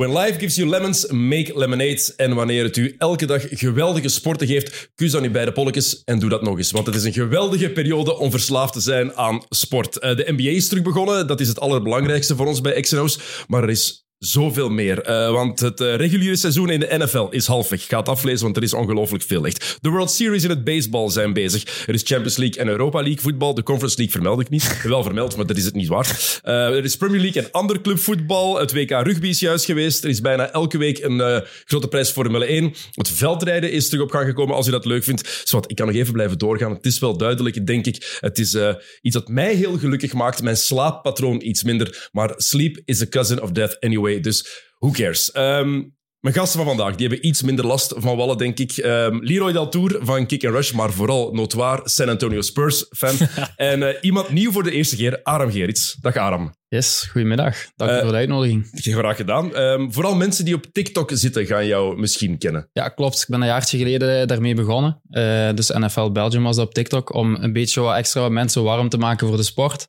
When life gives you lemons, make lemonade. En wanneer het u elke dag geweldige sporten geeft, kus dan uw beide polletjes en doe dat nog eens. Want het is een geweldige periode om verslaafd te zijn aan sport. Eh, de NBA is terug begonnen. Dat is het allerbelangrijkste voor ons bij XNO's. Maar er is zoveel meer. Eh, want het eh, reguliere seizoen in de NFL is halfweg. Ga het aflezen, want er is ongelooflijk veel echt. De World Series in het baseball zijn bezig. Er is Champions League en Europa League voetbal. De Conference League vermeld ik niet. Wel vermeld, maar dat is het niet waar. Eh, er is Premier League en ander clubvoetbal. Het WK rugby is juist geweest. Er is bijna elke week een grote prijs Formule 1. Het veldrijden is terug op gang gekomen, als u dat leuk vindt. Zwat, ik kan nog even blijven doorgaan. Het is wel duidelijk, denk ik. Het is iets dat mij heel gelukkig maakt. Mijn slaappatroon iets minder. Maar sleep is a cousin of death anyway. Dus who cares? Ehm, mijn gasten van vandaag die hebben iets minder last van wallen, denk ik. Ehm, Leroy Deltour van Kick and Rush, maar vooral notoir San Antonio Spurs-fan. en eh, iemand nieuw voor de eerste keer, Aram Gerits. Dag Aram. Yes, goedemiddag. Dank Eh, voor de uitnodiging. Graag gedaan. Ehm, vooral mensen die op TikTok zitten gaan jou misschien kennen. Ja, klopt. Ik ben een jaartje geleden daarmee begonnen. Eh, dus NFL Belgium was dat op TikTok. Om een beetje wat extra mensen warm te maken voor de sport.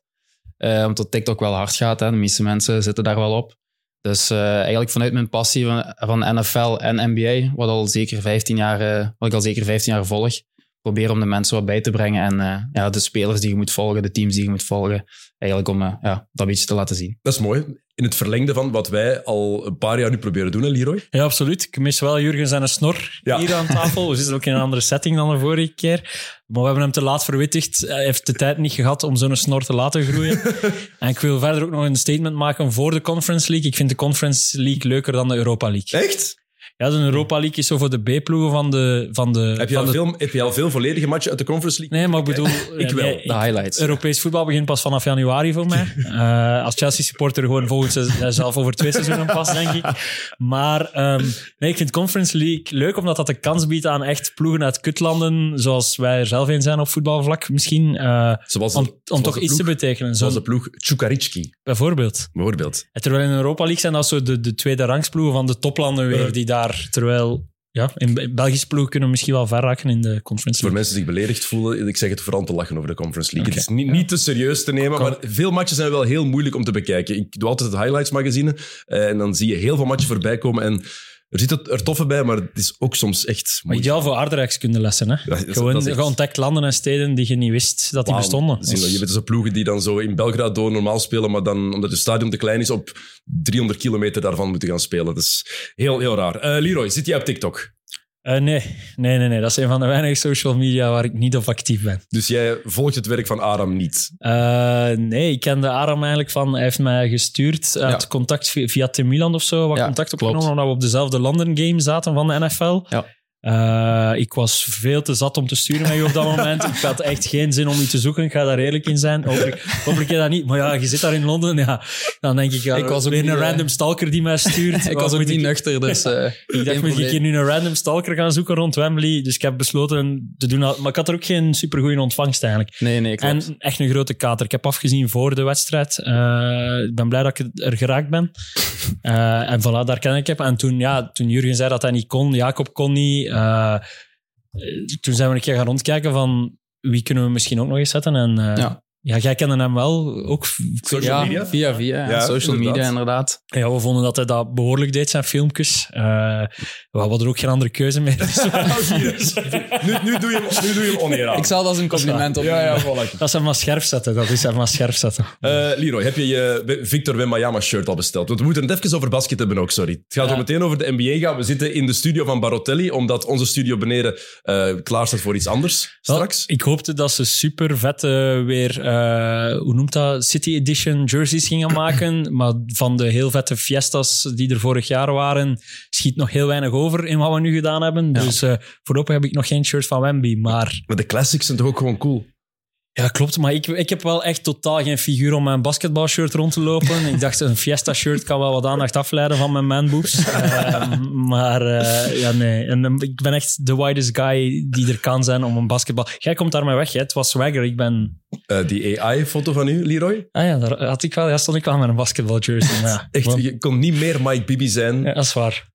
Eh, omdat TikTok wel hard gaat. Hè. De meeste mensen zitten daar wel op. Dus eh, eigenlijk vanuit mijn passie van, van NFL en NBA, wat, al zeker 15 jaar, eh, wat ik al zeker 15 jaar volg, probeer om de mensen wat bij te brengen. En eh, ja, de spelers die je moet volgen, de teams die je moet volgen. Eigenlijk om eh, ja, dat beetje te laten zien. Dat is mooi. In het verlengde van wat wij al een paar jaar nu proberen doen, hè, Leroy? Ja, absoluut. Ik mis wel Jurgen zijn snor Ja. hier aan tafel. We zitten ook in een andere setting dan de vorige keer. Maar we hebben hem te laat verwittigd. Hij heeft de tijd niet gehad om zo'n snor te laten groeien. en ik wil verder ook nog een statement maken voor de Conference League. Ik vind de Conference League leuker dan de Europa League. Echt? Ja, de Europa League is zo voor de B-ploegen van de... Van de Heb je, van al de- veel, heb je al veel volledige matchen uit de Conference League? Nee, maar ik bedoel... Ik wel. nee, De highlights. Europees voetbal begint pas vanaf januari voor mij. Eh, als Chelsea-supporter gewoon volgend seizoen, zelf over twee seizoenen pas, denk ik. Maar ehm, nee, ik vind Conference League leuk, omdat dat de kans biedt aan echt ploegen uit kutlanden, zoals wij er zelf in zijn op voetbalvlak misschien, eh, Zoals de- om, om zoals toch de iets te ploeg- betekenen. Zoals Zo, de ploeg Tjukaritski, bijvoorbeeld. bijvoorbeeld. En terwijl in Europa League zijn dat zo de, de tweede rangsploegen van de toplanden weer, die daar, terwijl... Ja, in Be- Belgische ploegen kunnen misschien wel ver raken in de Conference Voor League. mensen die zich beledigd voelen, ik zeg het vooral om te lachen over de Conference League. Het is niet, niet te serieus te nemen, Kom. maar veel matchen zijn wel heel moeilijk om te bekijken. Ik doe altijd het highlights magazine eh, en dan zie je heel veel matchen voorbij komen en er zitten er toffe bij, maar het is ook soms echt Maar moeilijk. ideaal voor aardrijkskunde-lessen, hè? Ja, dat is- Gewoon, dat is echt- je ontdekt landen en steden die je niet wist dat die Wauw. bestonden. We- Je weet dus ploegen die dan zo in Belgrado normaal spelen, maar dan, omdat het stadion te klein is, op 300 kilometer daarvan moeten gaan spelen. Dat is heel, heel raar. Eh, Leroy, zit jij op TikTok? Eh, nee. nee, nee, nee. Dat is een van de weinige social media waar ik niet op actief ben. Dus jij volgt het werk van Aram niet. Eh, nee, ik kende Aram eigenlijk van... Hij heeft mij gestuurd uit Ja. contact via, via Tim Milan of zo. Wat Ja, contact klopt. opgenomen, omdat we op dezelfde London game zaten van de NFL. Ja. Eh, ik was veel te zat om te sturen met je op dat moment. Ik had echt geen zin om u te zoeken. Ik ga daar eerlijk in zijn. Hopelijk, hopelijk je dat niet. Maar ja, je zit daar in Londen. Ja, dan denk ik, ja, Ik was ook weer niet, een eh, random stalker die mij stuurt. Ik was ook niet nuchter, dus... eh, Ik dacht, moet ik hier nu een random stalker gaan zoeken rond Wembley? Dus ik heb besloten te doen. Maar ik had er ook geen supergoeie ontvangst eigenlijk. Nee, nee, klopt. En echt een grote kater. Ik heb afgezien voor de wedstrijd. Ik ben blij dat ik er geraakt ben. En voilà, daar ken ik heb. En toen, ja, toen Jurgen zei dat hij niet kon, Jacob kon niet. Eh, toen zijn we een keer gaan rondkijken van wie kunnen we misschien ook nog eens zetten. En eh. Ja, jij kende hem wel. Ook, Social ja, media? via via. ja. Ja, social inderdaad. media, inderdaad. ja, we vonden dat hij dat behoorlijk deed, zijn filmpjes. Eh, we hadden er ook geen andere keuze meer. Dus- nu, nu, doe je hem, nu doe je hem oneer aan. Ik zal dat als een compliment opnemen. Ja, ja, voilà. Dat is hem maar scherp zetten. Dat is hem maar scherp zetten. Eh, Leroy, heb je je Victor Wembanyama shirt al besteld? Want we moeten het even over basket hebben ook, sorry. Het gaat Ja. zo meteen over de NBA gaan. We zitten in de studio van Barotelli, omdat onze studio beneden eh, klaar staat voor iets anders straks. Wel, ik hoopte dat ze super vette weer, eh, hoe noemt dat, City Edition jerseys gingen maken. maar van de heel vette fiestas die er vorig jaar waren, schiet nog heel weinig over in wat we nu gedaan hebben. Dus eh, voorlopig heb ik nog geen shirt van Wemby. Maar Maar de classics zijn toch ook gewoon cool? Ja, klopt. Maar ik, ik heb wel echt totaal geen figuur om mijn basketbalshirt rond te lopen. ik dacht, een fiesta-shirt kan wel wat aandacht afleiden van mijn manboobs. Eh, maar eh, ja, nee. En, eh, ik ben echt de widest guy die er kan zijn om een basketbal... Jij komt daarmee weg, hè? Het was swagger. Ik ben... Eh, die AI-foto van u, Leroy? Ah ja, daar had ik wel, ja, stond ik wel met een basketbaljersey. Ja, Echt, je kon niet meer Mike Bibi zijn. ja, dat is waar.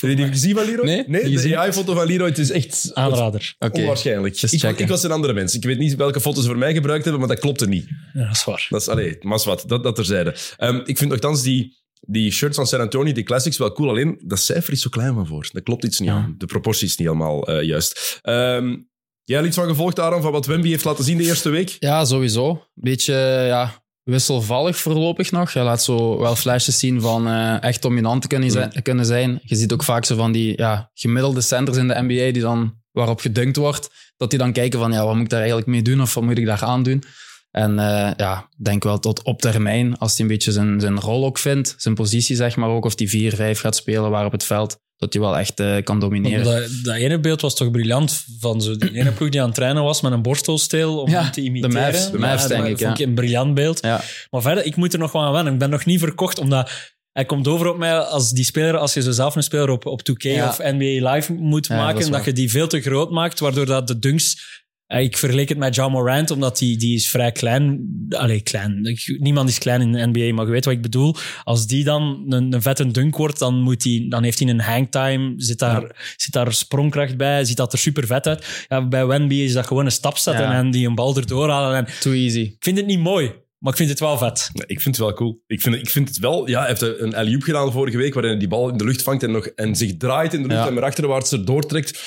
Heb je die gezien van Leroy? Nee, niet de. AI-foto van Leroy, het is echt Aanrader. Onwaarschijnlijk. Ik, ik was een andere mens. Ik weet niet welke foto's ze voor mij gebruikt hebben, maar dat klopte niet. Ja, dat is waar. Dat is, allee, mas wat, dat, dat terzijde. Ehm, ik vind nogthans die, die shirts van San Antonio, die classics, wel cool. Alleen, dat cijfer is zo klein van voor. Dat klopt iets niet Ja. aan. De proportie is niet helemaal eh, juist. Ehm, jij had iets van gevolgd, Aaron, van wat Wemby heeft laten zien de eerste week? Ja, sowieso. Beetje ja, wisselvallig voorlopig nog. Je laat zo wel flashes zien van eh, echt dominant te kunnen, zijn, kunnen zijn. Je ziet ook vaak zo van die ja, gemiddelde centers in de NBA die dan, waarop gedunkt wordt, dat die dan kijken van ja, wat moet ik daar eigenlijk mee doen of wat moet ik daar aan doen. En eh, ja, denk wel tot op termijn, als hij een beetje zijn, zijn rol ook vindt, zijn positie zeg maar ook, of die 4-5 gaat spelen waar op het veld, dat hij wel echt eh, kan domineren. Dat, dat ene beeld was toch briljant van zo die ene ploeg die aan het trainen was met een borstelsteel om Ja, te imiteren. de Mavs, de Mavs, denk dat ik, vond ja. een briljant beeld. Ja, Maar verder, ik moet er nog wel aan wennen. Ik ben nog niet verkocht, omdat hij komt over op mij als die speler, als je zo zelf een speler op, op 2K Ja. of NBA Live moet Ja, dat maken, dat, waar. je die veel te groot maakt, waardoor dat de dunks... eh, Ik vergeleek het met John Morant, omdat die, die is vrij klein. Allee, klein. Niemand is klein in de NBA, maar je weet wat ik bedoel. Als die dan een, een vette dunk wordt, dan, moet die, dan heeft hij een hangtime, zit daar, zit daar sprongkracht bij, ziet dat er super vet uit. Ja, bij Wemby is dat gewoon een stap zetten Ja. en die een bal erdoor halen. En too easy. ik vind het niet mooi, maar ik vind het wel vet. Nee, ik vind het wel cool. Ik vind, ik vind het wel... Ja, hij heeft een alley-oop gedaan vorige week, waarin hij die bal in de lucht vangt en, nog, en zich draait in de lucht Ja. en naar achterwaarts erdoor trekt.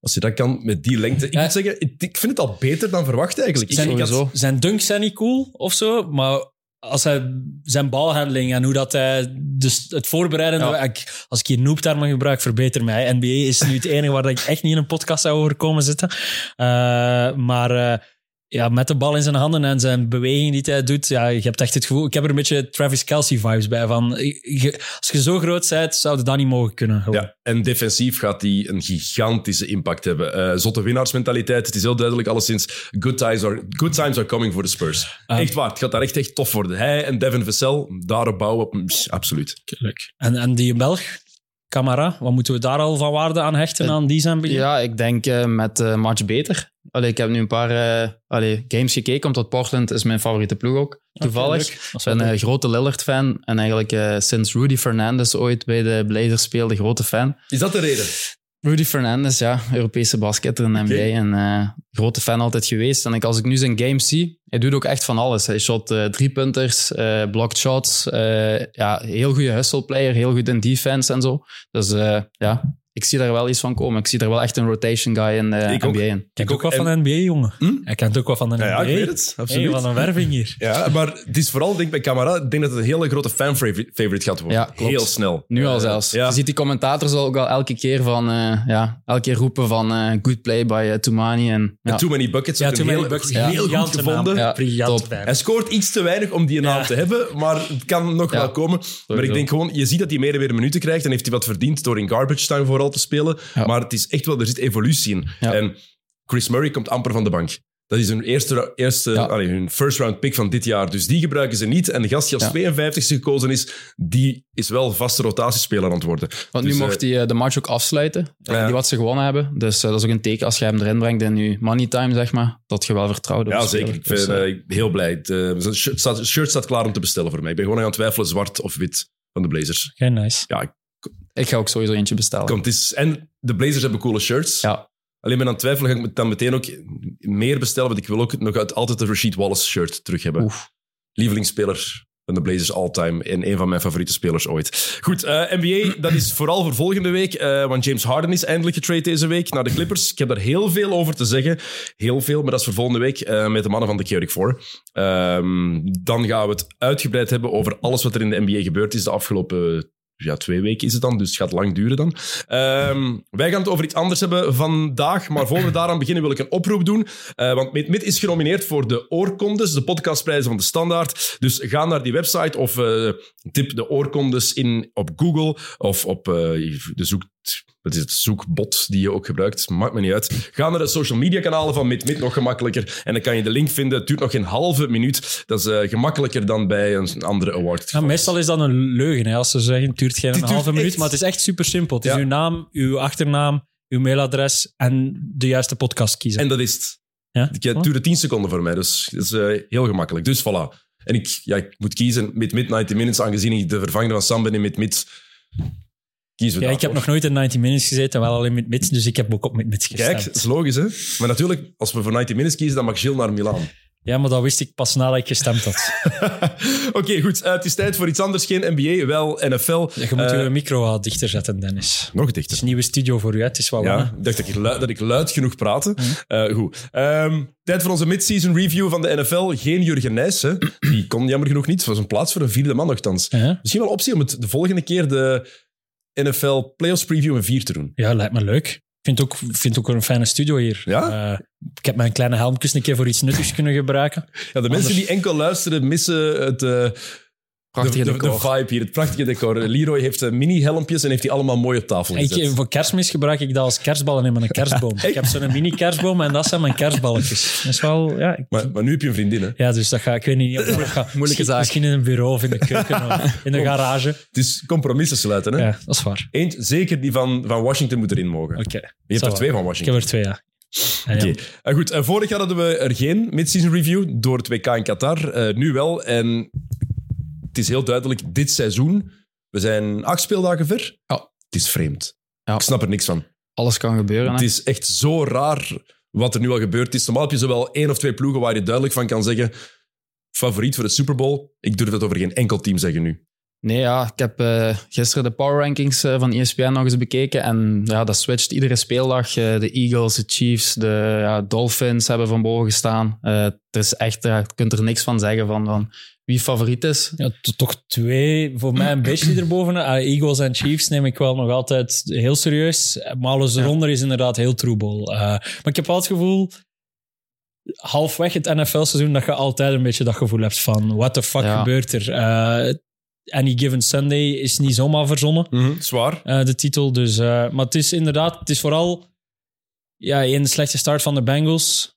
Als je dat kan met die lengte... Ik Ja. moet zeggen, ik, ik vind het al beter dan verwacht eigenlijk. Zijn, ik had- zijn dunks zijn niet cool of zo, maar als hij zijn balhandling en hoe dat hij dus het voorbereiden, Ja. ik, als ik hier noob termen gebruik, verbeter mij. NBA is nu het enige waar ik echt niet in een podcast zou over komen zitten. Eh, maar eh, ja, met de bal in zijn handen en zijn beweging die hij doet, ja, je hebt echt het gevoel. Ik heb er een beetje Travis Kelsey vibes bij. Van, je- als je zo groot bent, zou je dat niet mogen kunnen. gewoon. Ja, en defensief gaat hij een gigantische impact hebben. Eh zotte winnaarsmentaliteit. Het is heel duidelijk, alleszins. Good times are, good times are coming for the Spurs. Ah. echt waar, het gaat daar echt, echt tof worden. Hij en Devin Vassell, daarop bouwen, op- absoluut. Leuk. En, en die Belg, Camara, wat moeten we daar al van waarde aan hechten Eh, aan die zijn begin? Ja, ik denk eh, met eh match beter. Allee, ik heb nu een paar eh, allee, games gekeken, omdat Portland is mijn favoriete ploeg ook, toevallig. Dat is Ik ben een grote Lillard-fan en eigenlijk eh, sinds Rudy Fernandez ooit bij de Blazers speelde, grote fan. Is dat de reden? Rudy Fernandez, ja, Europese basketter in de NBA en eh, grote fan altijd geweest. En ik, als ik nu zijn games zie, hij doet ook echt van alles. Hij shot eh driepunters, eh blocked shots, ja, heel goede hustle player, heel goed in defense en zo. Dus ja, ik zie daar wel iets van komen. Ik zie daar wel echt een rotation guy in de Ik ook. NBA in. kent Ik ook wat ook. van de NBA, jongen. Hm? Hij kent ook wat van de NBA. Ja, ja, ik weet het. Absoluut. Hey, wat een werving hier. Ja, maar het is vooral, denk ik, bij Camara, ik denk dat het een hele grote fan-favorite gaat worden. Ja, klopt. Heel snel. Nu al Eh, zelfs. Ja. Je ziet die commentators ook al elke keer van, eh, ja, elke keer roepen van eh, good play by eh, Toumani. En, ja. En Too Many Buckets. Ja, ook Too Many heel, Buckets. heel goed Briljante gevonden. Hij scoort iets te weinig om die naam Ja. te hebben, maar het kan nog Ja, wel komen. Maar ik denk gewoon, je ziet dat hij meer en meer minuten krijgt en heeft hij wat verdiend door in garbage time vooral te spelen. Ja. Maar het is echt wel, er zit evolutie in. Ja. En Chris Murray komt amper van de bank. Dat is hun eerste, eerste Ja. allee, hun first round pick van dit jaar. Dus die gebruiken ze niet. En de gast die als Ja. 52 gekozen is, die is wel vaste rotatiespeler aan het worden. Want Dus, nu eh, mocht hij eh, de match ook afsluiten, eh, Ja. die wat ze gewonnen hebben. Dus eh, dat is ook een teken als je hem erin brengt in je money time, zeg maar, dat je wel vertrouwt op Ja, zeker. speler. Ik ben Dus, eh, eh, ik ben heel blij. Het, eh, zijn shirt, staat, shirt staat klaar om te bestellen voor mij. Ik ben gewoon aan het twijfelen, zwart of wit van de Blazers. Geen nice. Ja, ik- ga ook sowieso eentje bestellen. komt, is, en de Blazers hebben coole shirts. Ja, Alleen ben aan het twijfelen, ga ik dan meteen ook meer bestellen, want ik wil ook nog uit- altijd de Rashid Wallace shirt terug hebben. Oef. Lievelingsspeler van de Blazers all-time en een van mijn favoriete spelers ooit. Goed, eh, NBA, dat is vooral voor volgende week, eh, want James Harden is eindelijk getrade deze week naar de Clippers. Ik heb daar heel veel over te zeggen. Heel veel, maar dat is voor volgende week eh, met de mannen van de Chaotic Four. Ehm, dan gaan we het uitgebreid hebben over alles wat er in de NBA gebeurd is de afgelopen ja, twee weken is het dan, dus het gaat lang duren dan. Ehm, wij gaan het over iets anders hebben vandaag, maar voor we daaraan beginnen wil ik een oproep doen. Eh, want Meet is genomineerd voor de Oorkondes, de podcastprijzen van de Standaard. Dus ga naar die website of eh, tip de Oorkondes in op Google of op eh, de zoek... Wat is het zoekbot die je ook gebruikt? Maakt me niet uit. Ga naar de social media kanalen van Mit, nog gemakkelijker. En dan kan je de link vinden. Het duurt nog geen halve minuut. Dat is eh, gemakkelijker dan bij een andere award. Ja, meestal is dat een leugen. Hè, als ze zeggen, het duurt geen Het een duurt halve minuut. echt- Maar het is echt super simpel. Het is Ja. uw naam, uw achternaam, uw mailadres en de juiste podcast kiezen. En dat is het. ja? Het duurde 10 seconden voor mij, dus dat is eh, heel gemakkelijk. Dus voilà. En ik, ja, ik moet kiezen met Mid 90 Minutes, aangezien ik de vervanger van Sam ben in Mid Mid. Kiezen we Ja, ik heb nog nooit in 90 Minutes gezeten, wel alleen met Mits, dus ik heb ook op met Mits gestemd. Kijk, dat is logisch, hè? Maar natuurlijk, als we voor 90 Minutes kiezen, dan mag Gilles naar Milaan. Ja, maar dat wist ik pas nadat ik gestemd had. Oké, goed. eh, het is tijd voor iets anders. Geen NBA, wel NFL. Ja, je moet Eh, je micro wat dichter zetten, Dennis. Nog Het dichter. is een nieuwe studio voor u, hè. het is wel Ja, ik dacht dat ik, luid, dat ik luid genoeg praatte. Eh, goed. Ehm, tijd voor onze mid-season review van de NFL. Geen Jurgen Nijs, hè. Die kon jammer genoeg niet. Het was een plaats voor een vierde man nogthans. Misschien wel optie om het de volgende keer de NFL Playoffs Preview in vier te doen. Ja, lijkt me leuk. Ik vind ook, vind ook een fijne studio hier. Ja? Eh, ik heb mijn kleine helmkus een keer voor iets nuttigs kunnen gebruiken. Ja, de mensen die enkel luisteren missen het... eh, Prachtige de, de, vibe hier, het prachtige decor. Leroy heeft eh, mini-helmpjes en heeft die allemaal mooi op tafel Ik, voor kerstmis gebruik ik dat als kerstballen in mijn kerstboom. ik heb zo'n mini-kerstboom en dat zijn mijn kerstballetjes. Dat is wel... Ja, ik- Maar, maar nu heb je een vriendin, hè? ja, dus dat ga ik weet niet of dat gaat. Misschien- zaak. Misschien in een bureau of in de keuken of in de garage. Het is compromissen sluiten, hè? Ja, dat is waar. Eentje, zeker die van, van Washington moet erin mogen. Oké. Je hebt er twee van Ik heb Washington. er twee, ja. Ja. Oké. Eh, goed, eh, vorig jaar hadden we er geen mid-season review door het WK in Qatar. Eh, nu wel. En het is heel duidelijk, dit seizoen, we zijn acht speeldagen ver. Ja. Het is vreemd. Ja. Ik snap er niks van. Alles kan gebeuren. Het hè. is echt zo raar wat er nu al gebeurd is. Normaal heb je zowel één of twee ploegen waar je duidelijk van kan zeggen favoriet voor de Super Bowl. Ik durf dat over geen enkel team zeggen nu. Nee, ja, ik heb eh, gisteren de power rankings eh, van ESPN nog eens bekeken. En ja, dat switcht iedere speeldag. Eh, de Eagles, de Chiefs, de Dolphins hebben van boven gestaan. Het is echt, je kunt er niks van zeggen van, van wie favoriet is. Ja, to- toch twee, voor mij een beetje erboven. Uh, Eagles en Chiefs neem ik wel nog altijd heel serieus. Maar alles eronder is inderdaad heel troebel. Uh, maar ik heb wel het gevoel, halfweg het NFL-seizoen, dat je altijd een beetje dat gevoel hebt van what the fuck Ja. gebeurt er? Uh, Any Given Sunday is niet zomaar verzonnen, Zwaar. uh, de titel. Dus, maar het is inderdaad, het is vooral ja, in de slechte start van de Bengals.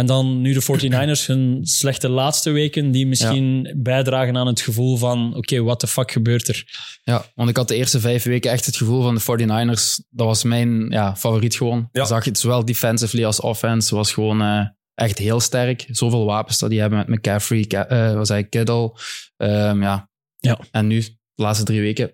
En dan nu de 49ers, hun slechte laatste weken, die misschien bijdragen aan het gevoel van: oké, okay, what the fuck gebeurt er? Ja, want ik had de eerste vijf weken echt het gevoel van de 49ers. Dat was mijn ja, favoriet gewoon. Ja. Zag je het zowel defensively als offense. was gewoon eh, echt heel sterk. Zoveel wapens dat die hebben met McCaffrey, eh, was hij Kittle. Ehm, ja. Ja. En nu, de laatste drie weken,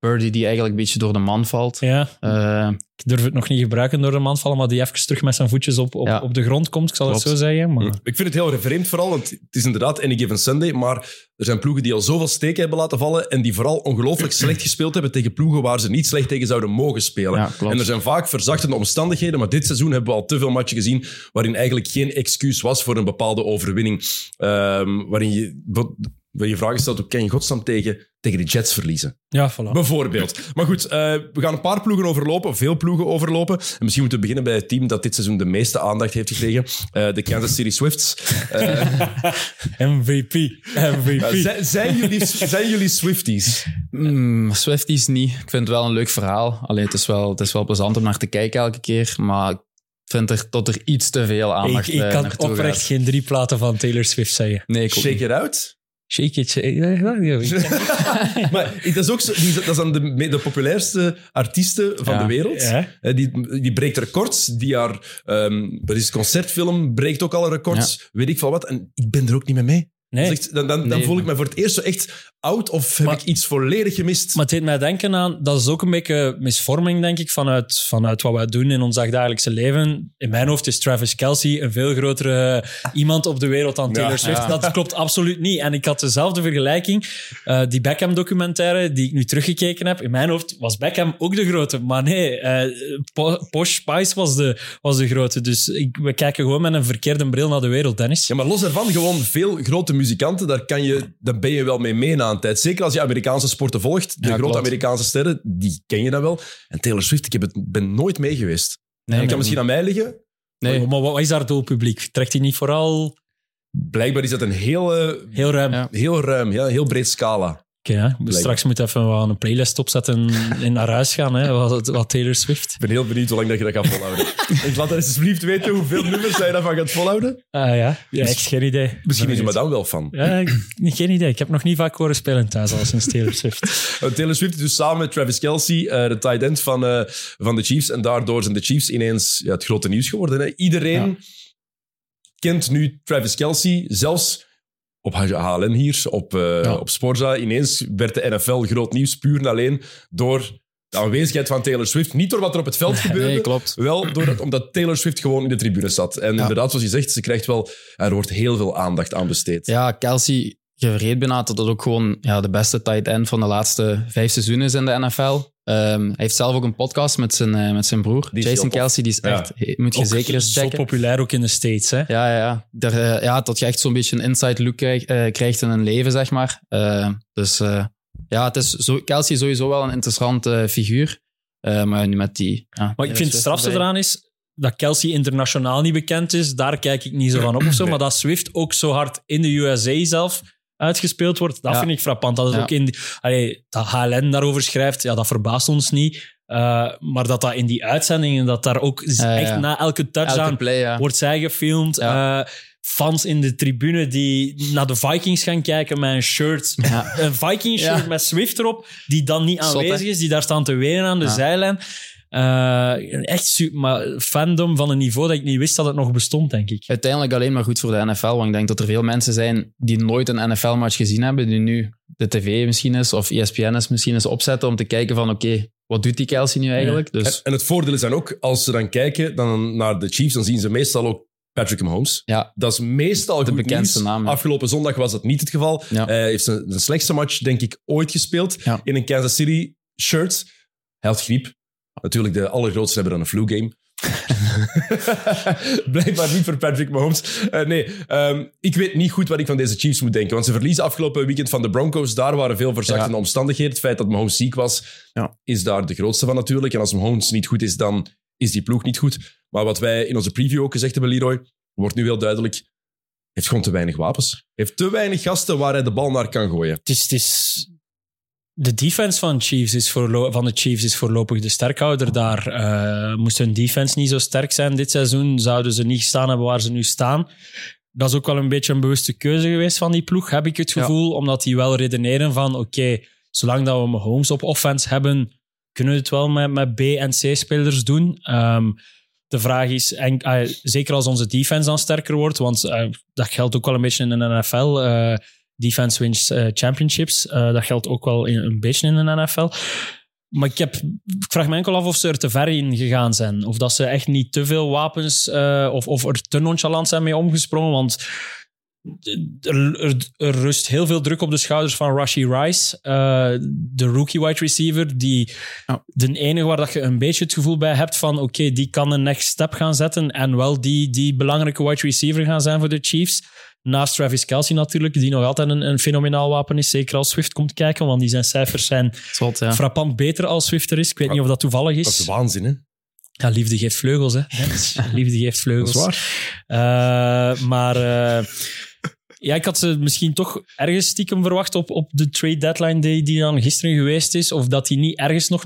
Birdie die eigenlijk een beetje door de man valt. Ja, Eh, ik durf het nog niet gebruiken door de man vallen, maar die even terug met zijn voetjes op, op, Ja. op de grond komt, ik zal Klopt. het zo zeggen. Maar, Ik vind het heel vreemd vooral, want het is inderdaad any given Sunday, maar er zijn ploegen die al zoveel steken hebben laten vallen en die vooral ongelooflijk slecht gespeeld hebben tegen ploegen waar ze niet slecht tegen zouden mogen spelen. Ja, en er zijn vaak verzachtende omstandigheden, maar dit seizoen hebben we al te veel matchen gezien waarin eigenlijk geen excuus was voor een bepaalde overwinning. Ehm, waarin je, je vragen stelt, hoe kan je godsnaam tegen, tegen de Jets verliezen? ja, voilà. Bijvoorbeeld. Maar goed, eh, we gaan een paar ploegen overlopen, veel ploegen overlopen. En misschien moeten we beginnen bij het team dat dit seizoen de meeste aandacht heeft gekregen. Eh, de Kansas City Swifts. Eh, MVP. MVP. zijn, jullie, zijn jullie Swifties? mm, Swifties niet. Ik vind het wel een leuk verhaal. Alleen het is wel, het is wel plezant om naar te kijken elke keer. Maar ik vind er tot er iets te veel ik, aandacht ik eh, kan oprecht gaat. geen drie platen van Taylor Swift zeggen. Nee, ik ook Shake niet. it out? Shake it, shake maar dat is ook zo, die, dat zijn de, me- de populairste artiesten van Ja. de wereld. Ja. Eh, Die, die breekt records. Die haar is het, concertfilm breekt ook alle records. Weet ik veel wat. En ik ben er ook niet mee mee. Nee, echt- dan, dan, dan Nee. voel ik me voor het eerst zo echt oud of heb Maar- ik iets volledig gemist. Maar het deed mij denken aan, dat is ook een beetje misvorming, denk ik, vanuit, vanuit wat wij doen in ons dagdagelijkse leven. In mijn hoofd is Travis Kelsey een veel grotere iemand op de wereld dan Taylor Ja. Swift. Ja. Dat klopt absoluut niet. En ik had dezelfde vergelijking. Eh, die Beckham-documentaire die ik nu teruggekeken heb, in mijn hoofd was Beckham ook de grote. Maar nee, eh, Po- Posh Spice was de, was de grote. Dus ik, we kijken gewoon met een verkeerde bril naar de wereld, Dennis. Ja, maar los daarvan, gewoon veel grote muzikanten, daar, kan je, daar ben je wel mee mee na een tijd. Zeker als je Amerikaanse sporten volgt. De Ja, grote. Amerikaanse sterren, die ken je dan wel. En Taylor Swift, ik heb het, ben nooit mee geweest. Nee, dat kan misschien aan mij liggen. Nee. Maar wat is daar het doelpubliek? Trekt hij niet vooral Blijkbaar is dat een heel, eh, heel ruim? Ja. heel ruim, ja, heel breed scala. Dus straks moet even wel een playlist opzetten en naar huis gaan. Hè. Wat, wat Taylor Swift. Ik ben heel benieuwd hoe lang dat je dat gaat volhouden. ik laat alsjeblieft weten hoeveel nummers jij daarvan gaat volhouden. Ah ja, ja echt geen idee. Misschien is je me dan wel van. Ja, geen idee. Ik heb nog niet vaak horen spelen thuis al sinds Taylor Swift. Uh, Taylor Swift is dus samen met Travis Kelsey eh, de tight end van, eh, van de Chiefs. En daardoor zijn de Chiefs ineens ja, het grote nieuws geworden. Hè. Iedereen kent nu Travis Kelsey. Zelfs op HLN hier, op, eh, Ja. op Sporza. Ineens werd de NFL groot nieuws puur en alleen door de aanwezigheid van Taylor Swift. Niet door wat er op het veld gebeurde. Nee, klopt. Wel door omdat Taylor Swift gewoon in de tribune zat. En Ja. inderdaad, zoals je zegt, ze krijgt wel, er wordt heel veel aandacht aan besteed. Ja, Kelsey, je vergeet bijna dat het ook gewoon ja, de beste tight end van de laatste vijf seizoenen is in de NFL. Ehm, hij heeft zelf ook een podcast met zijn, eh, met zijn broer, Die Jason. Kelsey. Die is Ja. echt, he- moet je Ook zeker eens zo checken. populair ook in de States, hè? Ja, ja, ja. Daar, eh, ja, dat je echt zo'n beetje een inside look krijg- eh, krijgt in een leven, zeg maar. Eh, dus eh, ja, het is zo, Kelsey is sowieso wel een interessante figuur. Eh, maar nu met die... Ja, Maar ik vind het strafste erbij. eraan is dat Kelsey internationaal niet bekend is. Daar kijk ik niet zo van op of zo. Maar dat Swift ook zo hard in de USA zelf uitgespeeld wordt, dat Ja. vind ik frappant. Dat, het Ja. ook in die, allee, dat HLN daarover schrijft, ja, dat verbaast ons niet. Eh, maar dat dat in die uitzendingen, dat daar ook ja. echt na elke touchdown ja. wordt zij gefilmd. Eh, fans in de tribune die naar de Vikings gaan kijken met een shirt. Ja. Een Viking shirt met Swift erop, die dan niet Zot, aanwezig hè? is, die daar staan te wenen aan de zijlijn. Eh, echt super, maar fandom van een niveau dat ik niet wist dat het nog bestond, denk ik. Uiteindelijk alleen maar goed voor de NFL. Want ik denk dat er veel mensen zijn die nooit een NFL-match gezien hebben, die nu de tv misschien is of ESPN is misschien eens opzetten om te kijken van oké, wat doet die Kelsey nu eigenlijk? En, Dus en het voordeel is dan ook, als ze dan kijken dan naar de Chiefs, dan zien ze meestal ook Patrick Mahomes. ja, Dat is meestal De goed bekendste nieuws. naam, ja. Afgelopen zondag was dat niet het geval. Ja. Hij heeft zijn, zijn slechtste match, denk ik, ooit gespeeld. Ja. In een Kansas City shirt. Hij had griep. Natuurlijk, de allergrootste hebben dan een flu game. Blijkbaar niet voor Patrick Mahomes. Eh, nee, ehm, ik weet niet goed wat ik van deze Chiefs moet denken. Want ze verliezen afgelopen weekend van de Broncos. Daar waren veel verzachtende Ja. omstandigheden. Het feit dat Mahomes ziek was, Ja. is daar de grootste van natuurlijk. En als Mahomes niet goed is, dan is die ploeg niet goed. Maar wat wij in onze preview ook gezegd hebben, Leroy, wordt nu heel duidelijk. Heeft gewoon te weinig wapens. Heeft te weinig gasten waar hij de bal naar kan gooien. Het is, het is, de defense van, Chiefs is voorlo- van de Chiefs is voorlopig de sterkhouder daar. Eh, moest hun defense niet zo sterk zijn dit seizoen, zouden ze niet staan hebben waar ze nu staan. Dat is ook wel een beetje een bewuste keuze geweest van die ploeg, heb ik het Ja. gevoel. Omdat die wel redeneren van, oké, zolang dat we Mahomes op offense hebben, kunnen we het wel met, met B- en C-spelers doen. Ehm, de vraag is, en, eh, zeker als onze defense dan sterker wordt, want eh, dat geldt ook wel een beetje in de NFL. Defense wins eh, championships. Eh, dat geldt ook wel in, een beetje in de NFL. Maar ik, heb, ik vraag me enkel af of ze er te ver in gegaan zijn. Of dat ze echt niet te veel wapens eh, of, of er te nonchalant zijn mee omgesprongen. Want er, er, er rust heel veel druk op de schouders van Rashi Rice, de rookie wide receiver, die de enige waar dat je een beetje het gevoel bij hebt van oké, die kan een next step gaan zetten en wel die, die belangrijke wide receiver gaan zijn voor de Chiefs. Naast Travis Kelsey natuurlijk, die nog altijd een, een fenomenaal wapen is, zeker als Swift komt kijken, want die zijn cijfers zijn zot, ja. frappant beter als Swift er is. Ik weet niet of dat toevallig is. Dat is waanzin, hè? Ja, liefde geeft vleugels, hè. liefde geeft vleugels. Dat is waar. Eh, maar eh, ja, ik had ze misschien toch ergens stiekem verwacht op, op de trade deadline day die dan gisteren geweest is. Of dat die niet ergens nog...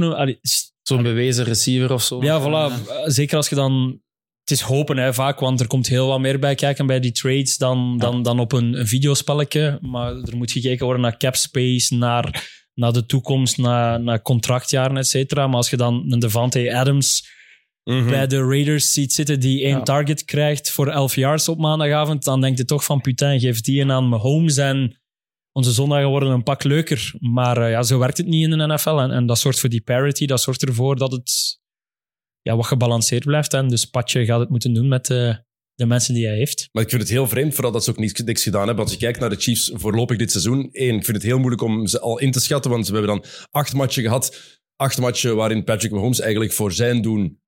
Zo'n bewezen receiver of zo. Ja, voilà. Eh, Zeker als je dan... Het is hopen hè, vaak, want er komt heel wat meer bij kijken bij die trades dan, dan, dan op een, een videospelletje. Maar er moet gekeken worden naar cap space, naar, naar de toekomst, naar, naar contractjaren, et cetera. Maar als je dan een Devante Adams Mhm. bij de Raiders ziet zitten die één Ja. target krijgt voor 11 yards op maandagavond, dan denk je toch van putain, geef die een aan Mahomes en onze zondagen worden een pak leuker. Maar eh, ja, zo werkt het niet in de NFL. En, en dat zorgt voor die parity, dat zorgt ervoor dat het ja, wat gebalanceerd blijft. En dus Patje gaat het moeten doen met eh, de mensen die hij heeft. Maar ik vind het heel vreemd, vooral dat ze ook niks, niks gedaan hebben. Als je kijkt naar de Chiefs voorlopig dit seizoen, één, ik vind het heel moeilijk om ze al in te schatten, want we hebben dan acht matchen gehad. Acht matchen waarin Patrick Mahomes eigenlijk voor zijn doen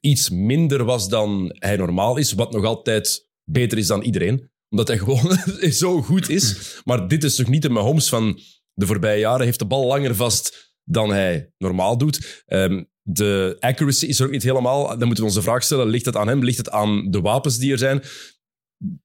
iets minder was dan hij normaal is, wat nog altijd beter is dan iedereen. Omdat hij gewoon zo goed is. Maar dit is toch niet de Mahomes van de voorbije jaren. Heeft de bal langer vast dan hij normaal doet. Ehm, de accuracy is er ook niet helemaal. Dan moeten we onze vraag stellen, ligt het aan hem? Ligt het aan de wapens die er zijn?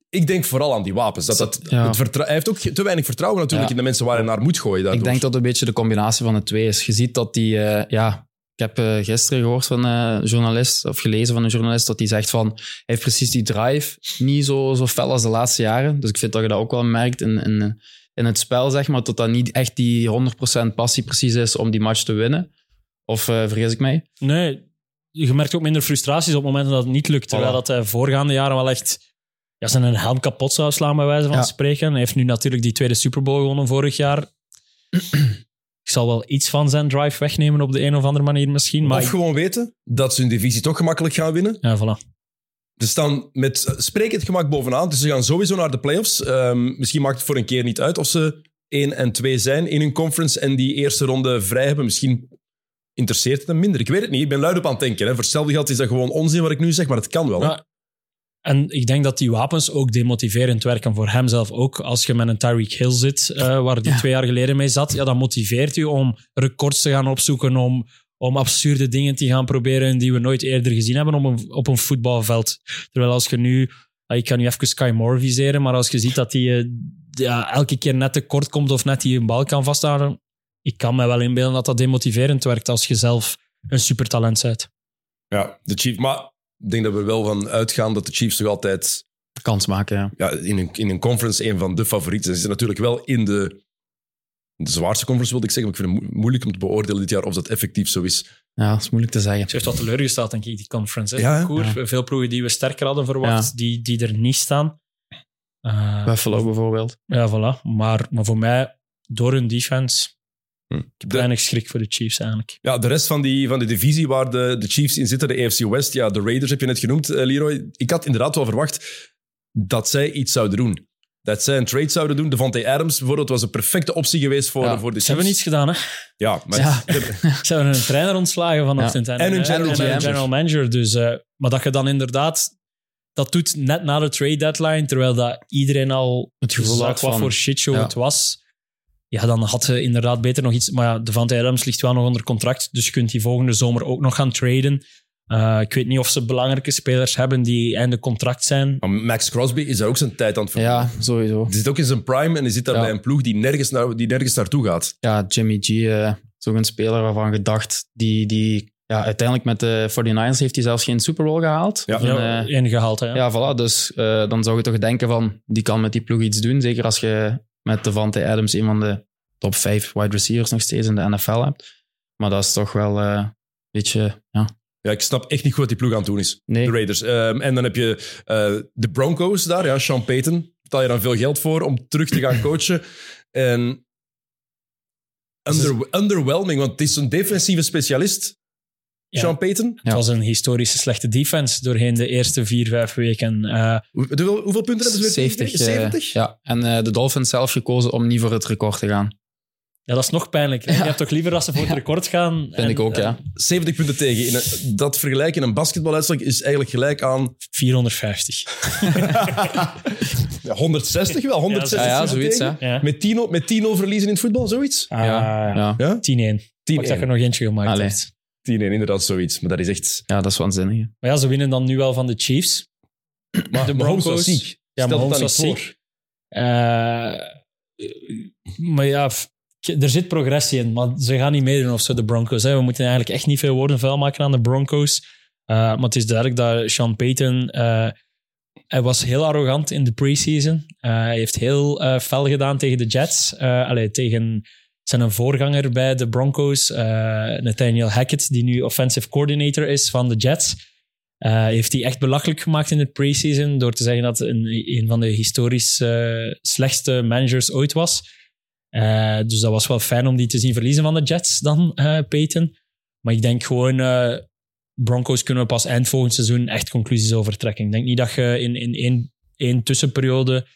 Ik denk vooral aan die wapens. Dat dat, Ja. het hij heeft ook te weinig vertrouwen natuurlijk Ja. in de mensen waar hij naar moet gooien. Daardoor. Ik denk dat het een beetje de combinatie van de twee is. Je ziet dat die, eh, ja, ik heb eh, gisteren gehoord van een journalist, of gelezen van een journalist, dat die zegt van, hij heeft precies die drive niet zo, zo fel als de laatste jaren. Dus ik vind dat je dat ook wel merkt in, in, in het spel, zeg maar, dat dat niet echt die 100% passie precies is om die match te winnen. Of eh, vergis ik mij? Nee, je merkt ook minder frustraties op momenten dat het niet lukt. Terwijl Voilà. dat hij voorgaande jaren wel echt ja, zijn een helm kapot zou slaan, bij wijze van Ja. spreken. Hij heeft nu natuurlijk die tweede Super Bowl gewonnen vorig jaar. Ik zal wel iets van zijn drive wegnemen op de een of andere manier misschien. Maar of ik- gewoon weten dat ze hun divisie toch gemakkelijk gaan winnen. ja, voilà. Ze staan met spreek het gemak bovenaan, dus ze gaan sowieso naar de playoffs. Ehm, misschien maakt het voor een keer niet uit of ze 1 en 2 zijn in hun conference en die eerste ronde vrij hebben. Misschien interesseert het hem minder. Ik weet het niet. Ik ben luid op aan het denken. Hè. Voor hetzelfde geld is dat gewoon onzin wat ik nu zeg, maar het kan wel. hè. Ja. En ik denk dat die wapens ook demotiverend werken voor hemzelf ook. Als je met een Tyreek Hill zit, eh, waar die Ja. twee jaar geleden mee zat, ja, dat motiveert u om records te gaan opzoeken, om, om absurde dingen te gaan proberen die we nooit eerder gezien hebben op een, op een voetbalveld. Terwijl als je nu, ik kan nu even Sky Moore viseren, maar als je ziet dat hij eh, ja, elke keer net tekort komt of net die een bal kan vasthouden, ik kan me wel inbeelden dat dat demotiverend werkt als je zelf een supertalent bent. Ja, de Chiefs. Maar ik denk dat we wel van uitgaan dat de Chiefs toch altijd Kans maken, ja. ja, in, een, in een conference een van de favorieten. Ze zitten natuurlijk wel in de, de zwaarste conference, wilde ik zeggen. Maar ik vind het mo- moeilijk om te beoordelen dit jaar of dat effectief zo is. Ja, dat is moeilijk te zeggen. Ze heeft wat teleurgesteld, denk ik, die conference. Hè? Ja, hè? Koer. Veel ploegen die we sterker hadden verwacht, die, die er niet staan. Eh, Buffalo bijvoorbeeld. ja, voilà. Maar, maar voor mij, door hun defense, Hm. ik heb De- weinig schrik voor de Chiefs eigenlijk. Ja, de rest van, die, van de divisie waar de, de Chiefs in zitten, de AFC West, ja, de Raiders heb je net genoemd, eh, Leroy. Ik had inderdaad wel verwacht dat zij iets zouden doen. Dat zij een trade zouden doen. Devontae Adams bijvoorbeeld was een perfecte optie geweest voor, Ja, voor de Ze Chiefs. hebben niets gedaan, hè? Ja, maar Ja. Ze hebben een trainer ontslagen vanochtend. En hun general een manager. general manager. Dus, eh, maar dat je dan inderdaad... Dat doet net na de trade deadline, terwijl dat iedereen al Het gevoel zag had wat voor shitshow Ja. het was. Ja, dan had ze inderdaad beter nog iets... Maar ja, Devante Adams ligt wel nog onder contract, dus je kunt die volgende zomer ook nog gaan traden. Eh, ik weet niet of ze belangrijke spelers hebben die einde contract zijn. Maar Max Crosby is daar ook zijn tijd aan het verdienen. Ja, sowieso. Die zit ook in zijn prime en die zit daar Ja. bij een ploeg die nergens, naar, die nergens naartoe gaat. Ja, Jimmy G, eh is ook een speler waarvan gedacht, die, die ja, uiteindelijk met de 49ers heeft hij zelfs geen Super Bowl gehaald. Ja. Ja, eh, ingehaald, hè. ja, voilà. Dus eh, dan zou je toch denken van, die kan met die ploeg iets doen. Zeker als je met Devante Adams een van de top 5 wide receivers nog steeds in de NFL hebt. Maar dat is toch wel eh, een beetje, ja, Ja, ik snap echt niet goed wat die ploeg aan het doen is. nee. De Raiders. Ehm, en dan heb je eh, de Broncos daar, ja, Sean Payton. Betaal je dan veel geld voor om terug te gaan coachen. En under, underwhelming, want het is een defensieve specialist, Ja. Sean Payton. Het was een historische slechte defense doorheen de eerste vier, vijf weken. Eh, Hoe- hoeveel, hoeveel punten hebben ze weer 70. tegengekregen? eh, 70? ja. En eh, de Dolphins zelf gekozen om niet voor het record te gaan. ja, dat is nog pijnlijk. Je hebt toch liever als ze voor het record gaan? Vind en, ik ook, eh, ja. 70 punten tegen. In een- dat vergelijken in een basketbaluitslag is eigenlijk gelijk aan 450. ja, 160 wel, 160 Ja, ja, zoiets, tegen. hè. Ja. Met 10 met 10 verliezen in het voetbal, zoiets? Ah, ja, ja. Ja? 10-1. 10 Pak dat je er nog eentje gemaakt Allee. hebt. 10 inderdaad, zoiets. Maar dat is echt... ja, dat is waanzinnig. hè. Maar ja, ze winnen dan nu wel van de Chiefs. Maar De Mahomes Broncos. was ziek. Ja, Stel Mahomes dat was niet voor. ziek. Eh, maar ja, f- er zit progressie in, maar ze gaan niet meedoen of zo, de Broncos. Hè. We moeten eigenlijk echt niet veel woorden vuil maken aan de Broncos. Eh, maar het is duidelijk dat Sean Payton... eh, hij was heel arrogant in de preseason. Eh, hij heeft heel eh, fel gedaan tegen de Jets. Eh allee, tegen zijn voorganger bij de Broncos, eh, Nathaniel Hackett, die nu offensive coordinator is van de Jets. Eh, heeft hij echt belachelijk gemaakt in de preseason door te zeggen dat het een, een van de historisch slechtste managers ooit was. Eh, dus dat was wel fijn om die te zien verliezen van de Jets dan, Peyton. Maar ik denk gewoon, Broncos kunnen we pas eind volgend seizoen echt conclusies over trekken. Ik denk niet dat je in, in één, één tussenperiode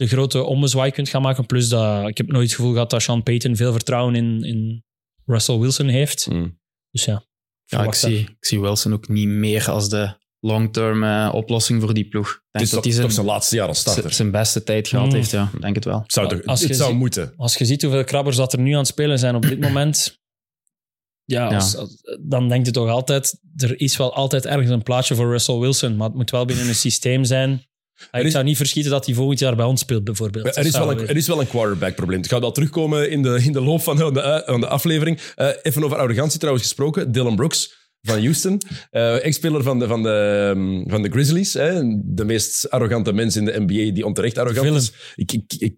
de grote ommezwaai kunt gaan maken. Plus dat ik heb nooit het gevoel gehad dat Sean Payton veel vertrouwen in, in Russell Wilson heeft. Mm. Dus ja. Ja, ik zie, ik zie Wilson ook niet meer als de long-term eh, oplossing voor die ploeg. Het denk is dat toch, hij toch zijn, zijn laatste jaar als starter. zijn beste tijd gehad Mm. heeft. Ja, ik denk het wel. Zou, Als het je zou ziet- moeten. Als je ziet hoeveel krabbers dat er nu aan het spelen zijn op dit moment, ja, Ja. als- dan denk je toch altijd, er is wel altijd ergens een plaatje voor Russell Wilson, maar het moet wel binnen een systeem zijn. Ik is- zou niet verschieten dat hij volgend jaar bij ons speelt, bijvoorbeeld. Er is, wel een, er is wel een quarterback-probleem. Het gaat wel terugkomen in de, in de loop van de, van de aflevering. Eh, even over arrogantie trouwens gesproken. Dylan Brooks van Houston. Eh, Ex-speler van de, van, de, ehm, van de Grizzlies. Hè. De meest arrogante mens in de NBA die onterecht arrogant is. Ik, ik, ik,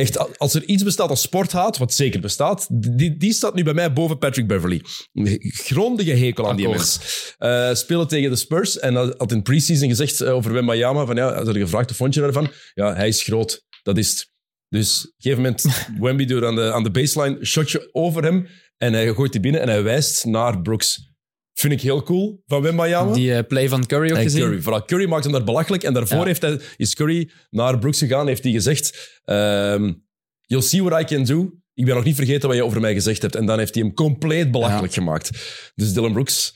echt, als er iets bestaat als sporthaat, wat zeker bestaat, die, die staat nu bij mij boven Patrick Beverly. Een Grondige hekel aan die Akkoord. mens. Eh spelen tegen de Spurs en had had in preseason gezegd eh, over Wembanyama van ja, ze hadden gevraagd, wat vond je daarvan? Ja, hij is groot. Dat is het. Dus op een gegeven moment, Wemby doet aan de, aan de baseline, shotje over hem en hij gooit die binnen en hij wijst naar Brooks. Vind ik heel cool van Wembayama. Die eh, play van Curry ook En gezien. Curry. Vooral Curry maakt hem daar belachelijk. En daarvoor Ja. heeft hij, is Curry naar Brooks gegaan heeft hij gezegd... ehm, You'll see what I can do. Ik ben nog niet vergeten wat je over mij gezegd hebt. En dan heeft hij hem compleet belachelijk gemaakt. Dus Dylan Brooks,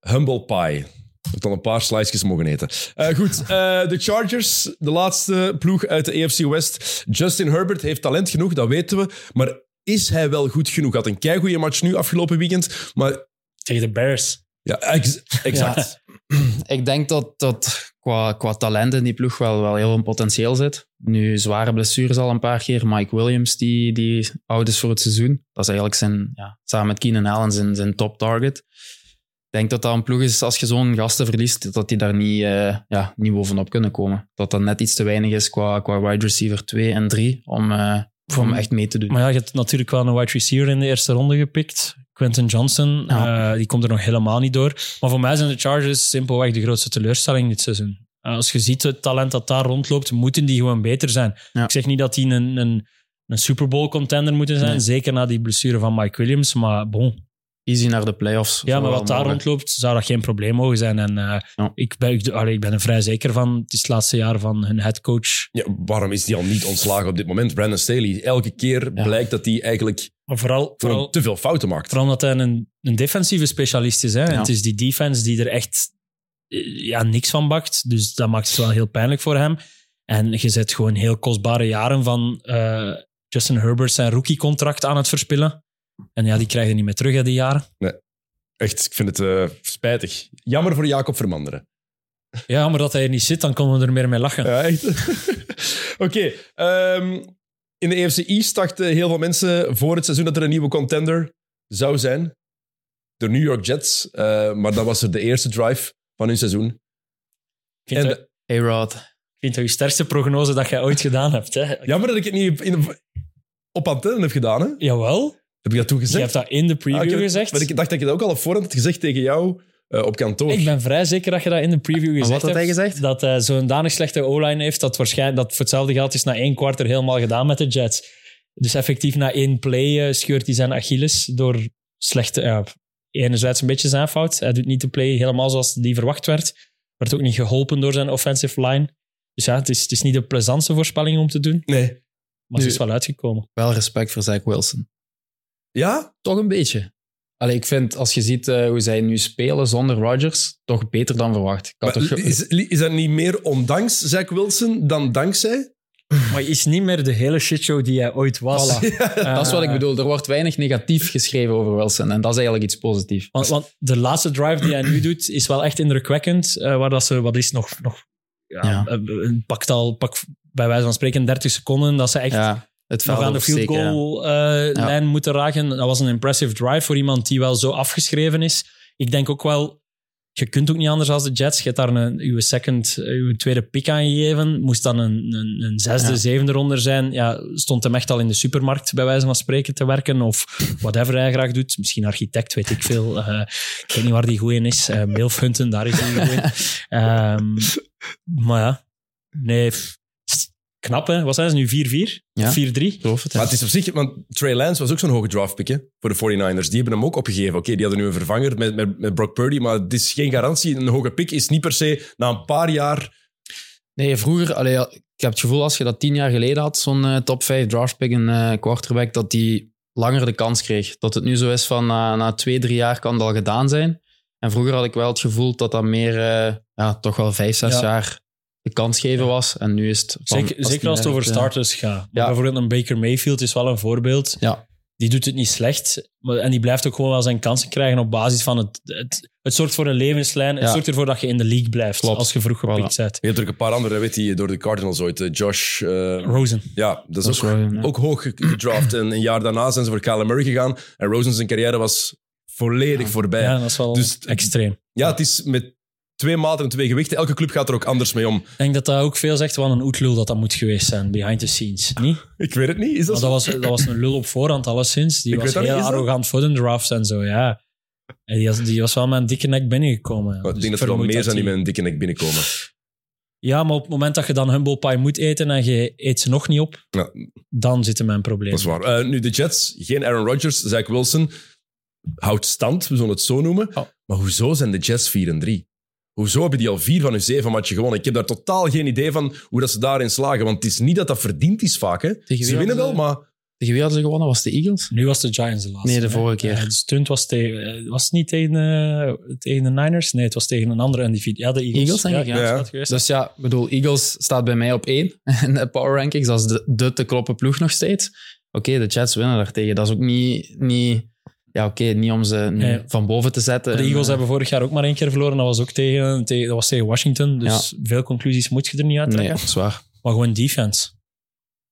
humble pie. Ik dan een paar slices mogen eten. Eh, goed, eh, de Chargers, de laatste ploeg uit de AFC West. Justin Herbert heeft talent genoeg, dat weten we. Maar is hij wel goed genoeg? Had een keigoede match nu afgelopen weekend. Maar Tegen de Bears. ja, ex- exact. Ik denk dat, dat qua, qua talent in die ploeg wel, wel heel veel potentieel zit. Nu, zware blessures al een paar keer. Mike Williams, die, die oud is voor het seizoen. Dat is eigenlijk zijn, ja, samen met Keenan Allen zijn, zijn top target. Ik denk dat dat een ploeg is, als je zo'n gasten verliest, dat die daar niet, eh, ja, niet bovenop kunnen komen. Dat dat net iets te weinig is qua, qua wide receiver 2 en 3 om, eh, om echt mee te doen. Maar ja, je hebt natuurlijk wel een wide receiver in de eerste ronde gepikt. Quentin Johnson, Ja. eh, die komt er nog helemaal niet door. Maar voor mij zijn de Chargers simpelweg de grootste teleurstelling dit seizoen. Eh, Als je ziet het talent dat daar rondloopt, moeten die gewoon beter zijn. Ja. Ik zeg niet dat die een, een, een Super Bowl contender moeten zijn, Nee. zeker na die blessure van Mike Williams. Maar bon, Easy naar de playoffs. ja, maar wat daar rondloopt, zou dat geen probleem mogen zijn. En eh, Ja. ik, ben, ik, allee, ik ben er vrij zeker van. Het is het laatste jaar van hun headcoach. Ja, waarom is die al niet ontslagen op dit moment? Brandon Staley. Elke keer Ja. blijkt dat hij eigenlijk Maar vooral, vooral te veel fouten maakt. Vooral omdat hij een, een defensieve specialist is. Hè? En het is die defense die er echt eh, ja, niks van bakt. Dus dat maakt het wel heel pijnlijk voor hem. En je zet gewoon heel kostbare jaren van eh, Justin Herbert zijn rookie-contract aan het verspillen. En ja, die krijg je niet meer terug, hè, die jaren. Echt, ik vind het eh, spijtig. Jammer voor Jacob Vermanderen. Ja, maar dat hij er niet zit, dan konden we er meer mee lachen. Ja, echt. Oké. ehm, in de EFC East dachten heel veel mensen voor het seizoen dat er een nieuwe contender zou zijn. De New York Jets. Eh, maar dat was er de eerste drive van hun seizoen. Ik vind, En dat, de- A-Rod. ik vind dat je sterkste prognose dat jij ooit gedaan hebt. Hè? jammer dat ik het niet in, op antenne heb gedaan. Hè? Jawel, Heb ik dat toen je hebt dat in de preview Ah, ik heb- gezegd. Maar ik dacht dat ik dat ook al op voorhand had gezegd tegen jou eh, op kantoor. Ik ben vrij zeker dat je dat in de preview gezegd wat had hij hebt. gezegd? Dat hij zo'n danig slechte O-line heeft, dat waarschijnlijk dat voor hetzelfde geld is na één kwart er helemaal gedaan met de Jets. Dus effectief na één play eh, scheurt hij zijn Achilles door slechte... Ja, enerzijds een beetje zijn fout. Hij doet niet de play helemaal zoals die verwacht werd. Werd ook niet geholpen door zijn offensive line. Dus ja, het is, het is niet de plezantste voorspelling om te doen, Nee. maar ze Nu- is wel uitgekomen. Wel respect voor Zach Wilson. Ja? Toch een beetje. Allee, ik vind, als je ziet eh, hoe zij nu spelen zonder Rodgers, toch beter dan verwacht. Ik had Maar toch ge- is, is dat niet meer ondanks Zach Wilson dan dankzij? Maar hij is niet meer de hele shitshow die hij ooit was. Voilà. dat is wat ik bedoel. Er wordt weinig negatief geschreven over Wilson. En dat is eigenlijk iets positiefs. Want, want de laatste drive die hij nu doet, is wel echt indrukwekkend. eh, waar dat ze, wat is nog, nog ja, Ja. eh, een pakt al, pak bij wijze van spreken 30 seconden, dat ze echt Ja, het nog aan de field goal eh, Ja. lijn moeten raken. Dat was een impressive drive voor iemand die wel zo afgeschreven is. Ik denk ook wel, je kunt ook niet anders als de Jets. Je hebt daar een, uw, second, eh, uw tweede pick aan gegeven. Moest dan een, een, een zesde, Ja. zevende ronde zijn. Ja, stond hem echt al in de supermarkt, bij wijze van spreken, te werken. Of whatever hij graag doet. Misschien architect, weet ik veel. Eh, ik weet niet waar die goed in is. Uh, Milf hunten, daar is hij goed in. Ehm, maar ja, nee, knap hè. Wat zijn ze nu? 4-4? Ja. 4-3? Ik geloof het, ja. Maar het is op zich, want Trey Lance was ook zo'n hoge draftpick hè, voor de 49ers. Die hebben hem ook opgegeven. Oké, die hadden nu een vervanger met, met, met Brock Purdy, maar het is geen garantie. Een hoge pick is niet per se na een paar jaar. Nee, vroeger, allee, ik heb het gevoel als je dat tien jaar geleden had, zo'n eh, top 5 draftpick, een eh, quarterback, dat die langer de kans kreeg. Dat het nu zo is van na, na twee, drie jaar kan het al gedaan zijn. En vroeger had ik wel het gevoel dat dat meer, eh, ja, toch wel vijf, zes Ja. jaar de kans geven was. En nu is het... van- Zeker, als zeker als het over werkt, eh, starters gaat. Maar Ja. Bijvoorbeeld een Baker Mayfield is wel een voorbeeld. Ja. Die doet het niet slecht. maar- En die blijft ook gewoon wel zijn kansen krijgen op basis van het... Het, het zorgt voor een levenslijn. Het Ja. zorgt ervoor dat je in de league blijft Klopt. als je vroeg gepikt Voilà. bent. Je hebt er ook een paar andere, weet je, door de Cardinals ooit. eh, Josh, eh, Rosen. ja, dat is ook, ja. hoog gedraft. En een jaar daarna zijn ze voor Kyler Murray gegaan. En Rosen zijn carrière was volledig Ja. voorbij. Ja, Ja. dat is wel Dus- extreem. het is met twee maten en twee gewichten. Elke club gaat er ook anders mee om. Ik denk dat dat ook veel zegt van een oetlul dat dat moet geweest zijn, behind the scenes. Niet? Ik weet het niet. Is dat Maar zo? dat was, dat was een lul op voorhand, alleszins. Die Ik was heel dat? arrogant voor de drafts en zo, ja. En die was, die was wel met een dikke nek binnengekomen. Ik Dus denk dat er wel meer zijn die met een dikke nek binnenkomen. Ja, maar op het moment dat je dan humble pie moet eten en je eet ze nog niet op, Ja. dan zitten mijn problemen. Dat is waar. Eh, nu, de Jets, geen Aaron Rodgers, Zach Wilson, houdt stand, we zullen het zo noemen. Oh. Maar hoezo zijn de Jets 4 en 3? Hoezo hebben die al vier van hun zeven matchen gewonnen? Ik heb daar totaal geen idee van hoe dat ze daarin slagen. Want het is niet dat dat verdiend is vaak. Hè. Ze winnen wel, maar... Tegen wie hadden ze gewonnen? Was het de Eagles? Nu was de Giants de laatste. Nee, de vorige keer. Eh, de stunt was, tegen, eh, was het niet tegen, eh, tegen de Niners? Nee, het was tegen een andere individu. Ja, de Eagles. Eagles, denk ja, ik, ja. Dus ja, ik bedoel, Eagles staat bij mij op één in de power rankings. Dat is de, de te kloppen ploeg nog steeds. Oké, de Jets winnen daartegen. Dat is ook niet... niet ja, oké, niet om ze Nee. van boven te zetten. de Eagles eh, hebben vorig jaar ook maar één keer verloren. Dat was ook tegen, tegen, dat was tegen Washington. Dus veel conclusies moet je er niet uit Nee, trekken. dat is waar. Maar gewoon defense.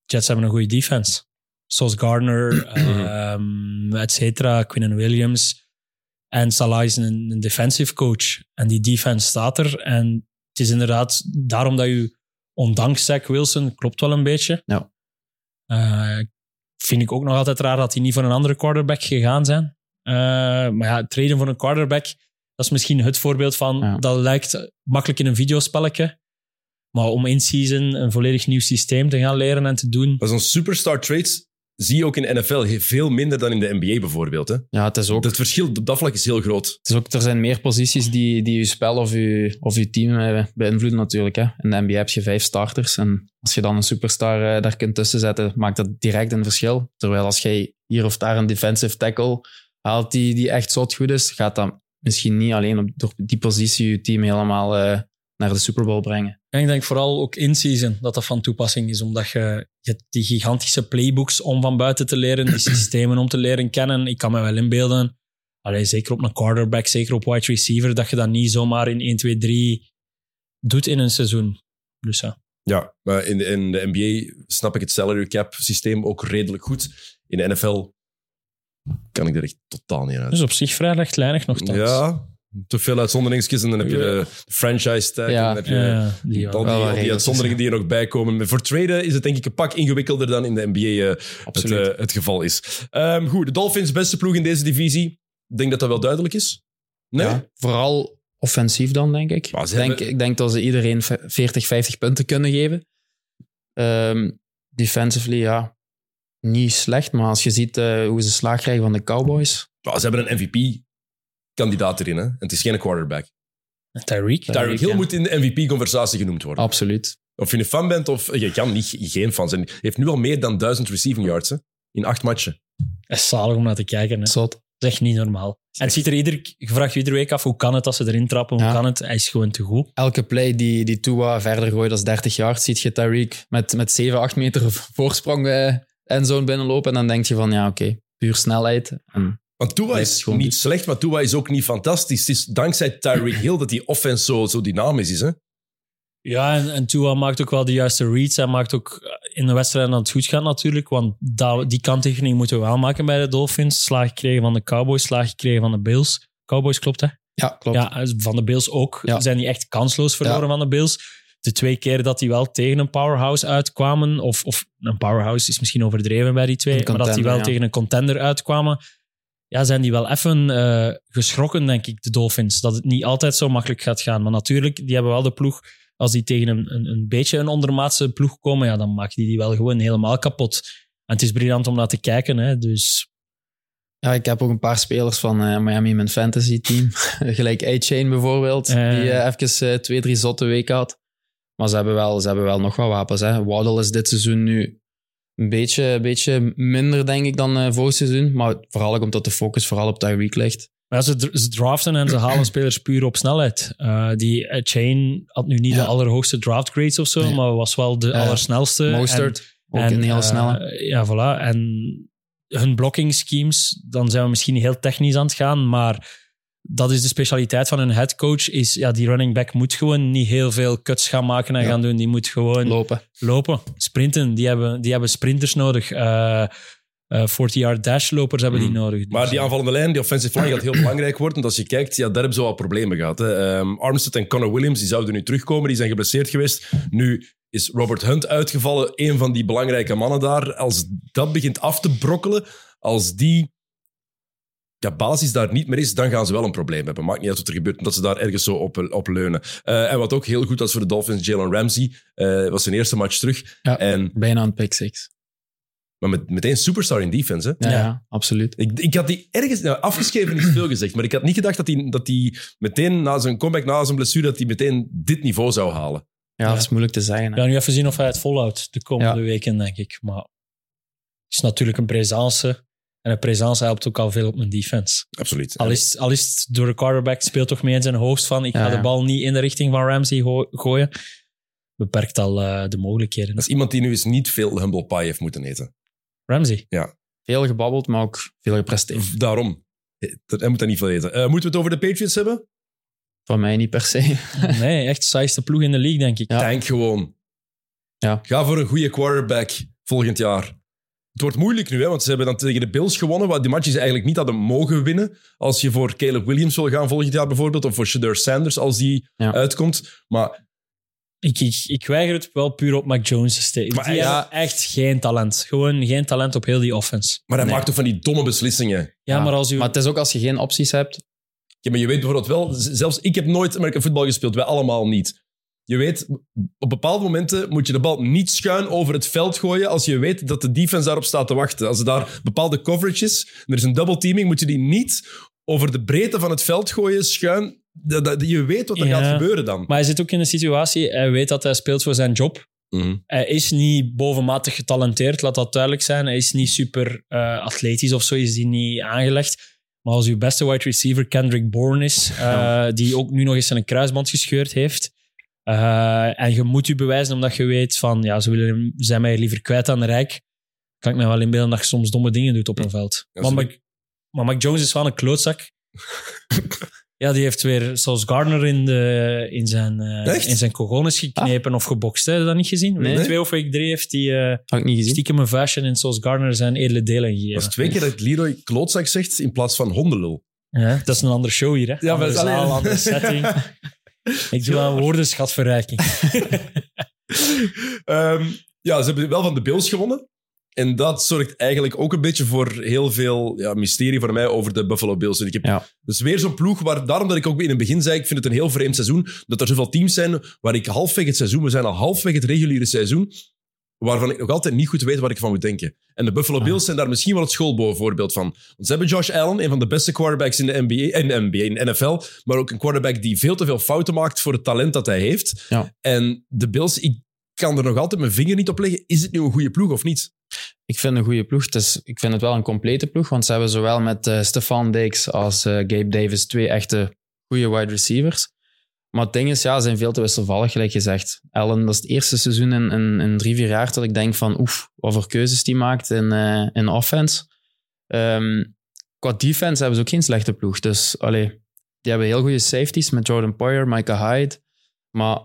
Jets hebben een goede defense. Zoals Gardner, ehm et cetera, Quinnen Williams. En Salah is een, een defensive coach. En die defense staat er. En het is inderdaad daarom dat je, ondanks Zach Wilson, klopt wel een beetje. Ja. Eh, vind ik ook nog altijd raar dat die niet voor een andere quarterback gegaan zijn. Eh, maar ja, traden voor een quarterback, dat is misschien het voorbeeld van, Ja. dat lijkt makkelijk in een videospelletje. Maar om in season een volledig nieuw systeem te gaan leren en te doen. Maar zo'n superstar trades zie je ook in de NFL veel minder dan in de NBA bijvoorbeeld. Hè. Ja, het is ook... Het verschil op dat vlak is heel groot. Het is ook, er zijn meer posities die, die je spel of je, of je team eh, beïnvloeden natuurlijk. Hè. In de NBA heb je vijf starters. En als je dan een superstar eh, daar kunt tussen zetten, maakt dat direct een verschil. Terwijl als jij hier of daar een defensive tackle haalt die, die echt zot goed is, gaat dat misschien niet alleen op, door die positie je team helemaal eh, naar de Super Bowl brengen. En ik denk vooral ook in season dat dat van toepassing is, omdat je, je hebt die gigantische playbooks om van buiten te leren, die systemen om te leren kennen. Ik kan me wel inbeelden, allee, zeker op een quarterback, zeker op wide receiver, dat je dat niet zomaar in 1, 2, 3 doet in een seizoen. Dus ja. Ja, maar in de, in de NBA snap ik het salary cap systeem ook redelijk goed. In de NFL kan ik er echt totaal niet uit. Dus op zich vrij rechtlijnig nog Ja, te veel uitzonderingsjes en dan heb je de franchise tag. Ja. en dan heb je Ja, die al die, al uitzonderingen die er nog bij komen. Voor traden is het denk ik een pak ingewikkelder dan in de NBA eh, het, eh, het geval is. Ehm, goed, de Dolphins, beste ploeg in deze divisie. Ik denk dat dat wel duidelijk is. Nee? Ja, vooral offensief dan, denk ik. Ik denk, hebben- ik denk dat ze iedereen v- 40, 50 punten kunnen geven. Ehm, defensively, ja, niet slecht. Maar als je ziet eh, hoe ze slaag krijgen van de Cowboys. Ze hebben een MVP-kandidaat erin. Hè? En het is geen quarterback. Tyreek. Tyreek Hill ja. moet in de MVP-conversatie genoemd worden. Absoluut. Of je een fan bent of je kan niet, geen fan zijn. Hij heeft nu al meer dan 1000 receiving yards hè? in acht matchen. Dat is zalig om naar te kijken. Hè. Zot. Dat is echt niet normaal. En het ziet er ieder, je vraagt je iedere week af, hoe kan het als ze erin trappen? Hoe Ja. kan het? Hij is gewoon te goed. Elke play die, die Tua verder gooit als 30 jaar, ziet je Tyreek met, met 7, 8 meter voorsprong eh endzone binnenlopen. En dan denk je van, ja, oké, puur snelheid. En Want Tua is niet niet- slecht, maar Tua is ook niet fantastisch. Het is dankzij Tyreek Hill dat die offense zo, zo dynamisch is. Hè? Ja, en, en Tua maakt ook wel de juiste reads. Hij maakt ook in de wedstrijd dat het goed gaat natuurlijk. Want dat, die kanttekening moeten we wel maken bij de Dolphins. Slaag gekregen van de Cowboys, slaag gekregen van de Bills. Cowboys, klopt hè? ja, klopt. Ja, van de Bills ook. Ja. Zijn die echt kansloos verloren Ja. van de Bills. De twee keer dat die wel tegen een powerhouse uitkwamen, of, of een powerhouse is misschien overdreven bij die twee, maar dat die wel ja. tegen een contender uitkwamen, ja, zijn die wel even eh, geschrokken, denk ik, de Dolphins. Dat het niet altijd zo makkelijk gaat gaan. Maar natuurlijk, die hebben wel de ploeg, als die tegen een, een, een beetje een ondermaatse ploeg komen, ja, dan maken die die wel gewoon helemaal kapot. En het is briljant om naar te kijken, hè, dus... Ja, ik heb ook een paar spelers van eh, Miami in mijn fantasy team. Gelijk A-Chain bijvoorbeeld, die eh, even twee, drie zotte weken had. Maar ze hebben wel, ze hebben wel nog wat wapens. Hè. Waddle is dit seizoen nu een beetje, een beetje minder, denk ik, dan eh vorig seizoen. Maar vooral ook omdat de focus vooral op Tyreek ligt. Maar ja, ze, ze draften en ze halen spelers puur op snelheid. Eh, die eh, Chain had nu niet Ja. de allerhoogste draft grades of zo, Nee. maar was wel de Ja. allersnelste. Mostert, ook En- een heel en, snelle. ja, voilà. En hun blocking schemes, dan zijn we misschien heel technisch aan het gaan, maar dat is de specialiteit van hun headcoach. Is, ja, die running back moet gewoon niet heel veel cuts gaan maken en Ja. gaan doen. Die moet gewoon Lopen. lopen, sprinten. Die hebben, die hebben sprinters nodig. Eh eh 40-yard dash lopers hebben die Mm. nodig. Dus, Maar die aanvallende lijn, die offensive line, gaat heel belangrijk worden. Want als je kijkt, ja, daar hebben ze wel problemen gehad. Hè. Ehm, Armstead en Connor Williams die zouden nu terugkomen. Die zijn geblesseerd geweest. Nu is Robert Hunt uitgevallen. Een van die belangrijke mannen daar. Als dat begint af te brokkelen, als die ja, basis daar niet meer is, dan gaan ze wel een probleem hebben. Maakt niet uit wat er gebeurt, omdat ze daar ergens zo op, op leunen. Eh, en wat ook heel goed was voor de Dolphins, Jalen Ramsey, eh, was zijn eerste match terug. Ja. En, Bijna een pick six. maar met, meteen superstar in defense. Hè? Ja, Ja. ja. absoluut. Ik, ik had die ergens, nou, afgeschreven is veel gezegd, maar ik had niet gedacht dat hij dat die meteen na zijn comeback, na zijn blessure, dat hij meteen dit niveau zou halen. Ja, Ja. dat is moeilijk te zeggen. hè. We gaan nu even zien of hij het volhoudt de komende Ja. weken, denk ik. Maar het is natuurlijk een presence. En een presence helpt ook al veel op mijn defense. Absoluut. Al is, al is het door de quarterback speelt toch mee in zijn hoofd van ik ga Ja, ja. de bal niet in de richting van Ramsey go- gooien. Beperkt al eh, de mogelijkheden. Dat is iemand die nu eens niet veel humble pie heeft moeten eten. Ramsey. Veel gebabbeld, maar ook veel gepresteerd. Daarom. Hij moet dat niet veel eten. Eh, moeten we het over de Patriots hebben? Van mij niet per se. Nee, echt saaiste ploeg in de league, denk ik. Ja. Tank gewoon. Ja. Ga voor een goede quarterback volgend jaar. Het wordt moeilijk nu, hè, want ze hebben dan tegen de Bills gewonnen, wat die matches eigenlijk niet hadden mogen winnen. Als je voor Caleb Williams wil gaan volgend jaar bijvoorbeeld, of voor Shadeur Sanders als die Ja. uitkomt. Maar Ik, ik, ik weiger het wel puur op Mac Jones te steken. Maar Die ja. echt geen talent. Gewoon geen talent op heel die offense. Maar hij Nee. maakt toch van die domme beslissingen. Ja, Ja, maar als u... Maar het is ook als je geen opties hebt. Ja, maar je weet bijvoorbeeld wel, zelfs ik heb nooit American voetbal gespeeld, wij allemaal niet. Je weet, op bepaalde momenten moet je de bal niet schuin over het veld gooien als je weet dat de defense daarop staat te wachten. Als er daar bepaalde coverage is, en er is een double teaming, moet je die niet over de breedte van het veld gooien, schuin. Dat, dat- je weet wat er Ja. gaat gebeuren dan. Maar hij zit ook in een situatie, hij weet dat hij speelt voor zijn job. Mhm. Hij is niet bovenmatig getalenteerd, laat dat duidelijk zijn. Hij is niet super eh, atletisch of zo, is die niet aangelegd. Maar als uw beste wide receiver Kendrick Bourne is, eh, die ook nu nog eens een kruisband gescheurd heeft, eh, en je moet je bewijzen omdat je weet van, ja, ze willen, zijn mij liever kwijt aan de Rijk, kan ik me wel inbeelden dat je soms domme dingen doet op een veld. Ja, maar, Mac, maar Mac Jones is wel een klootzak. ja, die heeft weer, zoals Gardner, in, de, in zijn, eh, in zijn cogones geknepen of gebokst. Heb je dat niet gezien? Nee. Week twee of week drie heeft hij eh, stiekem een vuistje in zoals Gardner zijn edele delen Dat gegeven. is twee keer dat Leroy klootzak zegt in plaats van hondenlul. Ja, dat is een andere show hier, hè? Ja, maar andere dat is alleen- zaal, andere setting. Ik doe aan woordenschatverrijking. Ehm, ja, ze hebben wel van de Bills gewonnen. En dat zorgt eigenlijk ook een beetje voor heel veel ja, mysterie voor mij over de Buffalo Bills. En ik heb Ja. dus weer zo'n ploeg waar, daarom dat ik ook in het begin zei, ik vind het een heel vreemd seizoen, dat er zoveel teams zijn waar ik halfweg het seizoen, we zijn al halfweg het reguliere seizoen, waarvan ik nog altijd niet goed weet wat ik van moet denken. En de Buffalo Ah. Bills zijn daar misschien wel het schoolbovenvoorbeeld van. Want ze hebben Josh Allen, een van de beste quarterbacks in de NBA, in de NBA, in de NFL, maar ook een quarterback die veel te veel fouten maakt voor het talent dat hij heeft. Ja. En de Bills, ik kan er nog altijd mijn vinger niet op leggen. Is het nu een goede ploeg of niet? Ik vind een goede ploeg. Het is, ik vind het wel een complete ploeg, want ze hebben zowel met eh Stefan Diggs als eh, Gabe Davis twee echte goede wide receivers. Maar het ding is, ja, ze zijn veel te wisselvallig, gelijk gezegd. Allen, dat is het eerste seizoen in, in, in drie, vier jaar dat ik denk van, oef, wat voor keuzes die maakt in, eh, in offense. Ehm, qua defense hebben ze ook geen slechte ploeg. Dus, allee, die hebben heel goede safeties met Jordan Poyer, Micah Hyde. Maar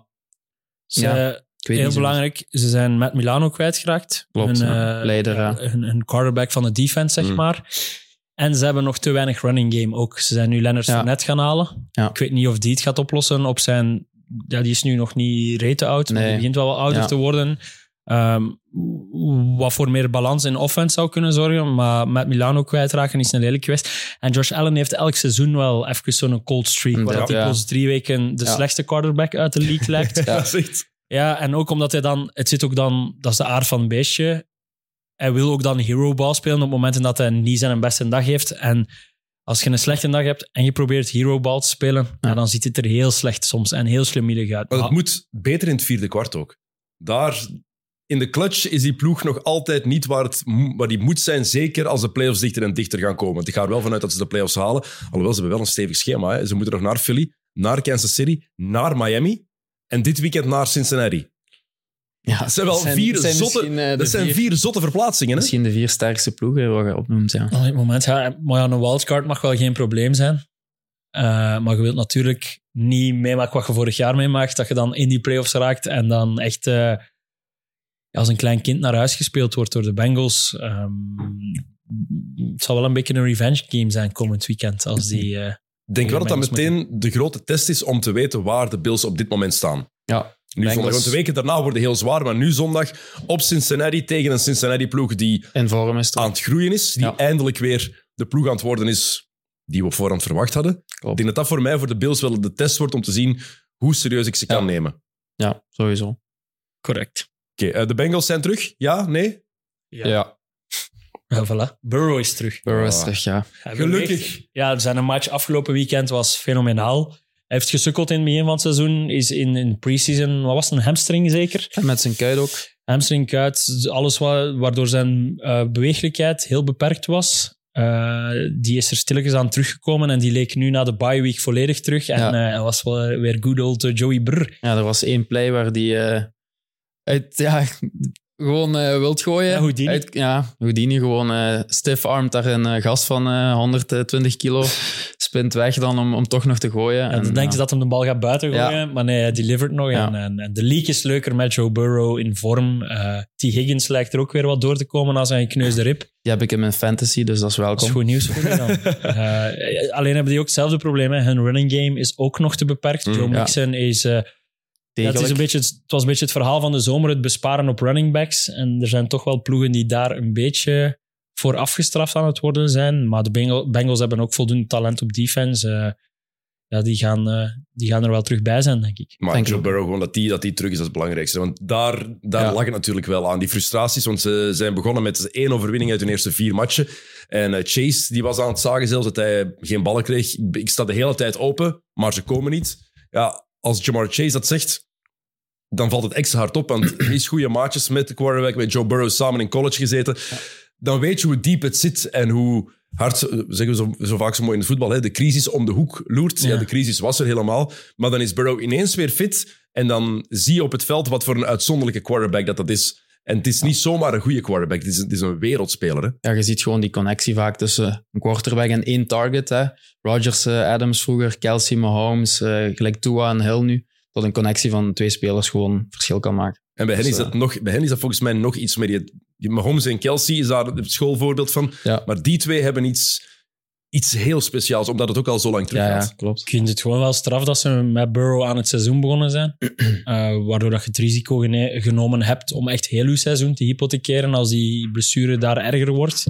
Ze, Ja, ik weet heel niet belangrijk, ze zijn met Milano kwijtgeraakt. Klopt, hun, ja. eh, Leider, hun, hun quarterback van de defense, zeg Mm. maar. En ze hebben nog te weinig running game ook. Ze zijn nu Leonard Ja. Fournette gaan halen. Ja. Ik weet niet of die het gaat oplossen op zijn... Ja, die is nu nog niet rete oud, maar Nee. die begint wel wat ouder Ja. te worden. Ehm, wat voor meer balans in offense zou kunnen zorgen. Maar met Milano kwijtraken is een lelijk geweest. En Josh Allen heeft elk seizoen wel even zo'n cold streak. Waar hij Ja. plots drie weken de Ja. slechtste quarterback uit de league lijkt. Ja. Ja, en ook omdat hij dan... Het zit ook dan... Dat is de aard van het beestje. Hij wil ook dan hero ball spelen op momenten dat hij niet zijn beste dag heeft. En als je een slechte dag hebt en je probeert hero ball te spelen, ja. dan ziet het er heel slecht soms en heel slemielig uit. Maar het moet beter in het vierde kwart ook. Daar, in de clutch, is die ploeg nog altijd niet waar, het, waar die moet zijn. Zeker als de playoffs dichter en dichter gaan komen. Ik ga er wel vanuit dat ze de playoffs halen. Alhoewel, ze hebben wel een stevig schema. Hè. Ze moeten nog naar Philly, naar Kansas City, naar Miami. En dit weekend naar Cincinnati. Ja, Dat zijn wel het vier, het zijn zotte, eh, dat zijn vier- vier zotte verplaatsingen. Hè? Misschien de vier sterkste ploegen wat je opnoemt, ja. Op dit moment, ja, maar ja, een wildcard mag wel geen probleem zijn. Eh, maar je wilt natuurlijk niet meemaken wat je vorig jaar meemaakt, dat je dan in die playoffs raakt en dan echt eh, als een klein kind naar huis gespeeld wordt door de Bengals. Ehm, het zal wel een beetje een revenge game zijn komend weekend. Als die, eh, Ik denk wel dat dat meteen de grote test is om te weten waar de Bills op dit moment staan. Ja, Nu Bengals- zondag, want de weken daarna worden heel zwaar, maar nu zondag op Cincinnati tegen een Cincinnati-ploeg die in vorm is aan het groeien is, die Ja. eindelijk weer de ploeg aan het worden is die we op voorhand verwacht hadden. Ik denk dat dat voor mij voor de Bills wel de test wordt om te zien hoe serieus ik ze kan Ja. nemen. Ja, sowieso. Correct. Oké, eh, de Bengals zijn terug? Ja? Nee? Ja, Ja, voilà. Burrow is terug. Burrow is Ah. terug, ja. Gelukkig. Ja, zijn match afgelopen weekend was fenomenaal. Hij heeft gesukkeld in het begin van het seizoen. Is in, in pre-season, wat was het, een hamstring zeker? En met zijn kuit ook. Hamstring, kuit, alles wa- waardoor zijn eh beweeglijkheid heel beperkt was. Eh, die is er stilletjes aan teruggekomen en die leek nu na de bye week volledig terug. En Ja. eh, was wel weer good old Joey Brr. Ja, er was één play waar die uit, ja, gewoon eh, wilt gooien. Ja, Houdini. Uit, ja, Houdini gewoon eh stiff armt daar een eh, gast van eh, 120 kilo. Spint weg dan om, om toch nog te gooien. En dan denkt ja. je dat hem de bal gaat buiten Ja. gooien, maar nee, hij delivert nog. En, en, en de leak is leuker met Joe Burrow in vorm. T. Higgins lijkt er ook weer wat door te komen als zijn gekneusde rib. Die heb ik in mijn fantasy, dus dat is Dat welkom. is goed nieuws voor je dan. Alleen hebben die ook hetzelfde probleem. Hè. Hun running game is ook nog te beperkt. Mm, Joe ja. Mixon is... ja, het, is een beetje, het was een beetje het verhaal van de zomer, het besparen op running backs. En er zijn toch wel ploegen die daar een beetje voor afgestraft aan het worden zijn. Maar de Bengal- Bengals hebben ook voldoende talent op defense. Eh, ja, die, gaan, eh, die gaan er wel terug bij zijn, denk ik. Maar Denk Joe. Burrow, gewoon dat die, dat die terug is, dat is het belangrijkste. Want daar, daar Ja. lag het natuurlijk wel aan. Die frustraties, want ze zijn begonnen met één overwinning uit hun eerste vier matchen. En eh, Chase, die was aan het zagen zelfs dat hij geen ballen kreeg. Ik sta de hele tijd open, maar ze komen niet. Ja, als Jamar Chase dat zegt, dan valt het extra hard op. Want hij is goede maatjes met de quarterback, met Joe Burrow samen in college gezeten. Dan weet je hoe diep het zit en hoe hard, eh, zeggen we zo, zo vaak zo mooi in het voetbal, hè, de crisis om de hoek loert. Ja. Ja. de crisis was er helemaal. Maar dan is Burrow ineens weer fit. En dan zie je op het veld wat voor een uitzonderlijke quarterback dat dat is. En het is niet zomaar een goede quarterback. Het is, het is een wereldspeler. Hè? Ja, je ziet gewoon die connectie vaak tussen een quarterback en één target. Hè. Rodgers, eh, Adams vroeger, Kelsey, Mahomes, eh, gelijk Tua en Hill nu. Dat een connectie van twee spelers gewoon verschil kan maken. En bij hen, Dus, is dat nog, bij hen is dat volgens mij nog iets meer. Die, die Mahomes en Kelsey is daar het schoolvoorbeeld van. Ja. Maar die twee hebben iets, iets heel speciaals, omdat het ook al zo lang terug Ja, gaat. ja, klopt. Ik vind het gewoon wel straf dat ze met Burrow aan het seizoen begonnen zijn. Eh, waardoor dat je het risico genomen hebt om echt heel je seizoen te hypothekeren als die blessure daar erger wordt.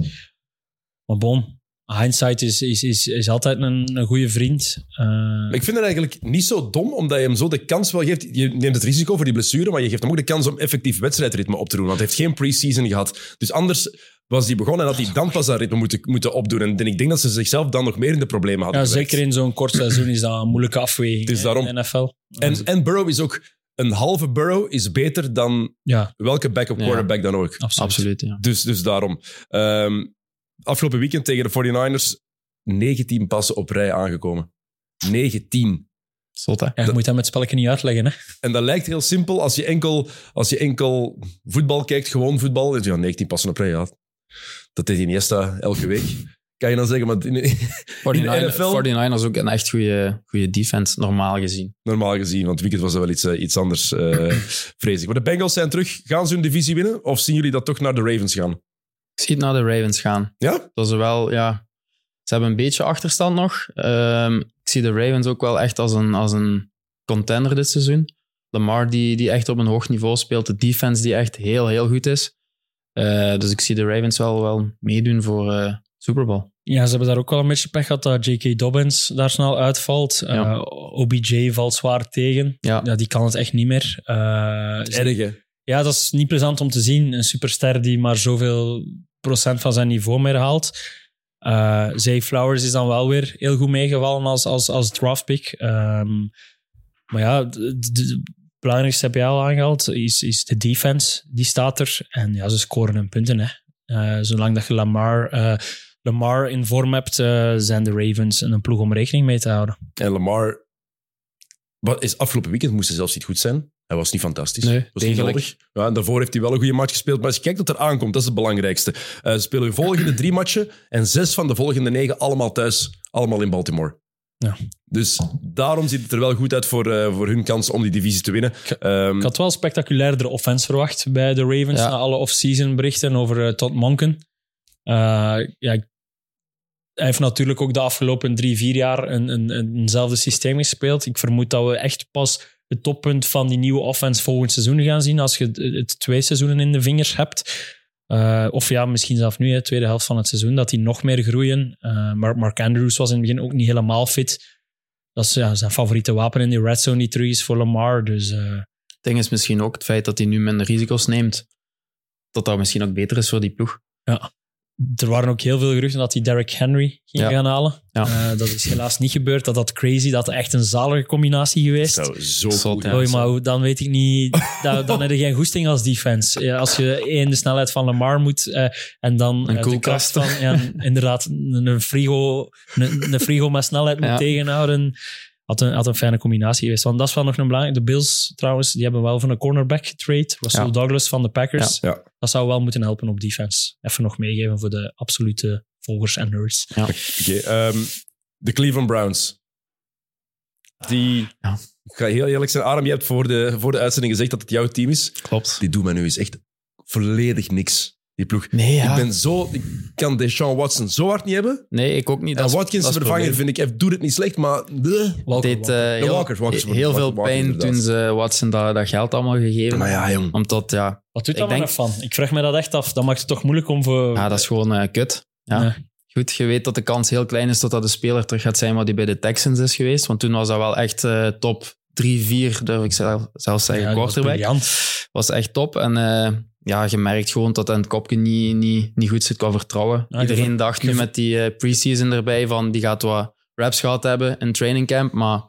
Maar bon, hindsight is, is, is, is altijd een, een goede vriend. Eh, Maar ik vind het eigenlijk niet zo dom, omdat je hem zo de kans wel geeft. Je neemt het risico voor die blessure, maar je geeft hem ook de kans om effectief wedstrijdritme op te doen. Want hij heeft geen pre-season gehad. Dus anders was hij begonnen en had hij dan pas dat ritme moeten, moeten opdoen. En ik denk dat ze zichzelf dan nog meer in de problemen hadden ja, zeker in zo'n kort seizoen is dat een moeilijke afweging. Hè, daarom- in de NFL. En, en Burrow is ook... Een halve Burrow is beter dan ja, welke backup Ja. quarterback dan ook. absoluut. Absoluut, ja. Dus, dus daarom. Ehm, afgelopen weekend tegen de 49ers 19 passen op rij aangekomen. 19. Zot, hè? Ja, je moet dat met het spelletje niet uitleggen. Hè? En dat lijkt heel simpel als je enkel, als je enkel voetbal kijkt, gewoon voetbal. en Ja, 19 passen op rij, ja. Dat deed Iniesta elke week. Kan je dan zeggen, maar in- 49, NFL? 49ers ook een echt goede, goede defense, normaal gezien. normaal gezien, want het weekend was er wel iets, eh, iets anders, eh vrees ik. Maar de Bengals zijn terug. Gaan ze hun divisie winnen? Of zien jullie dat toch naar de Ravens gaan? Ik zie het naar de Ravens gaan. Ja? Dat ze wel, ja... Ze hebben een beetje achterstand nog. Ehm, ik zie de Ravens ook wel echt als een, als een contender dit seizoen. Lamar die, die echt op een hoog niveau speelt. De defense die echt heel, heel goed is. Eh, dus ik zie de Ravens wel, wel meedoen voor eh Super Bowl. Ja, ze hebben daar ook wel een beetje pech gehad dat J.K. Dobbins daar snel uitvalt. Ja. Eh, OBJ valt zwaar tegen. Ja. Ja, die kan het echt niet meer. Eh, ze- Erg, hè? ja, dat is niet plezant om te zien. Een superster die maar zoveel van zijn niveau meer haalt. Eh Zay Flowers is dan wel weer heel goed meegevallen als, als, als draftpick. Ehm, maar ja, de belangrijkste heb je al aangehaald, is, is de defense. Die staat er. En ja, ze scoren hun punten. Hè. Eh, zolang dat je Lamar, eh, Lamar in vorm hebt, zijn de Ravens een ploeg om rekening mee te houden. En Lamar... Wat is afgelopen weekend moest hij zelfs niet goed zijn. Hij was niet fantastisch. Nee, was niet nodig. Ja, en daarvoor heeft hij wel een goede match gespeeld. Maar als je kijkt wat er aankomt, dat is het belangrijkste. Eh, ze spelen hun volgende drie matchen en zes van de volgende negen allemaal thuis. Allemaal in Baltimore. Ja. Dus daarom ziet het er wel goed uit voor, eh, voor hun kans om die divisie te winnen. Ehm, Ik had wel spectaculairder offense verwacht bij de Ravens Ja. na alle off-season berichten over eh, Todd Monken. Eh, ja, hij heeft natuurlijk ook de afgelopen drie, vier jaar een, een, een- eenzelfde systeem gespeeld. Ik vermoed dat we echt pas het toppunt van die nieuwe offense volgend seizoen gaan zien als je het, het twee seizoenen in de vingers hebt. Eh, of ja, misschien zelf nu, hè, tweede helft van het seizoen, dat die nog meer groeien. Eh, maar Mark Andrews was in het begin ook niet helemaal fit. Dat is ja, zijn favoriete wapen in die red zone die is voor Lamar. Dus eh, Het ding is misschien ook het feit dat hij nu minder risico's neemt. Dat dat misschien ook beter is voor die ploeg. Er waren ook heel veel geruchten dat hij Derrick Henry ging Ja. gaan halen. Ja. Eh, dat is helaas niet gebeurd. Dat had crazy, dat had echt een zalige combinatie geweest. Zo, zo Zot, goed. ja. Oei, maar dan weet ik niet. da- dan heb je geen goesting als defense. Ja, als je één de snelheid van Lamar moet eh, en dan Een eh, de kracht van ja, inderdaad een, een frigo, een, een frigo met snelheid moet Ja. tegenhouden. Had een, had een fijne combinatie geweest. Want dat is wel nog een belangrijke. De Bills trouwens, die hebben wel van een cornerback getrade. Russell Ja. Douglas van de Packers. Ja. Ja. Dat zou wel moeten helpen op defense. Even nog meegeven voor de absolute volgers en nerds. Oké, ehm, de Cleveland Browns. Die, Ja. ik ga heel eerlijk zijn, Aram, je hebt voor de, voor de uitzending gezegd dat het jouw team is. Klopt. Die doen mij nu eens echt volledig niks, die ploeg. Nee, ja. Ik ben zo, ik kan Deshaun Watson zo hard niet hebben. Nee, ik ook niet. En Watkins dat probleem. vind ik, hij doet het niet slecht, maar... bleh. Walker, deed Walker. eh, heel, Walker, Walker, heel veel Walker, pijn inderdaad. toen ze Watson dat, dat geld allemaal gegeven Maar ja, jong. Omdat, ja, Wat doet Ik dat denk- van? Ik vraag me dat echt af. Dat maakt het toch moeilijk om voor... ja, dat is gewoon eh, kut. Ja. Ja. Goed, je weet dat de kans heel klein is dat dat de speler terug gaat zijn wat die bij de Texans is geweest. Want toen was dat wel echt eh, top 3, 4, durf ik zelf, zelfs zeggen, Ja, was quarterback. briljant. was echt top. En eh, ja, je merkt gewoon dat aan het kopje niet, niet, niet goed zit qua vertrouwen. Ja, Iedereen dacht nu met die eh, preseason erbij van die gaat wat reps gehad hebben in training camp. Maar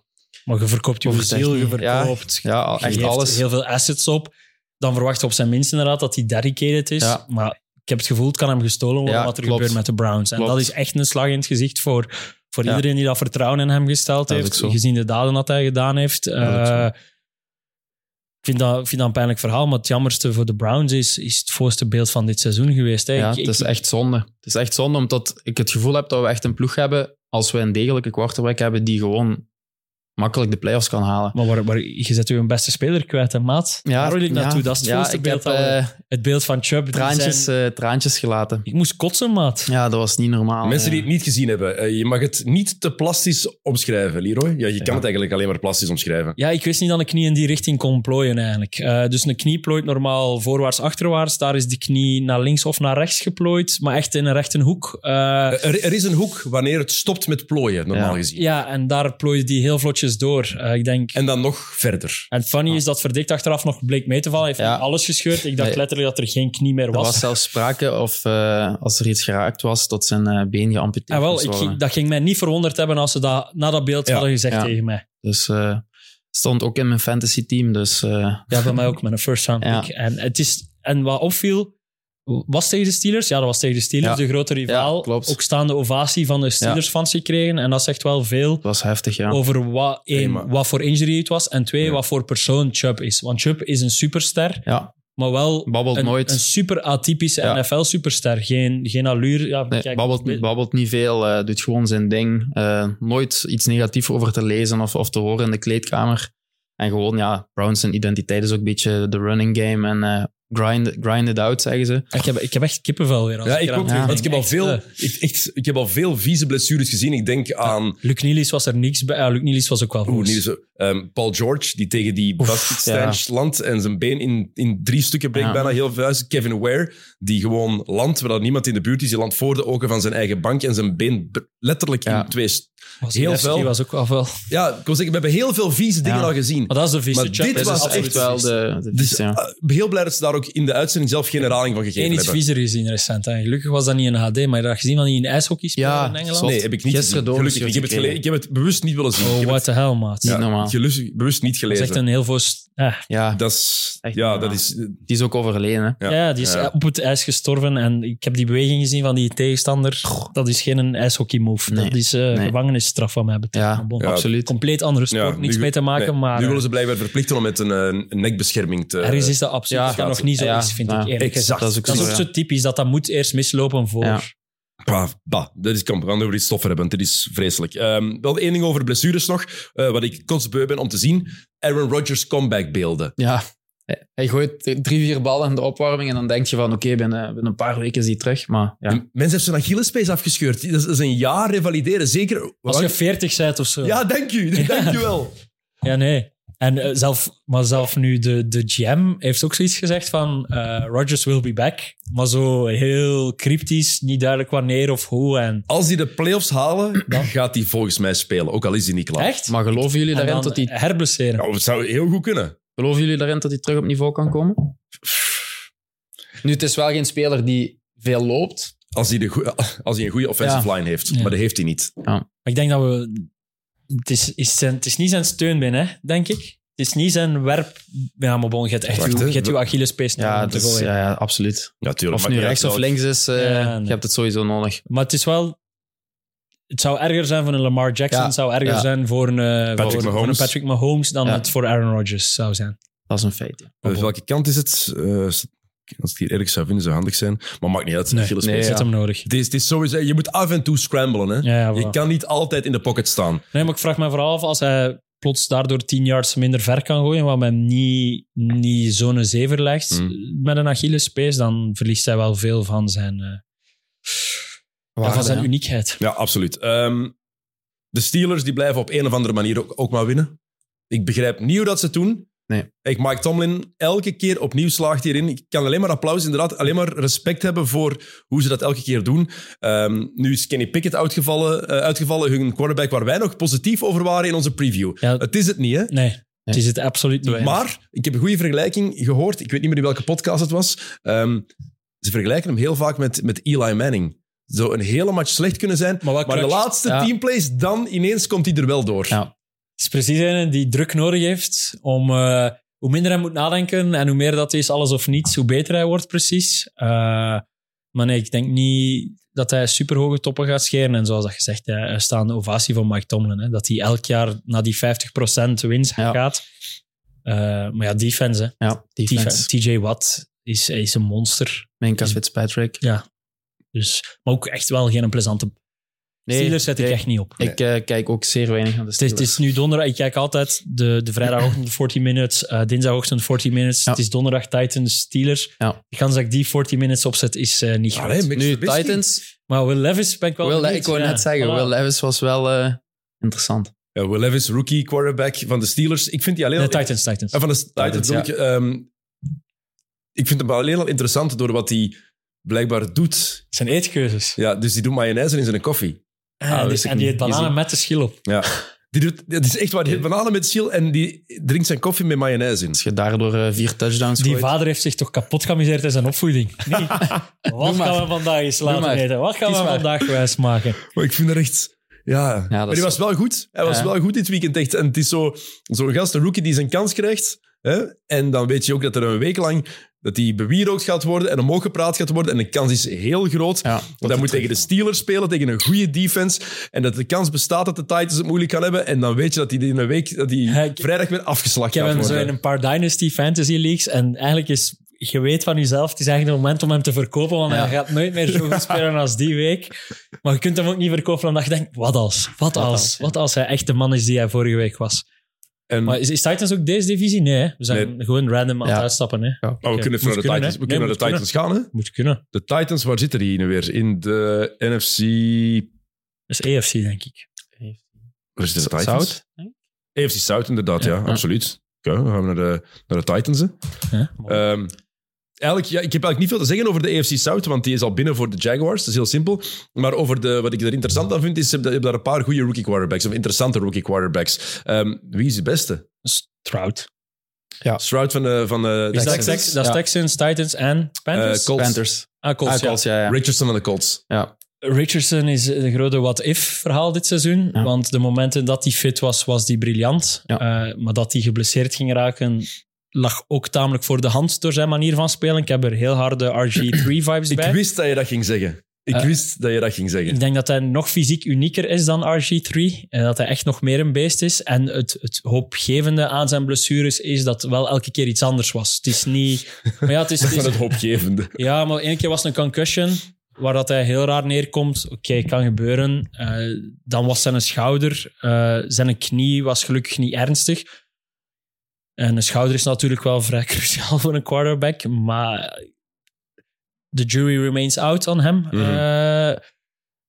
Maar je verkoopt je ziel, je. Ja, verkoopt. ja, je echt alles. heel veel assets op. Dan verwacht je op zijn minst inderdaad dat hij dedicated is. Ja. Maar ik heb het gevoel, het kan hem gestolen worden Ja, wat er klopt. gebeurt met de Browns. En Klopt. dat is echt een slag in het gezicht voor, voor iedereen die dat vertrouwen in hem gesteld Dat heeft. Gezien de daden dat hij gedaan heeft. Ik vind, dat, ik vind dat een pijnlijk verhaal, maar het jammerste voor de Browns is, is het voorste beeld van dit seizoen geweest. Hè. ja, Ik- het is ik- echt zonde. Het is echt zonde omdat ik het gevoel heb dat we echt een ploeg hebben als we een degelijke quarterback hebben die gewoon makkelijk de playoffs kan halen. Maar waar, waar, je zet je beste speler kwijt, hè, maat? Ja, Daar wil ik naartoe. Dat is het ja, ik beeld. heb eh, het beeld van Chubb. traantjes, zijn- eh, traantjes gelaten. Ik moest kotsen, maat. Ja, dat was niet normaal. Mensen die Ja. het niet gezien hebben, eh, je mag het niet te plastisch omschrijven, Leroy. Ja, je kan Ja. het eigenlijk alleen maar plastisch omschrijven. Ja, ik wist niet dat een knie in die richting kon plooien eigenlijk. Eh, dus een knie plooit normaal voorwaarts, achterwaarts. Daar is die knie naar links of naar rechts geplooid, maar echt in een rechte hoek. Eh, Er, er is een hoek wanneer het stopt met plooien, normaal Ja. gezien. ja, en daar plooide die heel vlotjes door. Eh, ik denk... En dan nog verder. En funny is dat verdikt achteraf nog bleek mee te vallen. Hij heeft Ja. alles gescheurd. Ik dacht Nee. letterlijk dat er geen knie meer Er was. was zelfs sprake of eh, als er iets geraakt was, dat zijn eh, been geamputeerd Ah, wel, ik, dat ging mij niet verwonderd hebben als ze dat na dat beeld Ja. hadden gezegd Ja. tegen mij. Dus eh, stond ook in mijn fantasy team. Dus eh, Ja, bij mij ook met een first round Ja. pick. En, het is, en wat opviel, was tegen de Steelers? Ja, dat was tegen de Steelers, Ja. de grote rivaal. Klopt. Ook staande ovatie van de Steelers-fans gekregen. En dat zegt wel veel was heftig, ja. over wat, één, Nee, maar- wat voor injury het was. En twee, Ja. wat voor persoon Chubb is. Want Chubb is een superster, Ja, maar wel babbelt een, nooit. een super atypische Ja. NFL-superster. Geen, geen allure. Ja, Nee, kijk, babbelt, babbelt niet veel, eh, doet gewoon zijn ding. Eh, nooit iets negatiefs over te lezen of, of te horen in de kleedkamer. En gewoon, ja, Browns zijn identiteit is ook een beetje de running game en eh, grind, grind it out, zeggen ze. Ik heb, ik heb echt kippenvel weer. Als Ja, ik ook. Want ik heb, al veel, eh, ik, echt, ik heb al veel vieze blessures gezien. Ik denk aan Luc Nielis was er niks bij. Ja, Luc Nielis was ook wel Oeh. Ehm, Paul George, die tegen die basketstange landt en zijn been in, in drie stukken breekt, Ja. bijna heel vuist. Kevin Ware, die gewoon landt, waar er niemand in de buurt is. Die landt voor de ogen van zijn eigen bank en zijn been letterlijk Ja. in twee... Was heel veel. was ook wel veel. Ja, ik wil zeggen, we hebben heel veel vieze dingen Ja. al gezien. Maar dat is de vieze Maar dit is was absoluut echt wel de, de Dus ja. eh, heel blij dat ze daar ook in de uitzending zelf geen herhaling van gegeven Eén iets hebben. viezer gezien recent. Hè. Gelukkig was dat niet in HD, maar je dat gezien van die in ijshockey spelen Ja, in Engeland? Nee, heb ik niet Gisteren gezien. Gelukkig. Ik heb, het ik heb het bewust niet willen zien. Oh, what the hell, maat. Niet het normaal. gelus- bewust niet Dat is gelezen. echt een heel. Ah, Ja, Dat is... Echt ja, niet dat is... die is ook overleden. Hè. Ja. ja. die is Ja. op het ijs gestorven en ik heb die beweging gezien van die tegenstander. Dat is geen ijshockey-move. Nee. Dat is eh, Nee. gevangenisstraf van mij betreft. Ja, bon, Ja. absoluut. Compleet andere sport, Ja, nu- mee te maken, nee, maar... Nu willen eh, ze blijkbaar verplichten om met een, eh, een nekbescherming te... ergens is dat absoluut Ja, dat dat nog niet zo ja, is, vind ja. ik eerlijk Exact. gezegd. Dat is ook Dat is zo, ook ja. zo typisch, dat dat moet eerst mislopen voor... Ja. Bah, bah, dat is, kom, we gaan over iets stoffer hebben, want dit is vreselijk. Ehm, wel één ding over blessures nog, eh, wat ik kotsbeu ben om te zien. Aaron Rodgers comeback-beelden. Ja, hij gooit drie, vier ballen in de opwarming en dan denk je van oké, binnen, binnen een paar weken is hij terug. Maar ja, Mensen heeft zijn Achillespees afgescheurd. Dat is, dat is een jaar revalideren, zeker. Als je 40 bent of zo. Ja, dank u. Dank u wel. Ja, nee. En eh, zelf, maar zelf nu de, de GM heeft ook zoiets gezegd van eh Rodgers will be back. Maar zo heel cryptisch, niet duidelijk wanneer of hoe. En Als die de playoffs halen, dan gaat hij volgens mij spelen. Ook al is hij niet klaar. echt? Maar geloven jullie daarin dat hij herblesseren. Nou, het zou heel goed kunnen. Geloven jullie daarin dat hij terug op niveau kan komen? Nu, het is wel geen speler die veel loopt. Als hij, de als hij een goede offensive Ja. line heeft. Ja. Maar dat heeft hij niet. Maar ik denk dat we... Het is, is zijn, het is niet zijn steunbeen, hè, denk ik. Het is niet zijn werp... Ja, maar bon, je hebt echt Wacht, hè. je hebt uw Achillespees nodig Ja, dus, gooien. ja, ja, absoluut. Ja, tuurlijk. Of nu rechts of links is, eh, Ja, nee. je hebt het sowieso nodig. Maar het is wel... Het zou erger zijn voor een Lamar Jackson. Ja. Het zou erger Ja. zijn voor een, eh, voor, voor Mahomes. een Patrick Mahomes dan Ja. het voor Aaron Rodgers zou zijn. Dat is een feit. ja. Dus welke kant is het? Eh, als ik hier erg zou vinden, zou handig zijn. Maar maakt niet uit. Nee. Achillespees. Nee, ja. hem nodig. Het is, het is sowieso, je moet af en toe scramblen. Hè? Ja, ja, Je kan niet altijd in de pocket staan. Nee, maar ik vraag me vooral af als hij plots daardoor 10 yards minder ver kan gooien, wat hem niet, niet zo'n zever legt Hmm. met een Achillespees, dan verliest hij wel veel van zijn, eh, Waarde, van zijn ja. uniekheid. Ja, absoluut. Ehm, de Steelers die blijven op een of andere manier ook, ook maar winnen. Ik begrijp niet hoe dat ze het doen. Nee. Ik, Mike Tomlin, elke keer opnieuw slaagt hierin. Ik kan alleen maar applaus, inderdaad, alleen maar respect hebben voor hoe ze dat elke keer doen. Ehm, nu is Kenny Pickett uitgevallen, eh, uitgevallen, hun quarterback waar wij nog positief over waren in onze preview. Ja. Het is het niet, hè? Nee, het is het absoluut niet. Maar ik heb een goede vergelijking gehoord. Ik weet niet meer in welke podcast het was. Ehm, ze vergelijken hem heel vaak met, met Eli Manning. Zo een hele match slecht kunnen zijn. Maar de laatste Ja. teamplays, dan ineens komt hij er wel door. Ja. Het is precies een die druk nodig heeft om... eh, hoe minder hij moet nadenken en hoe meer dat is alles of niets, hoe beter hij wordt precies. Eh, maar nee, ik denk niet dat hij superhoge toppen gaat scheren. En zoals dat gezegd, hè, er staat een ovatie van Mike Tomlin. Hè, dat hij elk jaar naar die 50% winst Ja. gaat. Eh, maar ja, defense. Hè. Ja, defense. TJ Watt is, is een monster. Minka Fitzpatrick. Ja. Dus, maar ook echt wel geen plezante... Nee, Steelers zet ik echt niet op. Ik eh, kijk ook zeer weinig naar de Het is, Steelers. het is nu donderdag. Ik kijk altijd de, de vrijdagochtend 40 minutes, eh, dinsdagochtend 40 minutes. Ja. Het is donderdag Titans, Steelers. Ja. De kans dat ik die 40 minutes opzet is eh, niet groot. Allee, Nu. Titans. Maar Will Levis ben ik wel Will, benieuwd, ik wou ja. net zeggen, Voilà. Will Levis was wel eh, interessant. Ja, Will Levis, rookie quarterback van de Steelers. Ik vind die alleen Nee, al... Titans, Titans. Ah, van de Titans, Titans, ik. Ehm, ik vind hem alleen al interessant door wat hij blijkbaar doet. Het zijn eetkeuzes. Ja, dus die doet mayonaise in zijn koffie. Ah, Ah, en die, wist ik en die eet bananen met de schil op. Ja. Die doet, dat is echt waar. Die heeft bananen met schil en die drinkt zijn koffie met mayonaise in. Als je daardoor eh, vier touchdowns Die gooit. vader heeft zich toch kapot geamuseerd in zijn opvoeding. Nee. Wat gaan we vandaag eens laten weten? Wat gaan Kies we maar. vandaag wijs maken? Maar ik vind er echt... Ja, maar dat die was wel goed. Hij was Ja. wel goed dit weekend echt. En het is zo- zo'n gast, een rookie die zijn kans krijgt. Hè? En dan weet je ook dat er een week lang dat hij bewierookt gaat worden en omhoog gepraat gaat worden. En de kans is heel groot. Ja, Want hij moet tegen de Steelers spelen, tegen een goede defense. En dat de kans bestaat dat de Titans het moeilijk gaan hebben. En dan weet je dat hij in een week, dat hij Ja, ik- vrijdag weer afgeslacht Ik heb gaat hem zo worden. in een paar Dynasty Fantasy Leagues. En eigenlijk is, je weet van jezelf, het is eigenlijk het moment om hem te verkopen. Want Ja. hij gaat nooit meer zo goed spelen als die week. Maar je kunt hem ook niet verkopen omdat je denkt, wat als? Wat als? Wat als hij echt de man is die hij vorige week was? En, Maar is, is Titans ook deze divisie? Nee, hè? we zijn Nee. gewoon random aan het Ja. uitstappen. Hè? Ja. maar we kunnen naar de kunnen, Titans, we Nee, kunnen naar de Titans gaan. Hè? Moet kunnen. De Titans, waar zitten die nu weer? In de NFC... Dat is AFC, denk ik. Waar zitten de Titans? Zout? AFC South, inderdaad, ja, Ja. absoluut. Oké, dan gaan we naar de, naar de Titans. Hè. Ja, eigenlijk, ja, ik heb eigenlijk niet veel te zeggen over de AFC South, want die is al binnen voor de Jaguars. Dat is heel simpel. Maar over de, wat ik er interessant aan vind, is je hebt, je hebt daar een paar goede rookie quarterbacks, of interessante rookie quarterbacks. Ehm, wie is de beste? Stroud. Stroud van de, van de Is dat, Texans? Tex- dat is Ja. Texans, Titans en Panthers? Eh, Colts. Panthers. ah, Colts, Ah, ja. Colts, ja. ja. Richardson van de Colts. ja. Richardson is een grote what-if-verhaal dit seizoen. Ja. Want de momenten dat hij fit was, was hij briljant. Ja. Eh, maar dat hij geblesseerd ging raken, lag ook tamelijk voor de hand door zijn manier van spelen. Ik heb er heel harde RG3-vibes Ik bij. wist dat je dat ging zeggen. Ik Eh, wist dat je dat ging zeggen. Ik denk dat hij nog fysiek unieker is dan RG3. En dat hij echt nog meer een beest is. En het, het hoopgevende aan zijn blessures is dat wel elke keer iets anders was. Het is niet... Maar ja, het is, het is- het hoopgevende. Ja, maar één keer was het een concussion, waar dat hij heel raar neerkomt. Oké, kan gebeuren. Eh, dan was zijn schouder, eh, zijn knie was gelukkig niet ernstig. En een schouder is natuurlijk wel vrij cruciaal voor een quarterback, maar de jury remains out on hem. Mhm. Eh,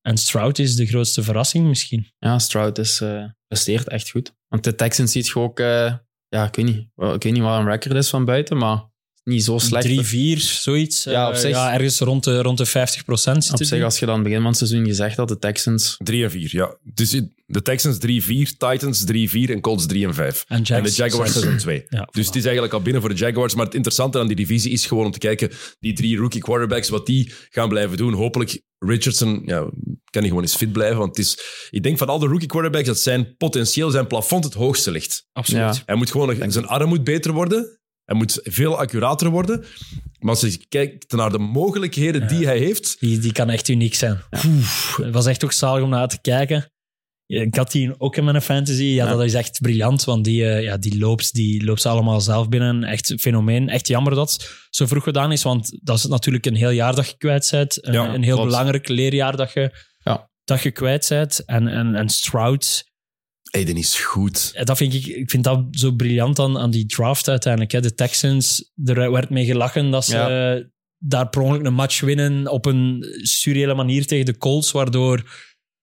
en Stroud is de grootste verrassing misschien. Ja, Stroud is, presteert echt goed. Want de Texans ziet je ook... eh, Ja, ik weet niet. Ik weet niet wat een record is van buiten, maar niet zo slecht. 3-4, zoiets. Ja, op Eh, zich- ja, ergens rond de, rond de 50 procent Op zich, als je dan begin van het seizoen gezegd had, de Texans... 3 en 4, ja. Dus de Texans 3-4, Titans 3-4 en Colts 3 en 5. En, En de Jaguars 6 en 2. Ja, Dus het is eigenlijk al binnen voor de Jaguars. Maar het interessante aan die divisie is gewoon om te kijken, die drie rookie quarterbacks, wat die gaan blijven doen. Hopelijk Richardson, ja, kan hij gewoon eens fit blijven. Want het is, ik denk van al de rookie quarterbacks, dat zijn potentieel zijn plafond het hoogste ligt. absoluut. Ja. Hij moet gewoon, zijn arm moet beter worden. Hij moet veel accurater worden. Maar als je kijkt naar de mogelijkheden die hij heeft, Die, die kan echt uniek zijn. Oef, het was echt ook zalig om naar te kijken. Ik had die ook in mijn fantasy. Ja, Ja. dat is echt briljant, want die, eh, ja, die, loopt, die loopt ze allemaal zelf binnen. Echt een fenomeen. Echt jammer dat het zo vroeg gedaan is, want dat is natuurlijk een heel jaar dat je kwijt bent. Een, Ja, een heel klopt. belangrijk leerjaar dat je, Ja. dat je kwijt bent. En, en, en Stroud, Aiden is goed. dat vind ik, ik vind dat zo briljant aan, aan die draft uiteindelijk. Hè. De Texans, er werd mee gelachen dat ze Ja. daar per ongeluk een match winnen op een surreële manier tegen de Colts, waardoor,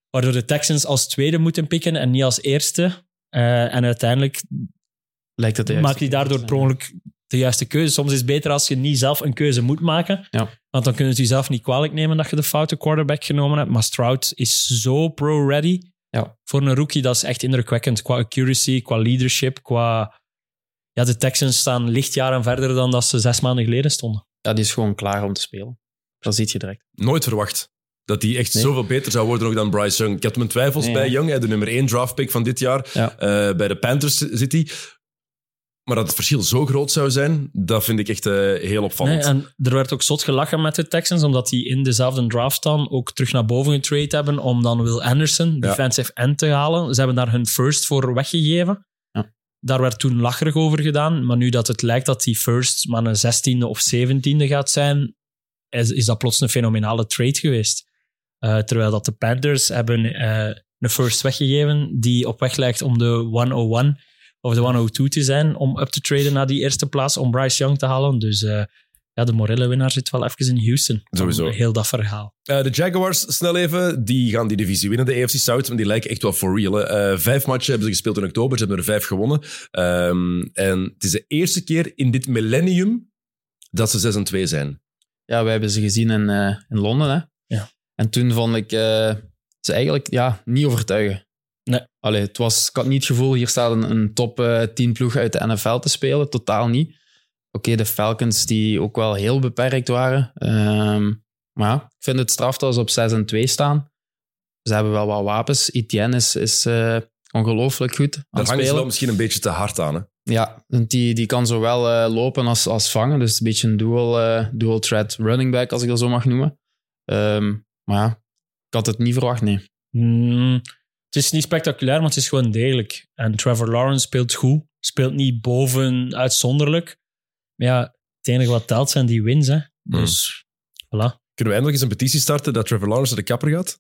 waardoor de Texans als tweede moeten pikken en niet als eerste. Eh, en uiteindelijk Lijkt het maakt hij daardoor per ongeluk de juiste keuze. Soms is het beter als je niet zelf een keuze moet maken. Ja. Want dan kunnen ze jezelf niet kwalijk nemen dat je de foute quarterback genomen hebt. Maar Stroud is zo pro-ready Ja. voor een rookie. Dat is echt indrukwekkend. Qua accuracy, qua leadership, qua... Ja, de Texans staan lichtjaren verder dan dat ze zes maanden geleden stonden. Ja, die is gewoon klaar om te spelen. Dat ziet je direct. Nooit verwacht. Dat hij echt Nee. zoveel beter zou worden ook dan Bryce Young. Ik had mijn twijfels Nee, bij ja. Young, de nummer 1 draftpick van dit jaar. Ja. Eh, bij de Panthers zit hij. Maar dat het verschil zo groot zou zijn, dat vind ik echt eh, heel opvallend. Nee, en er werd ook zot gelachen met de Texans, omdat die in dezelfde draft dan ook terug naar boven getrade hebben om dan Will Anderson, defensive end, te halen. Ze hebben daar hun first voor weggegeven. Ja. Daar werd toen lacherig over gedaan, maar nu dat het lijkt dat die first maar een zestiende of zeventiende gaat zijn, is, is dat plots een fenomenale trade geweest. Eh, terwijl dat de Panthers hebben eh, een first weggegeven die op weg lijkt om de 101 of de 102 te zijn om up te traden naar die eerste plaats om Bryce Young te halen. Dus eh, ja, de morele winnaar zit wel even in Houston. Sowieso. Heel dat verhaal. Eh, de Jaguars, snel even, die gaan die divisie winnen, de AFC South. Maar die lijken echt wel for real. hè. Eh, vijf matchen hebben ze gespeeld in oktober. Ze hebben er vijf gewonnen. Ehm, en het is de eerste keer in dit millennium dat ze 6 en 2 zijn. Ja, wij hebben ze gezien in, eh, in Londen. Hè? Ja. En toen vond ik eh, ze eigenlijk ja, niet overtuigen. Nee. Allee, het was, ik had niet het gevoel, hier staat een, een top eh 10 ploeg uit de NFL te spelen. Totaal niet. Oké, de Falcons die ook wel heel beperkt waren. Ehm, maar ja, ik vind het straf dat ze op 6 en 2 staan. Ze hebben wel wat wapens. Etienne is, is eh, ongelooflijk goed aan Daar het hangen ze wel misschien een beetje te hard aan. Hè? Ja, want die, die kan zowel eh, lopen als, als vangen. Dus een beetje een dual, eh, dual threat running back, als ik dat zo mag noemen. Ehm, maar ja, ik had het niet verwacht, nee. Mm, het is niet spectaculair, maar het is gewoon degelijk. En Trevor Lawrence speelt goed. Speelt niet boven uitzonderlijk. Maar ja, het enige wat telt zijn die wins. Hè. Dus, voilà. Kunnen we eindelijk eens een petitie starten dat Trevor Lawrence naar de kapper gaat?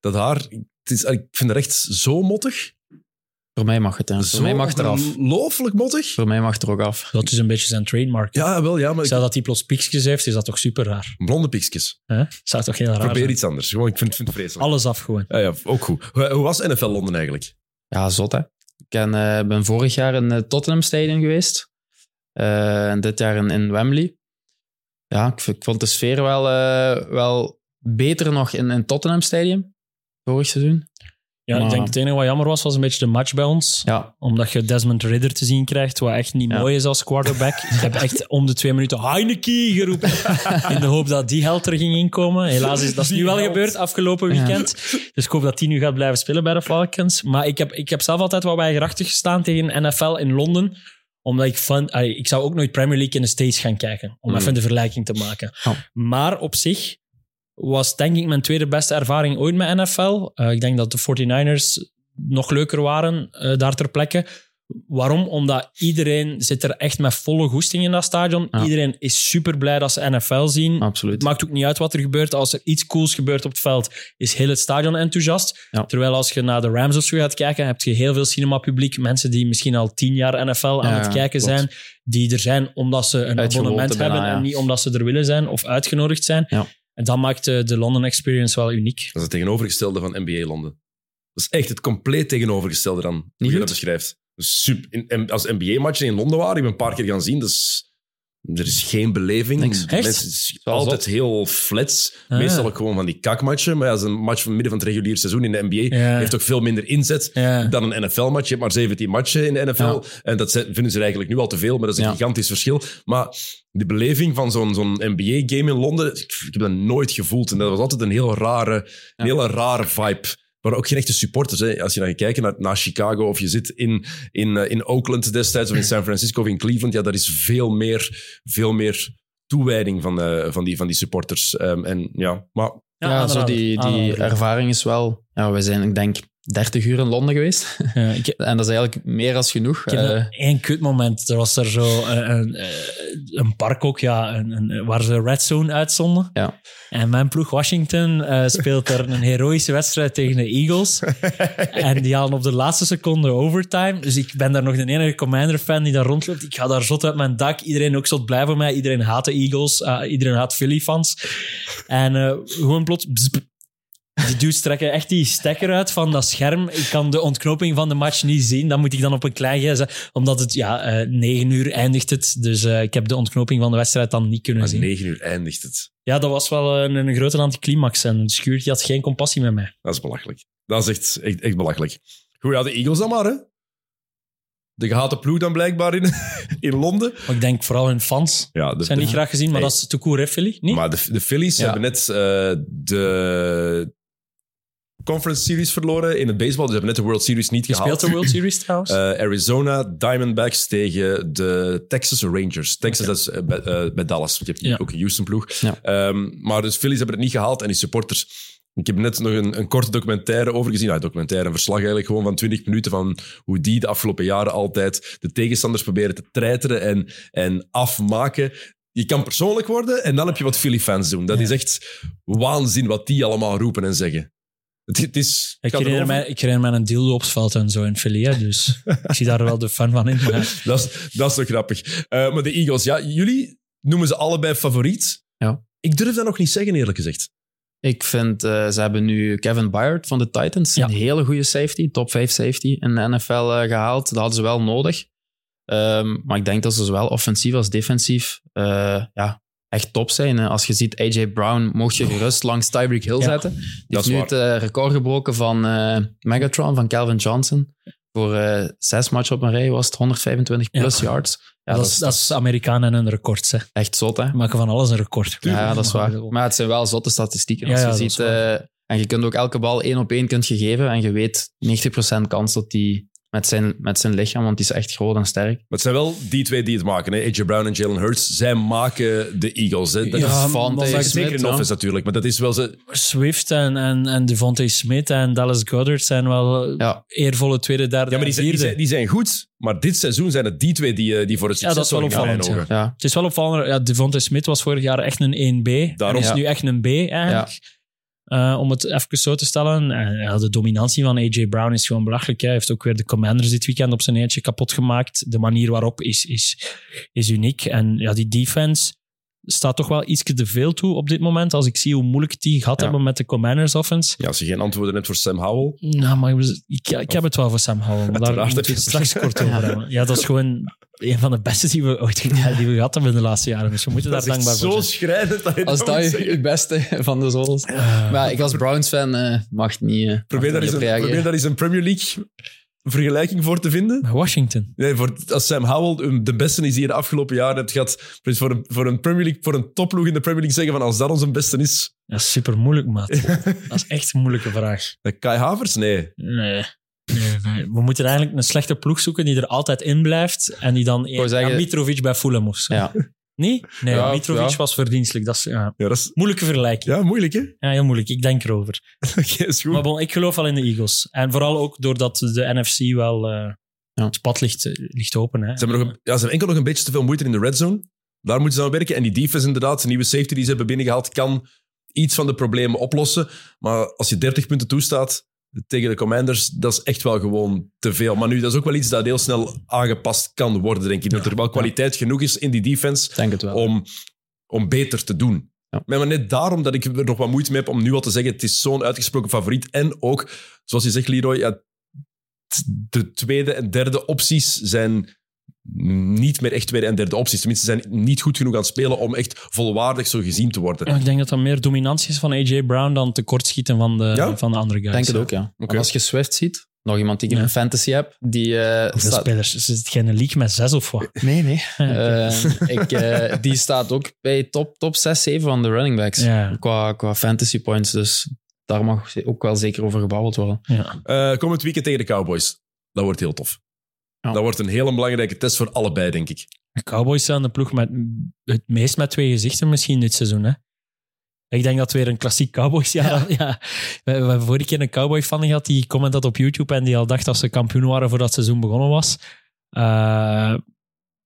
Dat haar, het is, ik vind het echt zo mottig. Voor mij mag het, hè. Voor mij mag het eraf. ongelooflijk mottig. Voor mij mag het er ook af. Dat is een beetje zijn trademark. Ja, wel, ja, maar Stel ik, dat hij plots piekjes heeft, is dat toch super raar. blonde piekjes. Hè? Zou toch heel raar Probeer zijn? iets anders. Gewoon, ik vind, vind het vreselijk. Alles af gewoon. Ja, ja, ook goed. Hoe, hoe was NFL Londen eigenlijk? Ja, zot, hè. Ik ben, eh, ben vorig jaar in het Tottenham Stadium geweest. Eh, en dit jaar in, in Wembley. Ja, ik, vond de sfeer wel, eh, wel beter nog in het Tottenham Stadium. Vorig seizoen. Ja, ik Maar- denk het enige wat jammer was, was een beetje de match bij ons. Ja, Omdat je Desmond Ridder te zien krijgt, wat echt niet Ja. mooi is als quarterback. Ik heb echt om de twee minuten Heineke geroepen. In de hoop dat die held er ging inkomen. Helaas is dat is nu wel gebeurd afgelopen weekend. Dus ik hoop dat die nu gaat blijven spelen bij de Falcons. Maar ik heb, ik heb zelf altijd wel bij gerachtig gestaan tegen NFL in Londen. Omdat ik van... Ik zou ook nooit Premier League in de States gaan kijken. Om Mm. even de vergelijking te maken. Maar op zich was denk ik mijn tweede beste ervaring ooit met NFL. Eh, ik denk dat de 49ers nog leuker waren eh, daar ter plekke. Waarom? Omdat iedereen zit er echt met volle goesting in dat stadion. Ja. Iedereen is super blij dat ze NFL zien. Het maakt ook niet uit wat er gebeurt. Als er iets cools gebeurt op het veld, is heel het stadion enthousiast. Ja. Terwijl als je naar de Rams of zo gaat kijken, heb je heel veel cinemapubliek. Mensen die misschien al tien jaar NFL aan Ja, het kijken zijn. Die er zijn omdat ze een abonnement hebben en niet omdat ze er willen zijn of uitgenodigd zijn. En dat maakt de, de London Experience wel uniek. Dat is het tegenovergestelde van NBA Londen. Dat is echt het compleet tegenovergestelde dan, hoe je dat beschrijft. super, in- als NBA-matchen in Londen waren, ik ben een paar keer gaan zien, dus er is geen beleving. Niks. Echt? mensen- Het is altijd heel flats. Ah. Meestal ook gewoon van die kakmatchen. Maar ja, een match van midden van het regulier seizoen in de NBA Ja. heeft ook veel minder inzet Ja. dan een NFL-match. Je hebt maar 17 matchen in de NFL. En dat vinden ze eigenlijk nu al te veel, maar dat is een gigantisch verschil. Maar de beleving van zo'n zo'n NBA-game in Londen, ik, ik heb dat nooit gevoeld. En dat was altijd een heel rare, een hele rare vibe. Maar ook geen echte supporters. Hè. Als je dan kijkt naar, naar Chicago of je zit in, in, eh, in Oakland destijds of in San Francisco of in Cleveland, ja, daar is veel meer, veel meer toewijding van, eh, van, die, van die supporters. Ehm, en ja, maar Ja, zo aanrader, die, die ervaring is wel... Ja, we zijn, ik denk, 30 uur in Londen geweest. Ja, ik, en dat is eigenlijk meer als genoeg. Ik Eh, nog één kutmoment. Er was er zo een, een, eh, een park ook, ja, een, waar ze Red Zone uitzonden. Ja. En mijn ploeg Washington eh, speelt er een heroïsche wedstrijd tegen de Eagles. en die halen op de laatste seconde overtime. Dus ik ben daar nog de enige Commander-fan die daar rondloopt. Ik ga daar zot uit mijn dak. Iedereen ook zot blij voor mij. Iedereen haat de Eagles. eh, iedereen haat Philly-fans. En eh, gewoon plots... Die dudes trekken echt die stekker uit van dat scherm. Ik kan de ontknoping van de match niet zien. Dat moet ik dan op een klein gsm... Omdat het, ja, eh, negen uur eindigt het. Dus eh, ik heb de ontknoping van de wedstrijd dan niet kunnen om zien. negen uur eindigt het. Ja, dat was wel een, een grote anticlimax. En de had geen compassie met mij. Dat is belachelijk. Dat is echt, echt, echt belachelijk. Goed, ja, de Eagles dan maar, hè. De gehate ploeg dan blijkbaar in, in Londen. Maar ik denk vooral hun fans Ja, de, zijn niet graag gezien. Maar dat is te cool, hè, Philly? Niet? Maar de, de Phillies Ja. hebben net eh, de Conference Series verloren in het baseball. Dus hebben net de World Series niet gehaald. speelt de World Series trouwens? Eh, Arizona Diamondbacks tegen de Texas Rangers. Texas dat is eh, bij, eh, bij Dallas. Je hebt Ja. ook een Houston-ploeg. Ja. Ehm, maar de Phillies hebben het niet gehaald. En die supporters... Ik heb net nog een, een korte documentaire over gezien. Ja, documentaire, een verslag eigenlijk gewoon van 20 minuten van hoe die de afgelopen jaren altijd de tegenstanders proberen te treiteren en, en afmaken. Je kan persoonlijk worden en dan heb je wat Philly-fans doen. Dat Ja. is echt waanzin wat die allemaal roepen en zeggen. Het, het is... ik, herinner mij, ik herinner mij een dildo op het veld en zo in Philly. hè, Dus ik zie daar wel de fan van in. Maar Dat is, dat is toch grappig. Eh, maar de Eagles, ja, jullie noemen ze allebei favoriet. Ja. Ik durf dat nog niet zeggen, eerlijk gezegd. Ik vind, eh, ze hebben nu Kevin Byard van de Titans, Ja. een hele goede safety, top 5 safety in de NFL eh, gehaald. Dat hadden ze wel nodig. Ehm, maar ik denk dat ze zowel offensief als defensief eh, ja, echt top zijn. Als je ziet, AJ Brown mocht je gerust langs Tyreek Hill zetten. Die dat heeft is nu het eh, record gebroken van eh, Megatron, van Calvin Johnson. Voor eh, zes matchen op een rij was het 125 Ja. plus yards. Ja, dat, is, dat is Amerikanen en een record. Hè. echt zot, hè? Maken van alles een record. Ja, dat is waar. Maar het zijn wel zotte statistieken. Als Ja, je ziet, en je kunt ook elke bal één op één kunt geven en je weet 90% kans dat die met zijn, met zijn lichaam, want die is echt groot en sterk. Maar het zijn wel die twee die het maken. Hè? AJ Brown en Jalen Hurts. Zij maken de Eagles. Hè? Dat Ja, is Devontae maar zeker Smith, in ja. offense natuurlijk. Maar dat is wel ze... Swift en, en, en Devontae Smith en Dallas Goddard zijn wel Ja. eervolle tweede, derde Ja, maar die zijn, die, vierde. zijn, die zijn goed. Maar dit seizoen zijn het die twee die, eh, die voor het Ja, succes dat is wel opvallend. Ja, Het is wel opvallend. Ja, Devontae Smith was vorig jaar echt een 1B. Daarom. en is Ja. nu echt een B eigenlijk. Eh, om het even zo te stellen. En, ja, de dominantie van AJ Brown is gewoon belachelijk. Hij heeft ook weer de Commanders dit weekend op zijn eentje kapot gemaakt. De manier waarop is, is, is uniek. En ja, die defense staat toch wel iets te veel toe op dit moment. Als ik zie hoe moeilijk die gehad Ja. hebben met de Commanders offense. Ja, als je geen antwoorden hebt voor Sam Howell. Nou, maar ik, ik, heb het wel voor Sam Howell. Maar daar moeten we het straks kort over hebben. Ja, dat is gewoon een van de beste die we ooit die we gehad hebben in de laatste jaren. Dus we moeten daar Dat dankbaar voor zo zijn. schrijnend dat je als dat dat je, beste van de zolers. maar ik als Browns-fan mag niet, eh, Probeer mag daar, eens niet reageren. probeer daar eens een Premier League vergelijking voor te vinden. Washington. Nee, voor, als Sam Howell de beste is die je de afgelopen jaren hebt gehad, dus voor een, voor een Premier League, voor een topploeg in de Premier League zeggen van als dat onze beste is, Dat is super moeilijk, maat. Dat is echt een moeilijke vraag. dan Kai Havers? Nee. Nee. Nee, nee. We moeten eigenlijk een slechte ploeg zoeken die er altijd in blijft en die dan zeggen- ja, Mitrovic bij Fulham of zo. Ja. Nee? Nee, Ja, Mitrovic ja. was verdienstelijk. Dat is ja, Ja, dat is, moeilijke vergelijking. ja moeilijk hè? Ja, heel moeilijk. Ik denk erover. Oké, is goed. Maar bon, ik geloof wel in de Eagles. En vooral ook doordat de NFC wel eh Ja. het pad ligt, eh, ligt open. Hè. Ze hebben, nog een, ja, ze hebben enkel nog een beetje te veel moeite in de red zone. Daar moeten ze aan werken. En die defense inderdaad, de nieuwe safety die ze hebben binnengehaald, kan iets van de problemen oplossen. Maar als je 30 punten toestaat tegen de Commanders, dat is echt wel gewoon te veel. Maar nu, dat is ook wel iets dat heel snel aangepast kan worden, denk ik. Dat er wel kwaliteit genoeg is in die defense om, om beter te doen. Ja. Maar net daarom dat ik er nog wat moeite mee heb om nu al te zeggen, het is zo'n uitgesproken favoriet. En ook, zoals je zegt, Leroy, ja, de tweede en derde opties zijn niet meer echt tweede en derde opties. Tenminste, ze zijn niet goed genoeg aan het spelen om echt volwaardig zo gezien te worden. Ja, ik denk dat dat meer dominantie is van AJ Brown dan tekortschieten van de, Ja? van de andere guys. Ik denk het ook, ja. Als je Swift ziet, nog iemand die ik in Ja. een fantasy heb, die eh, Hoeveel staat... spelers? Is het geen league met zes of wat? Nee, nee. Eh, ik, eh, die staat ook bij top, top 6, 7 van de running backs. Ja. Qua, qua fantasy points, dus daar mag ook wel zeker over gebabbeld worden. Ja. Eh komend weekend tegen de Cowboys. Dat wordt heel tof. Ja. Dat wordt een hele belangrijke test voor allebei, denk ik. De Cowboys zijn de ploeg met het meest met twee gezichten misschien dit seizoen. Hè? Ik denk dat het weer een klassiek Cowboys jaar ja. We, we hebben vorige keer een Cowboy fan gehad die comment had op YouTube en die al dacht dat ze kampioen waren voordat het seizoen begonnen was. Eh,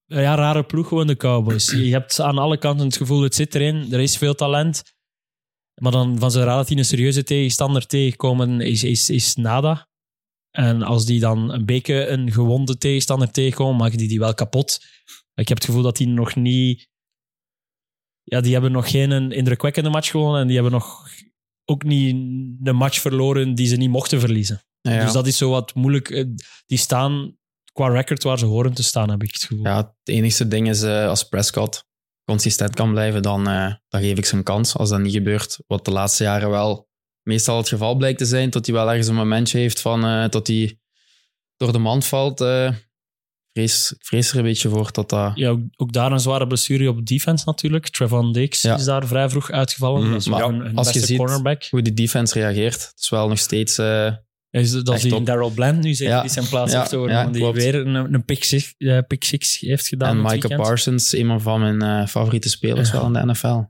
ja, rare ploeg gewoon de Cowboys. Je hebt aan alle kanten het gevoel, het zit erin, er is veel talent. Maar dan van zodra dat die een serieuze tegenstander tegenkomen, is, is, is nada. En als die dan een beetje een gewonde tegenstander tegenkomen, maken die die wel kapot. Ik heb het gevoel dat die nog niet... Ja, die hebben nog geen indrukwekkende match gewonnen en die hebben nog ook niet de match verloren die ze niet mochten verliezen. Ja, ja. Dus dat is zo wat moeilijk. Eh, Die staan qua record waar ze horen te staan, heb ik het gevoel. Ja, het enigste ding is, eh, als Prescott consistent kan blijven, dan, eh, dan geef ik ze een kans. Als dat niet gebeurt, wat de laatste jaren wel meestal het geval blijkt te zijn, tot hij wel ergens een momentje heeft van, eh tot hij door de mand valt. eh, vrees, ik vrees er een beetje voor dat dat... Ja, ook, ook daar een zware blessure op defense natuurlijk. Trevon Ja. is daar vrij vroeg uitgevallen. Dat is Maar wel een, een als je beste ziet- cornerback. Hoe die defense reageert, het is wel nog steeds... eh, Is dat die. Daryl Bland nu zeker Ja. die zijn plaats Ja, heeft overgenomen, ja, die klopt. weer een, een pick, six, eh, pick six heeft gedaan en weekend. Parsons, een van mijn favoriete spelers Ja. wel in de NFL.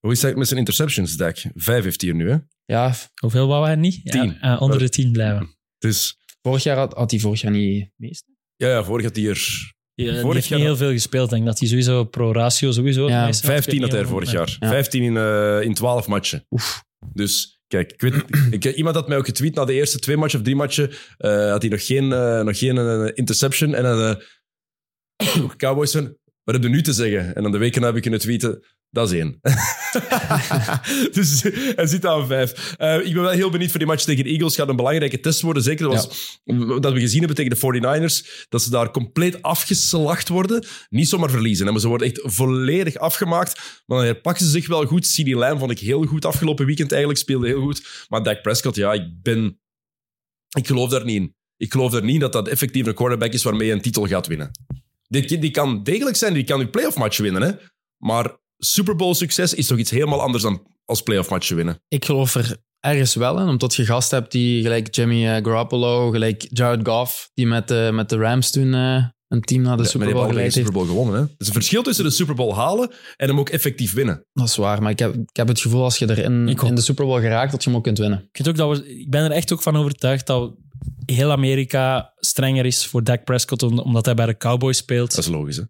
Hoe is het met zijn interceptions, Dak? Vijf heeft hij er nu, hè? Ja, Hoeveel wou hij niet? Tien. Ja, eh, onder de tien blijven. Dus vorig jaar had, had hij vorig jaar niet meest. ja, ja vorig had hij er Ja, die Vorig heeft jaar- niet heel veel gespeeld. Ik denk dat hij sowieso pro ratio sowieso Ja, meeste had. 15 had hij er vorig jaar. Ja. 15 in, eh, in 12 matchen. Dus kijk, ik weet, ik, iemand had mij ook getweet na de eerste twee matchen of drie matchen. eh, had hij nog geen, eh, nog geen eh, interception. En dan eh, Cowboys van, wat heb je nu te zeggen? En dan de weken heb ik kunnen tweeten, dat is één. dus hij zit aan vijf. Eh, ik ben wel heel benieuwd voor die match tegen de Eagles. gaat een belangrijke test worden. Zeker dat, was, dat we gezien hebben tegen de 49ers. Dat ze daar compleet afgeslacht worden. Niet zomaar verliezen. hè, Maar ze worden echt volledig afgemaakt. Maar dan herpakken ze zich wel goed. CD Lamb vond ik heel goed afgelopen weekend eigenlijk. Speelde heel goed. Maar Dak Prescott, ja, ik ben... Ik geloof daar niet in. Ik geloof er niet dat dat effectief een quarterback is waarmee je een titel gaat winnen. Die, die kan degelijk zijn, die kan je playoff match winnen. Hè? Maar Super Bowl succes is toch iets helemaal anders dan als playoff match winnen. Ik geloof er ergens wel in, omdat je gast hebt die gelijk Jimmy eh, Garoppolo, gelijk Jared Goff, die met, de met de Rams toen eh, een team naar de Ja, Super maar die Bowl hebben allebei de geleid Super heeft. Bowl gewonnen. Hè? Er is een verschil tussen de Super Bowl halen en hem ook effectief winnen. Dat is waar, maar ik heb, ik heb het gevoel als je ook. in de Super Bowl geraakt, dat je hem ook kunt winnen. Ik, ook dat we, ik ben er echt ook van overtuigd dat heel Amerika strenger is voor Dak Prescott, om- omdat hij bij de Cowboys speelt. Dat is logisch. Hè?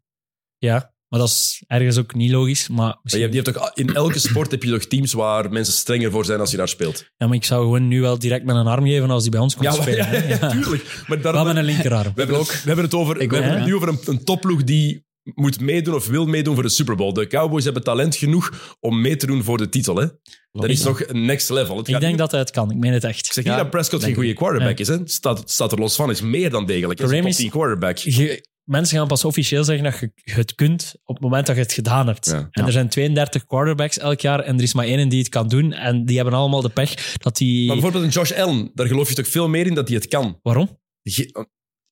Ja, maar dat is ergens ook niet logisch. Maar, Maar je hebt, je hebt toch, in elke sport heb je toch teams waar mensen strenger voor zijn als je daar speelt. ja, maar ik zou gewoon nu wel direct met een arm geven als hij bij ons komt maar- spelen. hè. ja, Ja. tuurlijk. Maar daarom, met een linkerarm. we, hebben het, we hebben het, over, we ook, hebben het nu over een, een topploeg die moet meedoen of wil meedoen voor de Super Bowl. De Cowboys hebben talent genoeg om mee te doen voor de titel. Hè? Dat is nog een next level. Het Ik denk niet- dat hij het kan. Ik meen het echt. Ik zeg Ja, niet dat Prescott geen goede quarterback Ja. is. Hè? Staat, staat er los van. Is meer dan degelijk. Is een top is- 10 quarterback. Je- mensen gaan pas officieel zeggen dat je het kunt op het moment dat je het gedaan hebt. Ja. En Ja. er zijn 32 quarterbacks elk jaar en er is maar één die het kan doen. En die hebben allemaal de pech dat die... Maar bijvoorbeeld een Josh Allen, daar geloof je toch veel meer in dat hij het kan. Waarom? Ge-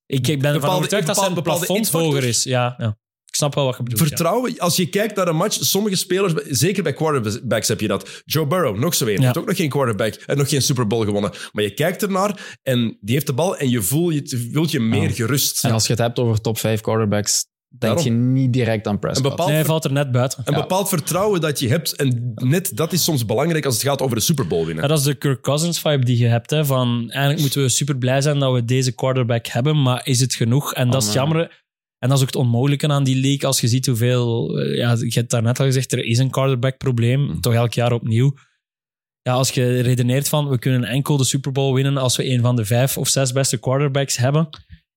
Ik, ik ben ervan overtuigd dat zijn plafond hoger is. Ja, ja. Ik snap wel wat je bedoelt. ja. Vertrouwen, als je kijkt naar een match, sommige spelers, zeker bij quarterbacks heb je dat. Joe Burrow, nog zo een, Ja. heeft ook nog geen quarterback en nog geen Super Bowl gewonnen. Maar je kijkt ernaar en die heeft de bal en je voelt je, voelt je meer gerust. En als je het hebt over top 5 quarterbacks, denk Daarom. je niet direct aan Een Prescott. bepaald, Nee, hij valt er net buiten. een Ja. bepaald vertrouwen dat je hebt en net dat is soms belangrijk als het gaat over de Super Bowl winnen. Ja, dat is de Kirk Cousins vibe die je hebt. Hè, van, eigenlijk moeten we super blij zijn dat we deze quarterback hebben, maar is het genoeg? En dat is jammer. En dat is ook het onmogelijke aan die league. Als je ziet hoeveel... eh, Ja, je hebt daarnet al gezegd, er is een quarterback probleem. Mm. Toch elk jaar opnieuw. Ja, als je redeneert van, we kunnen enkel de Super Bowl winnen als we een van de vijf of zes beste quarterbacks hebben,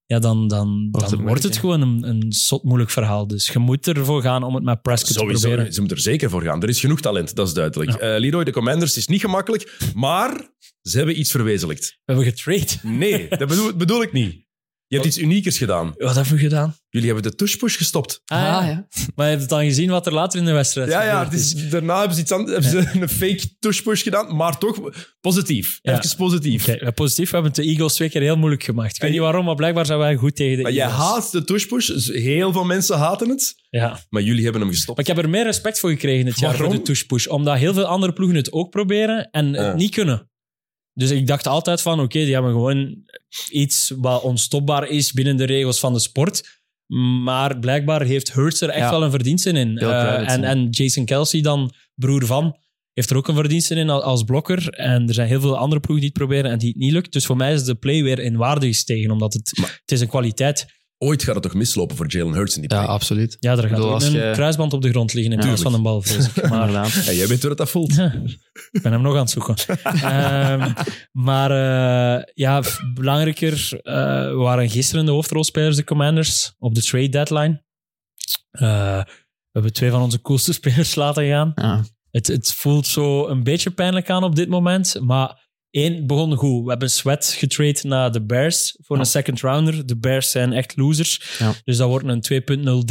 ja, dan, dan, Wordt dan het wordt het gewoon een, een zot moeilijk verhaal. Dus je moet ervoor gaan om het met Prescott te proberen. ze moeten er zeker voor gaan. Er is genoeg talent, dat is duidelijk. Ja. Eh, Leroy, de Commanders, is niet gemakkelijk, maar ze hebben iets verwezenlijkt. We hebben getrade. Nee, dat bedoel, bedoel ik niet. Je hebt iets uniekers gedaan. Wat hebben we gedaan? Jullie hebben de tush-push gestopt. Ah, ja. Maar je hebt het dan gezien wat er later in de wedstrijd Ja, ja, gebeurd het is, daarna hebben ze, iets anders, hebben ze een fake tush-push gedaan, maar toch positief. Ja. Even positief. Oké, positief. We hebben het de Eagles twee keer heel moeilijk gemaakt. Ik weet niet waarom, maar blijkbaar zijn wij goed tegen de Maar Eagles. haat de tush-push. dus Heel veel mensen haten het. Ja. Maar jullie hebben hem gestopt. Maar ik heb er meer respect voor gekregen dit jaar Waarom? voor de push-push. Omdat heel veel andere ploegen het ook proberen en Ja. het niet kunnen. Dus ik dacht altijd van, oké, die hebben gewoon iets wat onstopbaar is binnen de regels van de sport. Maar blijkbaar heeft Hurts er echt Ja. wel een verdienste in. Eh, en, en Jason Kelsey dan, broer van, heeft er ook een verdienste in al- als blokker. En er zijn heel veel andere ploegen die het proberen en die het niet lukt. Dus voor mij is de play weer in waarde gestegen, omdat het, het is een kwaliteit. Ooit gaat het toch mislopen voor Jalen Hurts in die Ja, play. absoluut. Ja, er gaat bedoel, ook als een je- kruisband op de grond liggen in plaats van een bal, vrees ik. Maar. En jij weet hoe dat, dat voelt. Ja, ik ben hem nog aan het zoeken. Ehm, maar eh, ja, belangrijker, eh, we waren gisteren de hoofdrolspelers, de Commanders, op de trade deadline. Eh, we hebben twee van onze coolste spelers laten gaan. Ja. Het, het voelt zo een beetje pijnlijk aan op dit moment, maar één begon goed. We hebben Sweat getrade naar de Bears voor een second rounder. De Bears zijn echt losers. Ja. Dus dat wordt een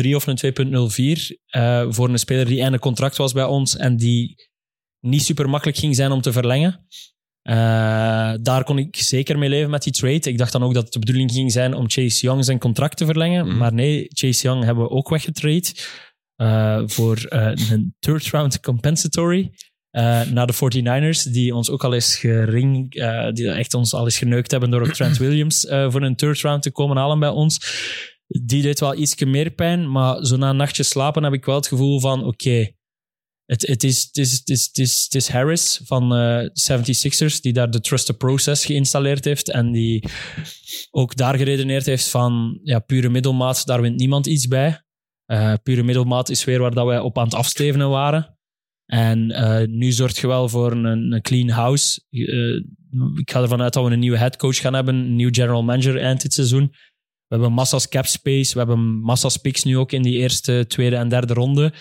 2.03 of een 2.04 eh, voor een speler die einde contract was bij ons en die niet super makkelijk ging zijn om te verlengen. Eh, daar kon ik zeker mee leven met die trade. Ik dacht dan ook dat het de bedoeling ging zijn om Chase Young zijn contract te verlengen. Mhm. Maar nee, Chase Young hebben we ook weggetrade eh, voor een third round compensatory. Eh, naar de 49ers, die ons ook al eens gering, eh, die echt ons al eens geneukt hebben door op Trent Williams eh, voor een third round te komen halen bij ons. Die deed wel iets meer pijn, maar zo na een nachtje slapen heb ik wel het gevoel van oké, het, het, is, het, is, het, is, het, is, het is Harris van eh 76ers die daar de Trusted Process geïnstalleerd heeft en die ook daar geredeneerd heeft van ja, pure middelmaat, daar wint niemand iets bij. Pure middelmaat is weer waar dat wij op aan het afstevenen waren. En eh, nu zorgt je wel voor een, clean house. Eh, ik ga ervan uit dat we een nieuwe headcoach gaan hebben, een nieuw general manager eind dit seizoen. We hebben massa's cap space, we hebben massa's picks nu ook in die eerste, tweede en derde ronde.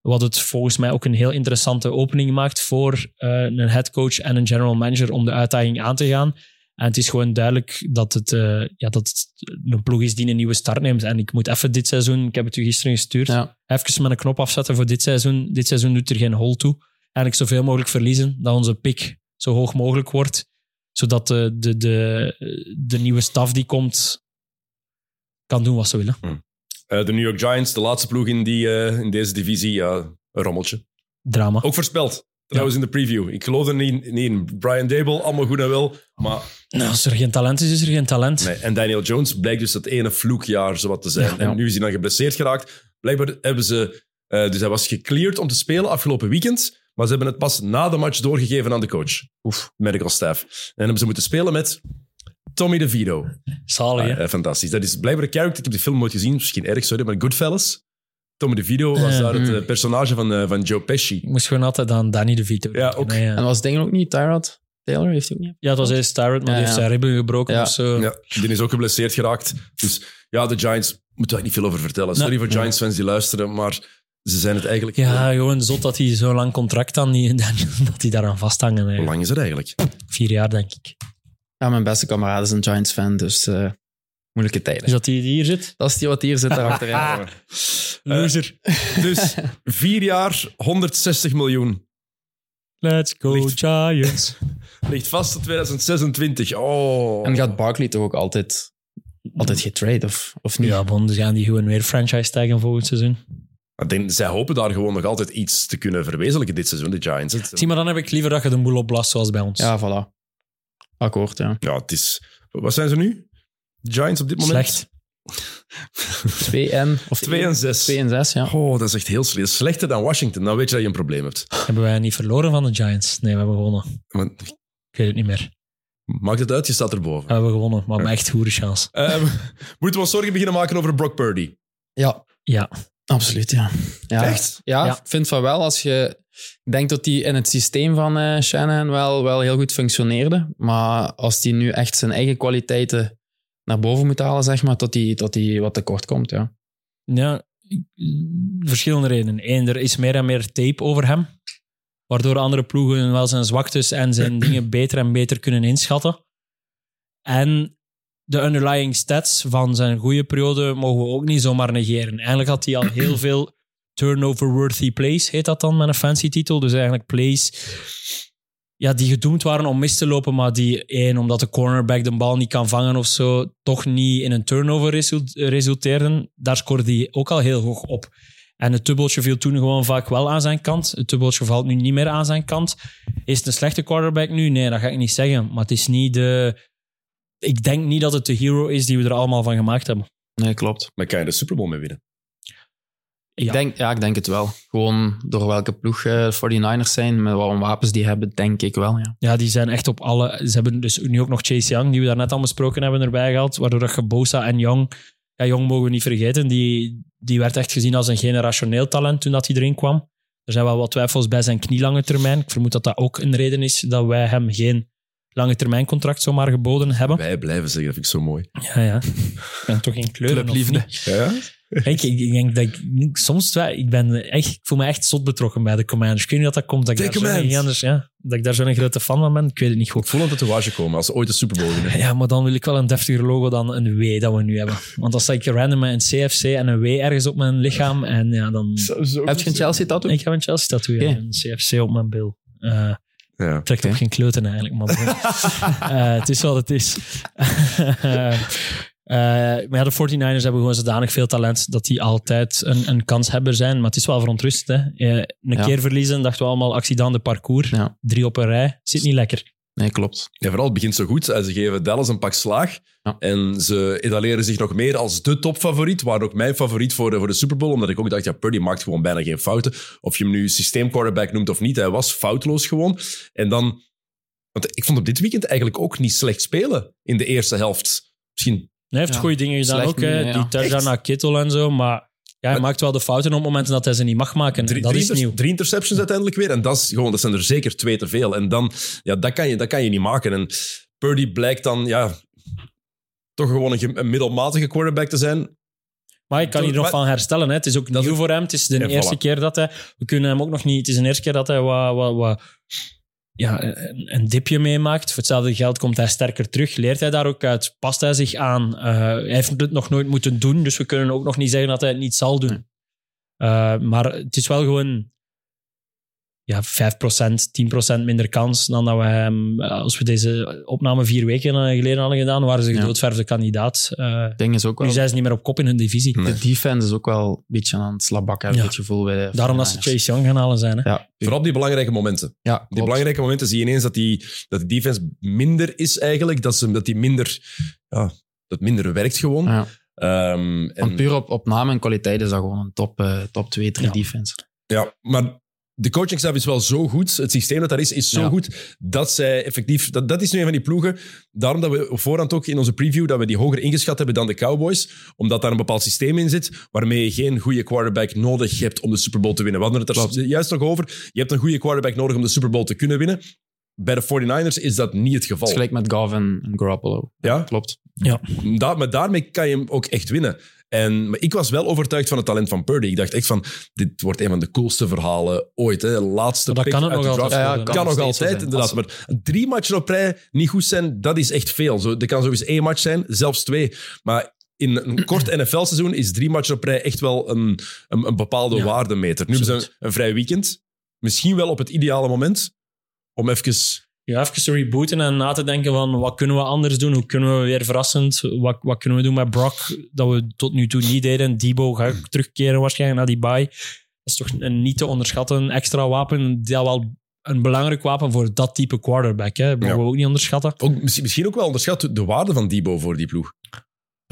Wat het volgens mij ook een heel interessante opening maakt voor eh, een headcoach en een general manager om de uitdaging aan te gaan. En het is gewoon duidelijk dat het, eh, ja, dat het een ploeg is die een nieuwe start neemt. En ik moet even dit seizoen, ik heb het u gisteren gestuurd, Ja. even met een knop afzetten voor dit seizoen. Dit seizoen doet er geen hol toe. Eigenlijk zoveel mogelijk verliezen, dat onze pick zo hoog mogelijk wordt. Zodat de, de, de, de nieuwe staf die komt, kan doen wat ze willen. Eh, de New York Giants, de laatste ploeg in, die, eh, in deze divisie, ja, een rommeltje. Drama. Ook voorspeld. Trouwens, in de preview. Ik geloof er niet, niet in. Brian Dable, allemaal goed en wel. Maar Nou, als er geen talent is, is er geen talent. nee. En Daniel Jones blijkt dus dat ene vloekjaar zowat te zijn. Ja. en nu is hij dan geblesseerd geraakt. Blijkbaar hebben ze... eh, dus hij was gecleared om te spelen afgelopen weekend. Maar ze hebben het pas na de match doorgegeven aan de coach. Oef. Medical staff. En hebben ze moeten spelen met Tommy DeVito. Zalig, hè? Ah, eh, fantastisch. Dat is blijkbaar een character. Ik heb die film nooit gezien. Misschien erg, sorry. Maar Goodfellas. Tommy DeVito was daar het mm. eh, personage van, eh, van Joe Pesci. Ik moest gewoon altijd aan Danny de Vito Ja, ook. ja. En was het ding ook niet Tyrod Taylor? Heeft hij ook niet? Ja, het was eerst Tyrod, maar Ja, die heeft ja. zijn ribben gebroken Ja. of zo. Ja, die is ook geblesseerd geraakt. Dus ja, de Giants moeten we niet veel over vertellen. Sorry Nee. voor Giants-fans die luisteren, maar ze zijn het eigenlijk... Ja, gewoon zot dat hij zo'n lang contract aan die, dat hij daaraan vasthangen. Hoe eigenlijk. lang is het eigenlijk? Vier jaar, denk ik. Ja, mijn beste kameraad is een Giants-fan, dus eh, moeilijke tijden. Is dat die die hier zit? Dat is die wat hier zit daar achterin. Loser. Dus vier jaar, 160 miljoen. Let's go Ligt- Giants. Ligt vast tot 2026. Oh. En gaat Barkley toch ook altijd, altijd getrade, of, of niet? Ja, bon, dus gaan die gewoon weer franchise taggen volgend seizoen. Ik denk, zij hopen daar gewoon nog altijd iets te kunnen verwezenlijken dit seizoen, de Giants. Het- Zie, maar dan heb ik liever dat je de boel opblast zoals bij ons. Ja, voilà. Akkoord, ja. Ja, het is... Wat zijn ze nu? De Giants op dit moment? Slecht. 2 en... Of 2 en 6. 2 en 6, ja. Oh, dat is echt heel slecht. Slechter dan Washington. Dan weet je dat je een probleem hebt. Hebben wij niet verloren van de Giants? Nee, we hebben gewonnen. Want, Ik weet het niet meer. maakt het uit, je staat erboven. We hebben gewonnen, maar met echt goede chance. Ehm, moeten we ons zorgen beginnen maken over Brock Purdy? Ja, Ja. absoluut, ja. ja. Echt? Ja, Ja. ik vind van wel als je denkt dat hij in het systeem van eh Shanahan wel, wel heel goed functioneerde. Maar als hij nu echt zijn eigen kwaliteiten naar boven moet halen, zeg maar, dat hij, dat hij wat tekort komt, ja. Ja, verschillende redenen. Eén, er is meer en meer tape over hem. Waardoor andere ploegen wel zijn zwaktes en zijn dingen beter en beter kunnen inschatten. En de underlying stats van zijn goede periode mogen we ook niet zomaar negeren. Eigenlijk had hij al heel veel turnover-worthy plays, heet dat dan met een fancy titel. Dus eigenlijk plays ja, die gedoemd waren om mis te lopen, maar die één, omdat de cornerback de bal niet kan vangen of zo, toch niet in een turnover resu- resulteerden. Daar scoorde hij ook al heel hoog op. En het dubbeltje viel toen gewoon vaak wel aan zijn kant. Het dubbeltje valt nu niet meer aan zijn kant. Is het een slechte quarterback nu? Nee, dat ga ik niet zeggen. Maar het is niet de... Ik denk niet dat het de hero is die we er allemaal van gemaakt hebben. Nee, klopt. Maar kan je de Super Bowl mee winnen? Ik, Ja. denk, ja, ik denk het wel. Gewoon door welke ploeg eh, de 49ers zijn, met wat wapens die hebben, denk ik wel. Ja. Ja, die zijn echt op alle... Ze hebben dus nu ook nog Chase Young, die we daarnet al besproken hebben, erbij gehaald. Waardoor dat je Bosa en Young... Ja, Young mogen we niet vergeten. Die, die werd echt gezien als een generationeel talent toen dat hij erin kwam. Er zijn wel wat twijfels bij zijn knielange termijn. Ik vermoed dat dat ook een reden is dat wij hem geen lange termijn contract zomaar geboden hebben. Wij blijven zeggen, dat vind ik zo mooi. Ja, ja. Ik ben toch geen kleur. Clubliefde. Ja? Ik, ik, ik denk dat ik soms ik ben echt, ik voel me echt zot betrokken bij de Commanders. Ik weet niet dat dat komt. Dat ik, daar zo'n Command. gigantisch- ja, dat ik daar zo'n grote fan van ben. Ik weet het niet goed. Ik voel een tatoeage komen als ze ooit de Super Bowl winnen. Ja, maar dan wil ik wel een deftiger logo dan een W dat we nu hebben. Want dan sta ik random met een CFC en een W ergens op mijn lichaam. En ja, dan... Heb je een Chelsea tattoo? Ik heb een Chelsea tattoo, ja. Oké. Een CFC op mijn bil. Eh Ja. trekt ook Oké. geen kloten eigenlijk, maar bon. Eh, het is wat het is. Eh, eh, maar ja, de 49ers hebben gewoon zodanig veel talent dat die altijd een, een kanshebber zijn. Maar het is wel verontrustend. Hè. Eh, een Ja. keer verliezen, dachten we allemaal accident de parcours. Ja. Drie op een rij. Zit niet lekker. Nee, klopt. Ja, vooral het begint zo goed. Eh, Ze geven Dallas een pak slaag. Ja. En ze etaleren zich nog meer als de topfavoriet. Waren ook mijn favoriet voor de, voor de Super Bowl. Omdat ik ook dacht, ja, Purdy maakt gewoon bijna geen fouten. Of je hem nu systeemquarterback noemt of niet. Hij was foutloos gewoon. En dan... Want ik vond op dit weekend eigenlijk ook niet slecht spelen in de eerste helft. Misschien... Hij heeft Ja. goede dingen gedaan Slecht ook. Hè. niet, ja. Die naar Kittel en zo. Maar ja, hij Maar- maakt wel de fouten op momenten dat hij ze niet mag maken. Drie, dat drie is inter- nieuw. drie interceptions uiteindelijk weer. En dat, is gewoon, dat zijn er zeker twee te veel. En dan, ja, dat kan je, dat kan je niet maken. En Purdy blijkt dan, ja, toch gewoon een, ge- een middelmatige quarterback te zijn. Maar ik kan hier nog van herstellen. Hè. Het is ook Dat is nieuw voor hem. Het is de Ja, eerste voilà. keer dat hij... We kunnen hem ook nog niet... Het is de eerste keer dat hij wat, wat, wat, ja, een, een dipje meemaakt. Voor hetzelfde geld komt hij sterker terug. Leert hij daar ook uit? Past hij zich aan? Eh, hij heeft het nog nooit moeten doen. Dus we kunnen ook nog niet zeggen dat hij het niet zal doen. Eh, maar het is wel gewoon... Ja, 5%, 10% minder kans dan dat we hem... Als we deze opname vier weken geleden hadden gedaan, waren ze Ja. gedoodverfde kandidaat. Eh, Het ding is ook nu wel... zijn ze niet meer op kop in hun divisie. Nee. De defense is ook wel een beetje aan het slabak, heb Ja. het gevoel. Bij de Daarom dat ze 49ers. Chase Young gaan halen zijn. Hè? Ja, Vooral op die belangrijke momenten. ja Die klopt. belangrijke momenten zie je ineens dat die, dat die defense minder is eigenlijk. Dat, ze, dat die minder... Ja, dat minder werkt gewoon. Ja. Ehm, en, Want puur op, op naam en kwaliteit is dat gewoon een top, eh, top 2, 3 Ja. defense. Ja, maar de coachingstaf is wel zo goed. Het systeem dat daar is, is zo Ja. goed dat zij effectief... Dat, dat is nu een van die ploegen. Daarom dat we op voorhand ook in onze preview dat we die hoger ingeschat hebben dan de Cowboys. Omdat daar een bepaald systeem in zit waarmee je geen goede quarterback nodig hebt om de Super Bowl te winnen. We hadden het er Klopt. juist nog over. Je hebt een goede quarterback nodig om de Super Bowl te kunnen winnen. Bij de 49ers is dat niet het geval. Het is gelijk met Gavin en Garoppolo. Ja? Klopt. Da- maar daarmee kan je hem ook echt winnen. En, maar ik was wel overtuigd van het talent van Purdy. Ik dacht echt van, dit wordt een van de coolste verhalen ooit. Hè. Laatste pick kan het uit nog de altijd. Ja, kan nog altijd, inderdaad. Maar drie matchen op rij niet goed zijn, dat is echt veel. Zo, er kan sowieso één match zijn, zelfs twee. Maar in een kort NFL-seizoen is drie matchen op rij echt wel een, een, een bepaalde Ja, waardemeter. Nu hebben ze een, een vrij weekend. Misschien wel op het ideale moment om even... Ja, even te rebooten en na te denken van wat kunnen we anders doen? Hoe kunnen we weer verrassend? Wat, wat kunnen we doen met Brock dat we tot nu toe niet deden? Debo gaat terugkeren waarschijnlijk naar die bye. Dat is toch een niet te onderschatten extra wapen. Dat wel een belangrijk wapen voor dat type quarterback. Hè. Dat mogen Ja. we ook niet onderschatten. Ook, misschien, misschien ook wel onderschat de waarde van Debo voor die ploeg.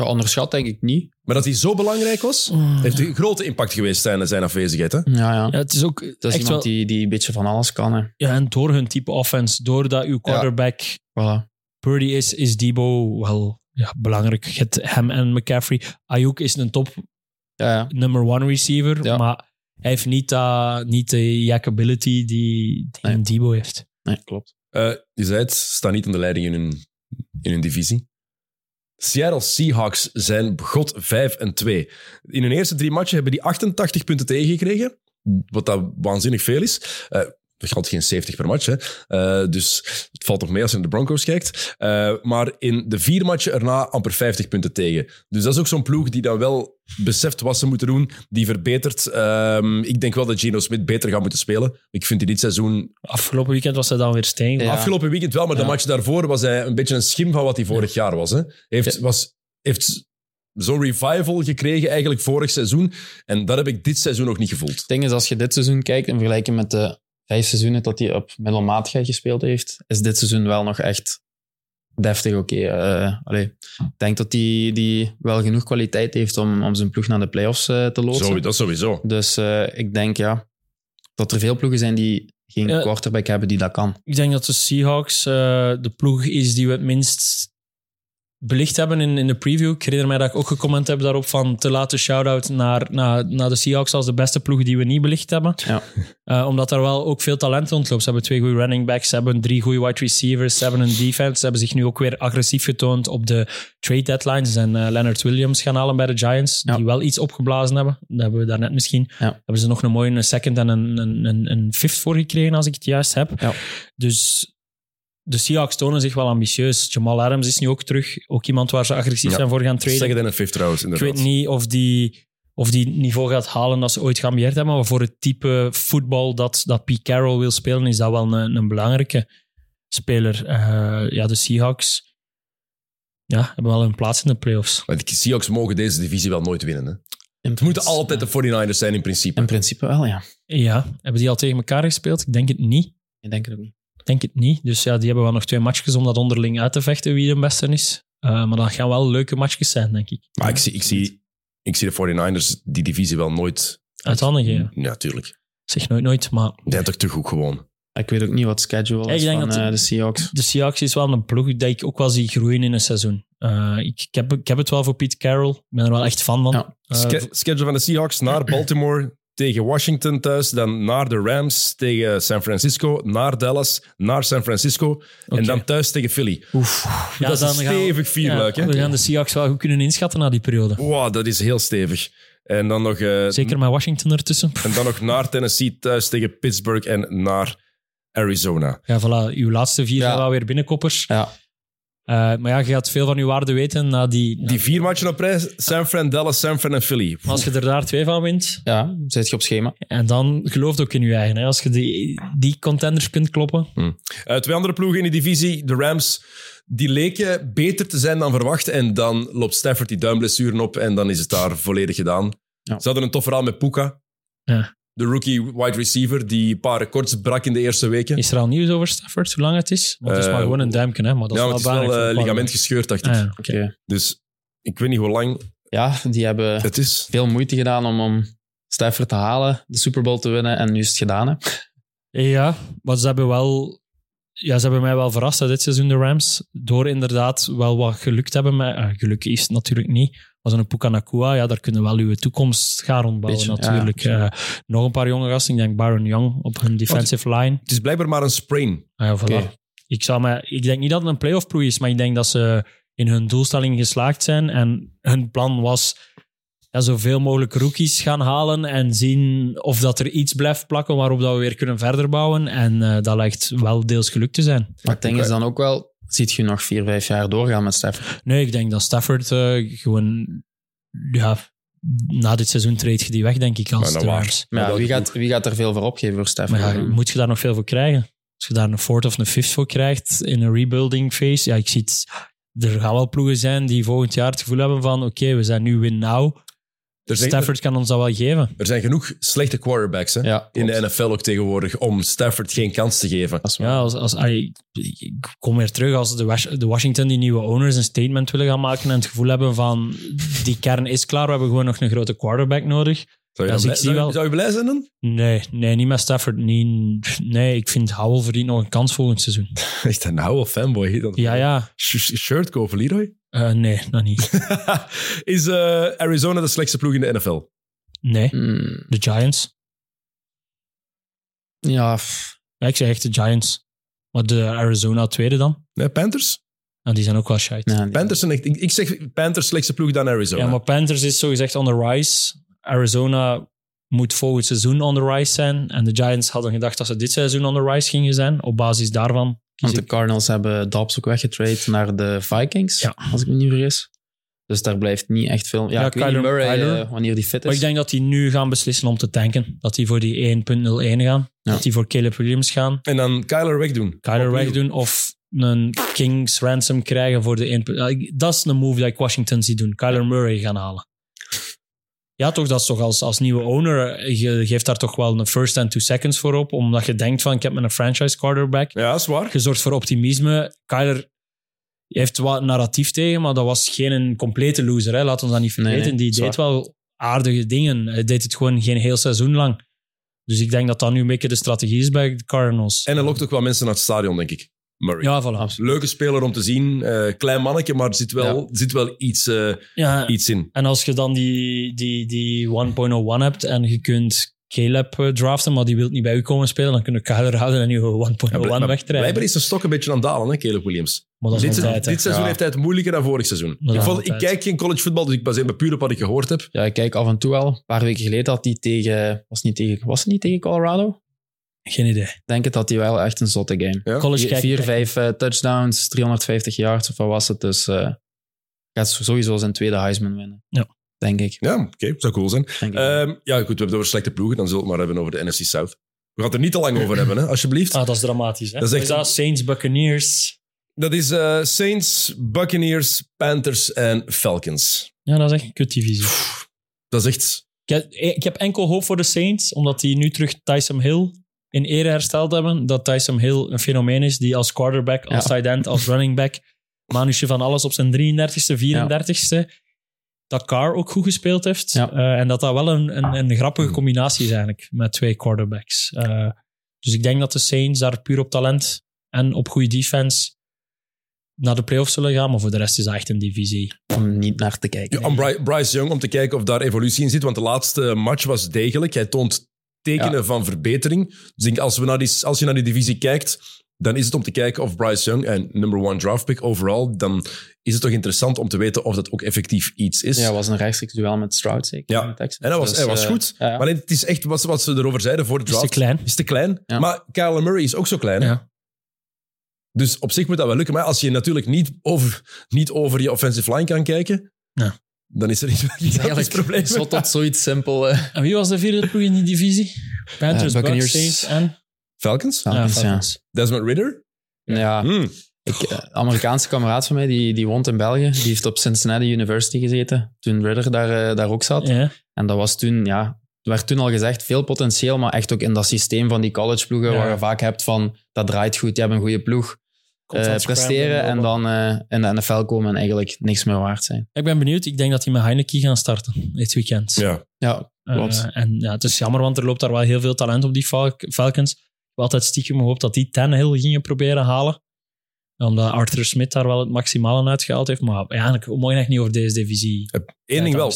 Ja, onderschat denk ik niet. Maar dat hij zo belangrijk was, heeft een grote impact geweest zijn, zijn afwezigheid. Hè? Ja, ja. Ja, het is ook Dat is echt iemand wel... die, die een beetje van alles kan. Hè. Ja, en door hun type offense, doordat uw quarterback Voilà. Purdy is, is Debo wel ja, belangrijk. Je hebt hem en McCaffrey. Ayuk is een top Ja, ja. number one receiver, Ja. maar hij heeft niet, dat niet de jackability die, die Nee. een Debo heeft. Nee, klopt. Eh, je zei het, staan niet aan de leiding in hun, in hun divisie. Seattle Seahawks zijn begot 5 en 2. In hun eerste drie matchen hebben die 88 punten tegengekregen. Wat dat waanzinnig veel is. Eh, geldt geen 70 per match. Hè. Eh, dus het valt nog mee als je naar de Broncos kijkt. Eh, maar in de vier matchen erna amper 50 punten tegen. Dus dat is ook zo'n ploeg die dan wel beseft wat ze moeten doen. Die verbetert. Ehm, ik denk wel dat Geno Smith beter gaat moeten spelen. Ik vind in dit seizoen... Afgelopen weekend was hij dan weer steen. Ja. Afgelopen weekend wel, maar de match daarvoor was hij een beetje een schim van wat hij vorig jaar was. Hè. Heeft, was, heeft zo'n revival gekregen eigenlijk vorig seizoen. En dat heb ik dit seizoen nog niet gevoeld. Het ding is, als je dit seizoen kijkt in vergelijking met de vijf seizoenen dat hij op middelmatigheid gespeeld heeft, is dit seizoen wel nog echt deftig oké. Eh, allee, ik denk dat hij die wel genoeg kwaliteit heeft om, om zijn ploeg naar de playoffs eh, te loodsen. Zo, dat sowieso. Dus eh, ik denk ja, dat er veel ploegen zijn die geen Ja. quarterback hebben die dat kan. Ik denk dat de Seahawks eh, de ploeg is die we het minst belicht hebben in, in de preview. Ik herinner mij dat ik ook gecomment heb daarop van te laten shout-out naar, naar, naar de Seahawks als de beste ploeg die we niet belicht hebben. Ja. Eh, omdat daar wel ook veel talent rondloopt. Ze hebben twee goede running backs, ze hebben drie goede wide receivers, ze hebben een defense. Ze hebben zich nu ook weer agressief getoond op de trade deadlines. Ze zijn eh, Leonard Williams gaan halen bij de Giants, Ja. die wel iets opgeblazen hebben. Dat hebben we daarnet misschien. Ja. Hebben ze nog een mooie second en een, een, een, een fifth voor gekregen, als ik het juist heb. Ja. Dus de Seahawks tonen zich wel ambitieus. Jamal Adams is nu ook terug. Ook iemand waar ze agressief Ja. zijn voor gaan traden. Second en een fifth trouwens, Ik weet niet of die, of die niveau gaat halen dat ze ooit geambieerd hebben. Maar voor het type voetbal dat, dat Pete Carroll wil spelen, is dat wel een, een belangrijke speler. Eh, ja, de Seahawks ja, hebben wel een plaats in de playoffs. Maar de Seahawks mogen deze divisie wel nooit winnen. Hè. In Het moeten altijd de 49ers zijn in principe. In principe wel, ja. Ja, hebben die al tegen elkaar gespeeld? Ik denk het niet. Ik denk het ook niet. Ik denk het niet. Dus ja, die hebben wel nog twee matchjes om dat onderling uit te vechten wie de beste is. Eh, maar dat gaan wel leuke matchjes zijn, denk ik. Maar ik zie, ik, zie, ik zie de 49ers die divisie wel nooit... Uit handen geven. Ja, tuurlijk. Zeg nooit nooit, maar Die zijn toch te goed gewoon. Ik weet ook niet wat de schedule is denk van dat- eh, de Seahawks. de Seahawks is wel een ploeg die ik ook wel zie groeien in een seizoen. Eh, ik, ik, heb, ik heb het wel voor Pete Carroll. Ik ben er wel echt fan van. Ja. Schedule van de Seahawks naar Baltimore tegen Washington thuis, dan naar de Rams tegen San Francisco, naar Dallas, naar San Francisco en dan thuis tegen Philly. Oef. ja, dat is stevig vierluik, ja, hè? We gaan de Seahawks wel goed kunnen inschatten na die periode. Wow, dat is heel stevig. En dan nog, eh, Zeker met Washington ertussen. en dan nog naar Tennessee thuis tegen Pittsburgh en naar Arizona. Ja, voilà. Uw laatste vier Ja. zijn wel weer binnenkoppers. Ja, Eh, maar ja, je gaat veel van uw waarde weten na die... Die vier matchen op rij, San Fran, Dallas, San Fran en Philly. Als je er daar twee van wint, ja, zit je op schema. en dan geloof ook in je eigen. Hè. Als je die, die contenders kunt kloppen. Uh, twee andere ploegen in die divisie, de Rams, die leken beter te zijn dan verwacht. En dan loopt Stafford die duimblessuren op en dan is het daar volledig gedaan. Ja. Ze hadden een tof verhaal met Puka. Ja. De rookie wide receiver die een paar records brak in de eerste weken. Is er al nieuws over Stafford, hoe lang het is? Want het is Eh, maar gewoon een duimpje, hè. Maar dat ja, is wel het is wel eh, ligament gescheurd, dacht ik. Ah. Dus ik weet niet hoe lang Ja, die hebben het is. veel moeite gedaan om, om Stafford te halen, de Super Bowl te winnen en nu is het gedaan. Hè. Ja, maar ze hebben wel... Ja, ze hebben mij wel verrast dit seizoen, de Rams. Door inderdaad wel wat geluk te hebben. Met, eh, geluk is het natuurlijk niet. Maar zo'n Puka Nakua, ja, daar kunnen wel uw toekomst gaan rondbouwen Beetje, natuurlijk. ja. Eh, nog een paar jonge gasten. Ik denk Baron Young op hun defensive line. Het is blijkbaar maar een sprain. Ah ja, voilà. Ik, zou mij, ik denk niet dat het een playoff ploeg is, maar ik denk dat ze in hun doelstelling geslaagd zijn. En hun plan was ja, zoveel mogelijk rookies gaan halen en zien of dat er iets blijft plakken waarop dat we weer kunnen verder bouwen. En eh, dat lijkt wel deels gelukt te zijn. Maar het ding is dan ook wel, ziet je nog vier, vijf jaar doorgaan met Stafford? Nee, ik denk dat Stafford eh, gewoon... Ja, na dit seizoen treedt je die weg, denk ik, als Maar de. Rams. Ja, wie, gaat, wie gaat er veel voor opgeven voor Stafford? Maar ja, moet je daar nog veel voor krijgen? Als je daar een fourth of een fifth voor krijgt in een rebuilding phase, ja, ik zie het. Er gaan wel ploegen zijn die volgend jaar het gevoel hebben van oké, we zijn nu win now. Er zijn, Stafford kan ons dat wel geven. er zijn genoeg slechte quarterbacks hè, Ja, in de. NFL ook tegenwoordig om Stafford geen kans te geven. Dat is. Ja, als, als, ik kom weer terug als de, de Washington, die nieuwe owners, een statement willen gaan maken en het gevoel hebben van die kern is klaar, we hebben gewoon nog een grote quarterback nodig. Zou je, Ja, dus ik blij, zie zou, je- wel- zou je blij zijn dan? Nee, nee, niet met Stafford. Niet, nee, ik vind Howell verdient nog een kans volgend seizoen. Echt een oude fanboy. Dan Ja, ja. Sh- Shirt kopen, Leroy? Eh, nee, nog niet. is eh, Arizona de slechtste ploeg in de NFL? Nee, Hmm, de Giants. ja, ik zeg echt de Giants. Maar de Arizona tweede dan? Nee, Panthers? Nou, die zijn ook wel shite. nee, Panthers zijn echt, ik, ik zeg Panthers slechtste ploeg dan Arizona. Ja, maar Panthers is zogezegd on the rise. Arizona moet volgend seizoen on the rise zijn. En de Giants hadden gedacht dat ze dit seizoen on the rise gingen zijn. Op basis daarvan Want de Cardinals hebben Dobbs ook weggetrade naar de Vikings, Ja. als ik me niet vergis. Dus daar blijft niet echt veel... Ja, Kyler- Murray, Kyler. eh, wanneer die fit Maar is. ik denk dat die nu gaan beslissen om te tanken. Dat die voor die 1.01 gaan. Ja. Dat die voor Caleb Williams gaan. En dan Kyler wegdoen. Kyler wegdoen of een Kings ransom krijgen voor de 1. Ja, ik- Dat is een move dat ik Washington zie doen. Kyler Murray gaan halen. Ja, toch, dat is toch als, als nieuwe owner, eh, je geeft daar toch wel een first en two seconds voor op, omdat je denkt van, ik heb mijn franchise quarterback. Ja, is waar. Je zorgt voor optimisme. Kyler heeft wat narratief tegen, maar dat was geen een complete loser. Hè. Laat ons dat niet vergeten. nee, Die deed wel aardige dingen. Hij deed het gewoon geen heel seizoen lang. Dus ik denk dat dat nu een beetje de strategie is bij de Cardinals. En hij lokt ook wel mensen naar het stadion, denk ik. Murray. ja, voilà. Leuke speler om te zien. eh, klein mannetje, maar er zit wel, zit wel iets, eh, Ja, iets in. En als je dan die, die, die 1.01 hebt en je kunt Caleb eh, draften, maar die wil niet bij u komen spelen, dan kun je Kyler houden en je 1.01 Ja, maar wegtrekken. Blijkbaar is de stok een beetje aan het dalen, hè, Caleb Williams. Maar dat is Dit, altijd, seizoen Ja. heeft hij het moeilijker dan vorig seizoen. Dat Ik, vond, ik kijk geen college voetbal, dus ik baseer me puur op wat ik gehoord heb. Ja, ik kijk af en toe wel. Een paar weken geleden had hij tegen... Was, het niet tegen, was het niet tegen Colorado? Geen idee. Ik denk het dat hij wel echt een zotte game. Ja. College Vier, kijk- vier, vijf eh, touchdowns, 350 yards of wat was het. Dus eh gaat sowieso zijn tweede Heisman winnen. Ja. Denk ik. Ja, oké, zou cool zijn. Ehm, ja, goed, we hebben het over slechte ploegen. Dan zullen we het maar hebben over de NFC South. We gaan het er niet te lang over hebben, hè, alsjeblieft. Ah, dat is dramatisch. Hè? Dat is echt- Is dat Saints, Buccaneers. Dat is eh, Saints, Buccaneers, Panthers en Falcons. Ja, dat is echt een kutdivisie. Dat is echt... Ik heb, ik heb enkel hoop voor de Saints, omdat die nu terug Tyson Hill in ere hersteld hebben. Dat Tyson Hill een fenomeen is die als quarterback, als Ja. tight end, als running back, manusje van alles op zijn 33ste, 34ste. Dat Carr ook goed gespeeld heeft. Ja. Eh, en dat dat wel een, een, een grappige combinatie is eigenlijk, met twee quarterbacks. Eh, dus ik denk dat de Saints daar puur op talent en op goede defense naar de playoffs zullen gaan. Maar voor de rest is dat echt een divisie. Om niet naar te kijken. Ja, Bry- Bryce Young om te kijken of daar evolutie in zit. Want de laatste match was degelijk. Hij toont tekenen Ja. van verbetering. Dus ik denk, als, we naar die, als je naar die divisie kijkt, dan is het om te kijken of Bryce Young, en number one draft pick overall, dan is het toch interessant om te weten of dat ook effectief iets is. Ja, het was een rechtstreeks duel met Stroud zeker. Ja. En hij was, Dus, hij was eh, goed. ja, ja. Maar het is echt wat, wat ze erover zeiden voor de Is draft. te klein. Is te klein. Ja. Maar Kyler Murray is ook zo klein. Ja. Dus op zich moet dat wel lukken. Maar als je natuurlijk niet over, niet over je offensive line kan kijken, Ja. Dan is er niet Het is gigantisch probleem. zo tot zoiets simpel. eh. En wie was de vierde ploeg in die divisie? Panthers, Eh, Buccaneers, en... Falcons? Falcons, ja. Falcons. Desmond Ridder? Ja, Hmm. ik, eh, een Amerikaanse kameraad van mij, die, die woont in België, die heeft op Cincinnati University gezeten, toen Ridder daar, daar ook zat. Ja. En dat was toen, ja, er werd toen al gezegd, veel potentieel, maar echt ook in dat systeem van die collegeploegen, Ja. waar je vaak hebt van, dat draait goed, die hebben een goede ploeg, Eh, presteren Scramble, en dan eh, in de NFL komen en eigenlijk niks meer waard zijn. Ik ben benieuwd. Ik denk dat die met Heineken gaan starten dit weekend. Ja. Ja, klopt. Eh, en ja, het is jammer, want er loopt daar wel heel veel talent op die Fal- Falcons. Ik heb altijd stiekem gehoopt dat die Tannehill gingen proberen halen. Omdat Arthur Smith daar wel het maximale uitgehaald heeft. Maar ja, eigenlijk, mogen echt niet over deze divisie. Eén ding wel.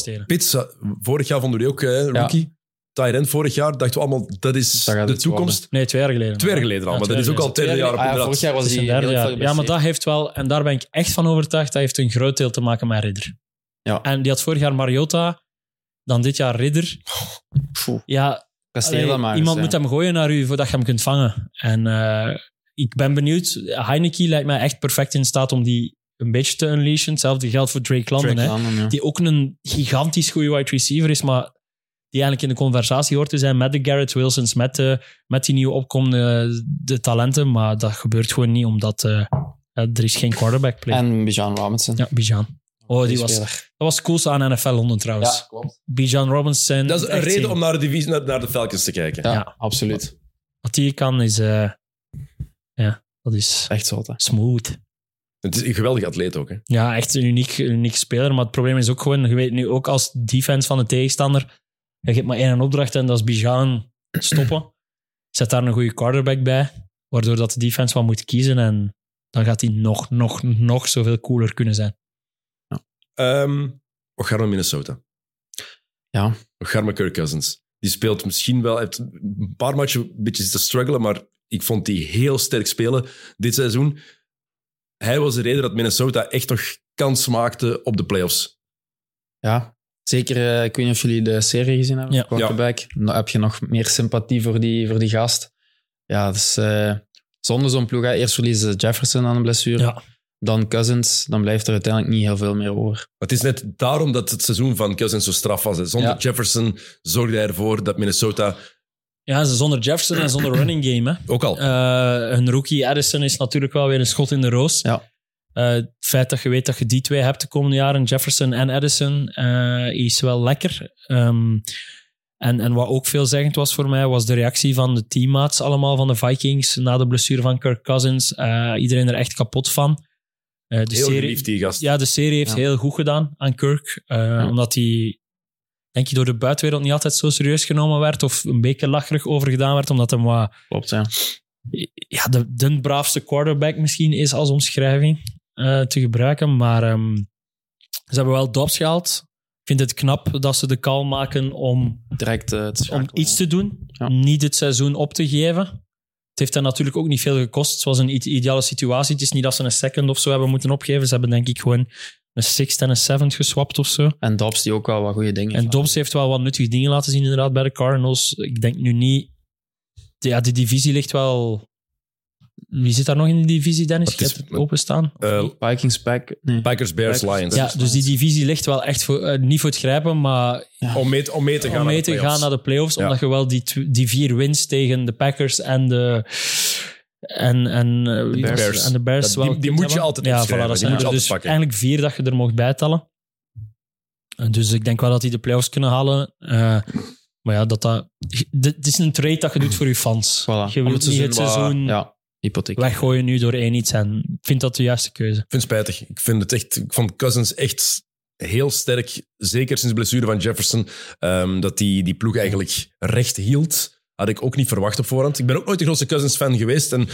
eh, vorig jaar vonden jullie ook eh, rookie. End vorig jaar. Dachten we allemaal, dat is Dat gaat de toekomst. Nee, twee jaar geleden. Twee jaar geleden al, Ja, maar dat twee is ook al het derde jaar op Ah, ja, inderdaad. vorig jaar was hij heel veel Ja, maar dat geblesseerd. heeft wel, en daar ben ik echt van overtuigd, dat heeft een groot deel te maken met Ridder. Ja. En die had vorig jaar Mariota, dan dit jaar Ridder. Poeh, Ja, presteer Allee, dan maar iemand eens, moet ja. hem gooien naar u voordat je hem kunt vangen. En eh, ik ben benieuwd. Heineken lijkt mij echt perfect in staat om die een beetje te unleashen. Hetzelfde geldt voor Drake London. Drake hè, London, ja. Die ook een gigantisch goede wide receiver is, maar die eigenlijk in de conversatie hoort te zijn met de Garrett Wilsons, met, de, met die nieuwe opkomende de talenten. Maar dat gebeurt gewoon niet, omdat eh, er is geen quarterback play. En Bijan Robinson. ja, Bijan. Oh, die Die was, dat was het coolste aan NFL Londen trouwens. Ja, klopt. Bijan Robinson. Dat is een reden om naar de divisie, naar, naar de Falcons te kijken. Ja, Ja. absoluut. Wat die kan is... eh, ja, dat is Echt zotte. smooth. Het is een geweldige atleet ook. Hè. Ja, echt een uniek, een uniek speler. Maar het probleem is ook gewoon, je weet nu ook als defense van de tegenstander, je hebt maar één opdracht en dat is Bijan stoppen. Zet daar een goede quarterback bij, waardoor dat de defense wat moet kiezen en dan gaat hij nog, nog, nog zoveel cooler kunnen zijn. Ehm we gaan naar Minnesota. Ja. We gaan Kirk Cousins. Die speelt misschien wel... heeft een paar matchen een beetje zitten struggelen, maar ik vond die heel sterk spelen dit seizoen. Hij was de reden dat Minnesota echt nog kans maakte op de playoffs. Ja, Zeker, eh, ik weet niet of jullie de serie gezien hebben, Ja. Quarterback. Dan heb je nog meer sympathie voor die, voor die gast. Ja, dus eh zonder zo'n ploeg, hè, eerst verliezen ze Jefferson aan een blessure, Ja. dan Cousins, dan blijft er uiteindelijk niet heel veel meer over. Het is net daarom dat het seizoen van Cousins zo straf was. hè. Zonder Ja. Jefferson zorgde hij ervoor dat Minnesota Ja, zonder Jefferson en zonder running game. Hè. ook al... Eh, hun rookie Addison is natuurlijk wel weer een schot in de roos. Ja. Eh, het feit dat je weet dat je die twee hebt de komende jaren, Jefferson en Addison, eh, is wel lekker. Ehm, en, en wat ook veelzeggend was voor mij, was de reactie van de teammaats allemaal van de Vikings na de blessure van Kirk Cousins. Eh, iedereen er echt kapot van. Eh, de heel serie, geliefd, die gast. ja, de serie heeft Ja. heel goed gedaan aan Kirk. eh, Omdat hij, denk je, door de buitenwereld niet altijd zo serieus genomen werd of een beetje lacherig over gedaan werd, omdat hij wat Klopt, ja. ja, de, de braafste quarterback misschien is als omschrijving eh, te gebruiken. Maar ehm, ze hebben wel Dobbs gehaald. Ik vind het knap dat ze de call maken om, Direct eh, te om iets te doen. Ja. Niet het seizoen op te geven. Het heeft hen natuurlijk ook niet veel gekost. Het was een ideale situatie. Het is niet dat ze een second of zo hebben moeten opgeven. Ze hebben denk ik gewoon een sixth en een seventh geswapt of zo. En Dobbs die ook wel wat goede dingen En. Dobbs heeft wel wat nuttige dingen laten zien inderdaad bij de Cardinals. Ik denk nu niet... Ja, de divisie ligt wel... Wie zit daar nog in de divisie, Dennis? Het Je hebt het openstaan? Eh, Vikings pack. Nee. Packers, Bears, Packers. Lions. Ja, dus die divisie ligt wel echt voor, eh, niet voor het grijpen, maar Om, mee, om mee te gaan om naar mee de te gaan playoffs. naar de playoffs, Ja. omdat je wel die, die vier wins tegen de Packers en de, en, en, eh, wie Bears. en de Bears wel die moet je altijd Ja, voilà, dat zijn moet je er altijd dus pakken. eigenlijk vier dat je er mocht bijtellen. En Dus ik denk wel dat die de playoffs kunnen halen. Eh, maar ja, dat dat... Het is een trade dat je doet voor je fans. Voilà. Je wilt niet het seizoen Ja, hypotheek. weggooien nu door één iets. En ik vind dat de juiste keuze. Ik vind het spijtig. Ik vind het echt... Ik vond Cousins echt heel sterk. Zeker sinds de blessure van Jefferson. ehm, dat die, die ploeg eigenlijk recht hield. Had ik ook niet verwacht op voorhand. Ik ben ook nooit de grootste Cousins-fan geweest. En